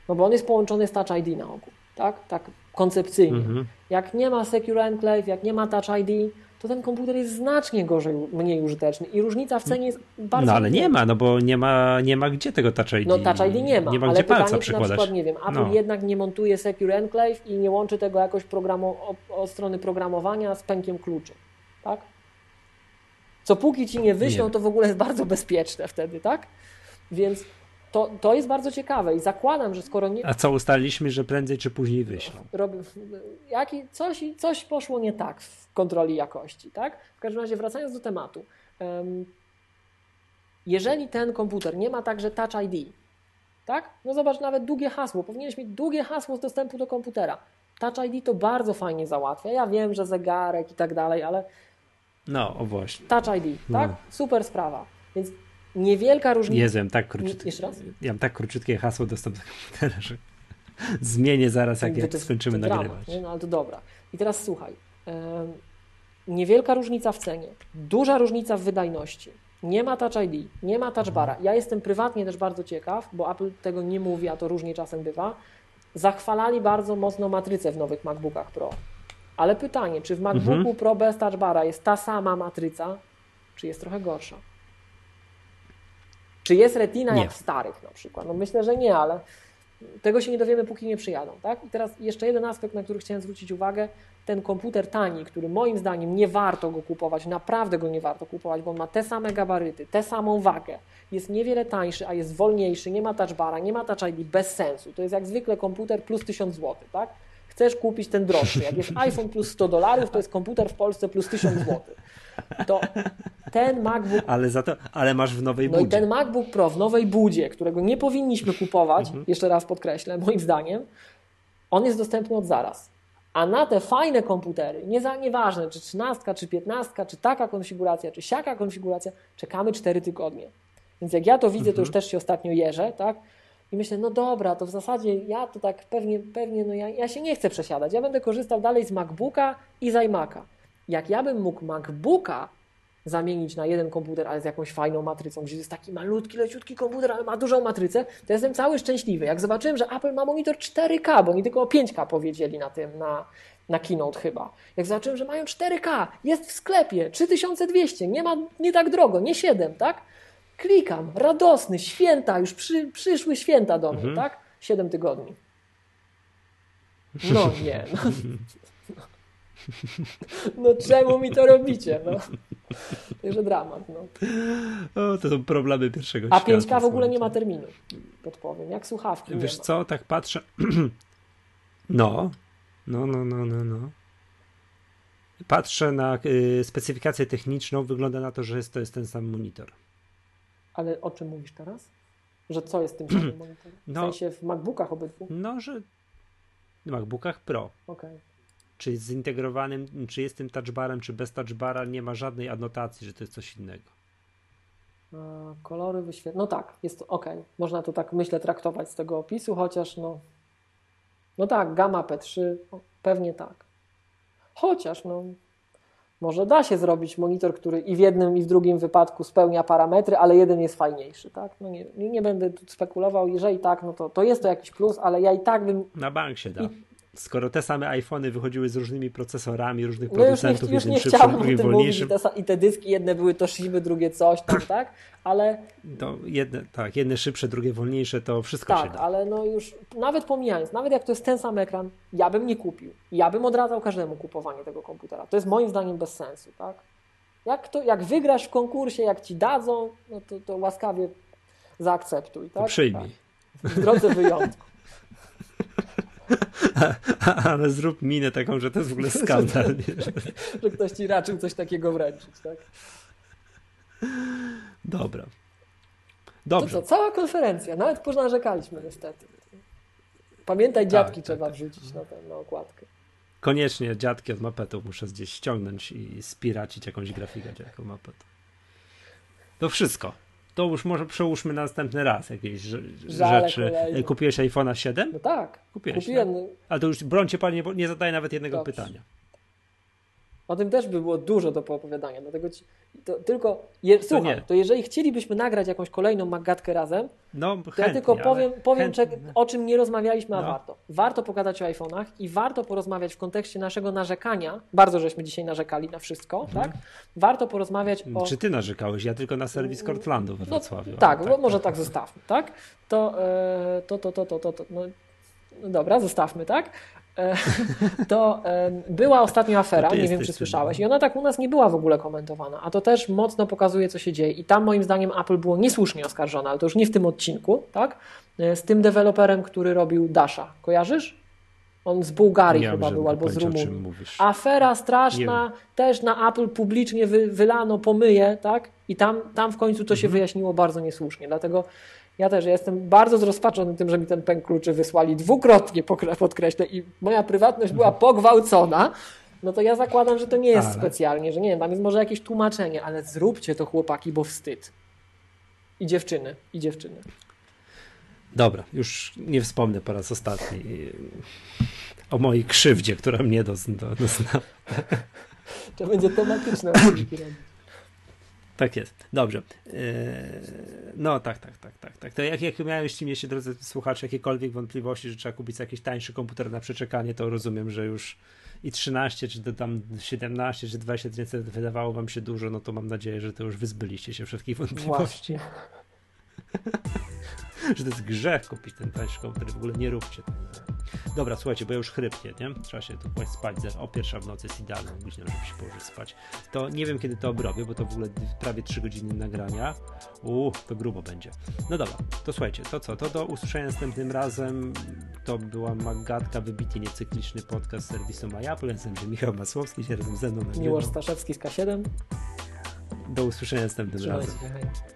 No bo on jest połączony z Touch ID na ogół, tak? Tak koncepcyjnie. Mm -hmm. Jak nie ma Secure Enclave, jak nie ma Touch ID, to ten komputer jest znacznie gorzej, mniej użyteczny i różnica w cenie jest bardzo... No ale nie ma, no bo nie ma, nie ma gdzie tego Touch ID. No Touch ID nie ma, nie ma ale gdzie pytanie, palca czy na przykład, nie wiem, Apple no. jednak nie montuje Secure Enclave i nie łączy tego jakoś programo, od strony programowania z pękiem kluczy, tak? Co póki ci nie wyślą, to w ogóle jest bardzo bezpieczne wtedy, tak? Więc to, to jest bardzo ciekawe i zakładam, że skoro nie... A co ustaliliśmy, że prędzej czy później wyślą? Rob... Jaki... Coś, coś poszło nie tak w kontroli jakości, tak? W każdym razie wracając do tematu. Jeżeli ten komputer nie ma także Touch ID, tak? No zobacz, nawet długie hasło. Powinieneś mieć długie hasło z dostępu do komputera. Touch ID to bardzo fajnie załatwia. Ja wiem, że zegarek i tak dalej, ale... No, o właśnie. Touch ID, tak? No. Super sprawa. Więc niewielka różnica. Jezu, ja tak, króciutkie, Jeszcze raz? ja mam tak króciutkie hasło dostępu do komputera, że zmienię zaraz, jak, jak skończymy to nagrywać. nie? No ale to dobra. I teraz słuchaj. niewielka różnica w cenie, duża różnica w wydajności. Nie ma Touch ID, nie ma Touch Bara. Ja jestem prywatnie też bardzo ciekaw, bo Apple tego nie mówi, a to różnie czasem bywa. Zachwalali bardzo mocno matrycę w nowych MacBookach Pro. Ale pytanie, czy w MacBooku mhm. Pro bez Touch Bara jest ta sama matryca, czy jest trochę gorsza? Czy jest retina nie. jak w starych na przykład? No myślę, że nie, ale tego się nie dowiemy, póki nie przyjadą. Tak? I teraz jeszcze jeden aspekt, na który chciałem zwrócić uwagę. Ten komputer tani, który moim zdaniem nie warto go kupować, naprawdę go nie warto kupować, bo on ma te same gabaryty, tę samą wagę, jest niewiele tańszy, a jest wolniejszy, nie ma touchbara, nie ma touch ID, bez sensu. To jest jak zwykle komputer plus 1000 zł, tak? Chcesz kupić ten droższy. Jak jest iPhone plus 100 dolarów, to jest komputer w Polsce plus 1000 zł to ten MacBook... Ale, za to, ale masz w nowej budzie. No i ten MacBook Pro w nowej budzie, którego nie powinniśmy kupować, mhm. jeszcze raz podkreślę, moim zdaniem, on jest dostępny od zaraz. A na te fajne komputery, nie za, nieważne czy 13, czy 15, czy taka konfiguracja, czy siaka konfiguracja, czekamy 4 tygodnie. Więc jak ja to widzę, to już też się ostatnio jeżę, tak? I myślę, no dobra, to w zasadzie ja to tak pewnie, pewnie no ja, ja się nie chcę przesiadać. Ja będę korzystał dalej z MacBooka i z iMac'a. Jak ja bym mógł MacBooka zamienić na jeden komputer, ale z jakąś fajną matrycą, gdzie jest taki malutki, leciutki komputer, ale ma dużą matrycę, to jestem cały szczęśliwy. Jak zobaczyłem, że Apple ma monitor 4K, bo oni tylko o 5K powiedzieli na tym, na, na keynote chyba. Jak zobaczyłem, że mają 4K, jest w sklepie, 3200, nie ma, nie tak drogo, nie 7, tak? Klikam, radosny, święta, już przy, przyszły święta do mnie, mhm. tak? 7 tygodni. No nie, no. No czemu mi to robicie? No. Także dramat. No. O, to są problemy pierwszego A 5K w ogóle nie ma terminu. Podpowiem, jak słuchawki. Wiesz co, tak patrzę. No, no, no, no, no, no. Patrzę na y, specyfikację techniczną, wygląda na to, że jest, to jest ten sam monitor. Ale o czym mówisz teraz? Że co jest tym samym monitorem? W no, sensie w MacBookach obydwu? No, że w MacBookach Pro. Okay czy z zintegrowanym, czy jest tym touchbarem, czy bez touchbara, nie ma żadnej anotacji, że to jest coś innego. Kolory wyświetlane. No tak, jest ok. Można to tak, myślę, traktować z tego opisu, chociaż no. No tak, gamma P3, pewnie tak. Chociaż no. Może da się zrobić monitor, który i w jednym, i w drugim wypadku spełnia parametry, ale jeden jest fajniejszy, tak? No nie, nie będę tu spekulował. Jeżeli tak, no to, to jest to jakiś plus, ale ja i tak bym. Na bank się da. I, skoro te same iPhony wychodziły z różnymi procesorami różnych no producentów, już nie, już nie szybszym, drugim wolniejszym. Mówić, I te dyski, jedne były Toshiba, drugie coś tam, tak? Ale... To jedne, tak, jedne szybsze, drugie wolniejsze, to wszystko tak, się da. ale no już, nawet pomijając, nawet jak to jest ten sam ekran, ja bym nie kupił. Ja bym odradzał każdemu kupowanie tego komputera. To jest moim zdaniem bez sensu, tak? Jak, to, jak wygrasz w konkursie, jak ci dadzą, no to, to łaskawie zaakceptuj, tak? To przyjmij. Tak. W drodze wyjątku. Ale zrób minę taką, że to jest w ogóle skandal. że ktoś ci raczył coś takiego wręczyć, tak? Dobra. Dobrze. To co, cała konferencja, nawet ponarzekaliśmy niestety. Pamiętaj, tak, dziadki tak, trzeba tak. wrzucić na, tę na okładkę. Koniecznie dziadki od mapetów muszę gdzieś ściągnąć i spiracić jakąś grafikę dziadku mapetów. To wszystko to już może przełóżmy na następny raz jakieś rzeczy. Kolejny. Kupiłeś iPhone'a 7? No tak. Kupiłeś, kupiłem. Tak? Ale to już broń cię nie, nie zadaje nawet jednego Dobrze. pytania. O tym też by było dużo do poopowiadania, dlatego ci, to, tylko, je, to słuchaj, nie. to jeżeli chcielibyśmy nagrać jakąś kolejną magatkę razem, no, to ja tylko powiem, powiem o czym nie rozmawialiśmy, a no. warto. Warto pogadać o iPhone'ach i warto porozmawiać w kontekście naszego narzekania, bardzo żeśmy dzisiaj narzekali na wszystko, mhm. tak? Warto porozmawiać o... Czy ty narzekałeś? Ja tylko na serwis Cortlandu we no, Wrocławiu. No, tak, tak, może tak, tak zostawmy, tak? To, e, to, to, to, to, to, to no, no dobra, zostawmy, tak? E, to była ostatnia afera, nie wiem czy słyszałeś, i ona tak u nas nie była w ogóle komentowana, a to też mocno pokazuje, co się dzieje. I tam moim zdaniem Apple było niesłusznie oskarżone, ale to już nie w tym odcinku, tak? E, z tym deweloperem, który robił Dasha. Kojarzysz? On z Bułgarii nie chyba był, albo z Rumunii. Afera straszna, też na Apple publicznie wy, wylano pomyje, tak? I tam, tam w końcu to się mhm. wyjaśniło bardzo niesłusznie. Dlatego ja też jestem bardzo zrozpaczony tym, że mi ten pęk kluczy wysłali dwukrotnie, podkreślę, i moja prywatność była pogwałcona. No to ja zakładam, że to nie jest ale... specjalnie, że nie wiem, tam jest może jakieś tłumaczenie, ale zróbcie to chłopaki, bo wstyd. I dziewczyny, i dziewczyny. Dobra, już nie wspomnę po raz ostatni o mojej krzywdzie, która mnie doznała. To będzie tematyczne. Tak jest. Dobrze. Eee, no tak, tak, tak, tak, tak. To jak, jak miałeś mnie się, drodzy słuchacze, jakiekolwiek wątpliwości, że trzeba kupić jakiś tańszy komputer na przeczekanie, to rozumiem, że już i 13, czy tam 17, czy 20 tysięcy wydawało wam się dużo, no to mam nadzieję, że to już wyzbyliście się wszystkich wątpliwości. że to jest grzech kupić ten tańszy komputer, w ogóle nie róbcie tego. Dobra, słuchajcie, bo ja już chrypnie, nie? Trzeba się tu kłaść spać, o pierwsza w nocy jest idealną godziną, żeby się położyć spać. To nie wiem, kiedy to obrobię, bo to w ogóle prawie 3 godziny nagrania. Uuu, to grubo będzie. No dobra, to słuchajcie, to co? To do usłyszenia następnym razem. To była Magatka, wybitnie niecykliczny podcast serwisu MyApple. Jestem że Michał Masłowski, się razem ze mną Miłosz Staszewski z K7. Do usłyszenia następnym Trzymajcie razem. Hej.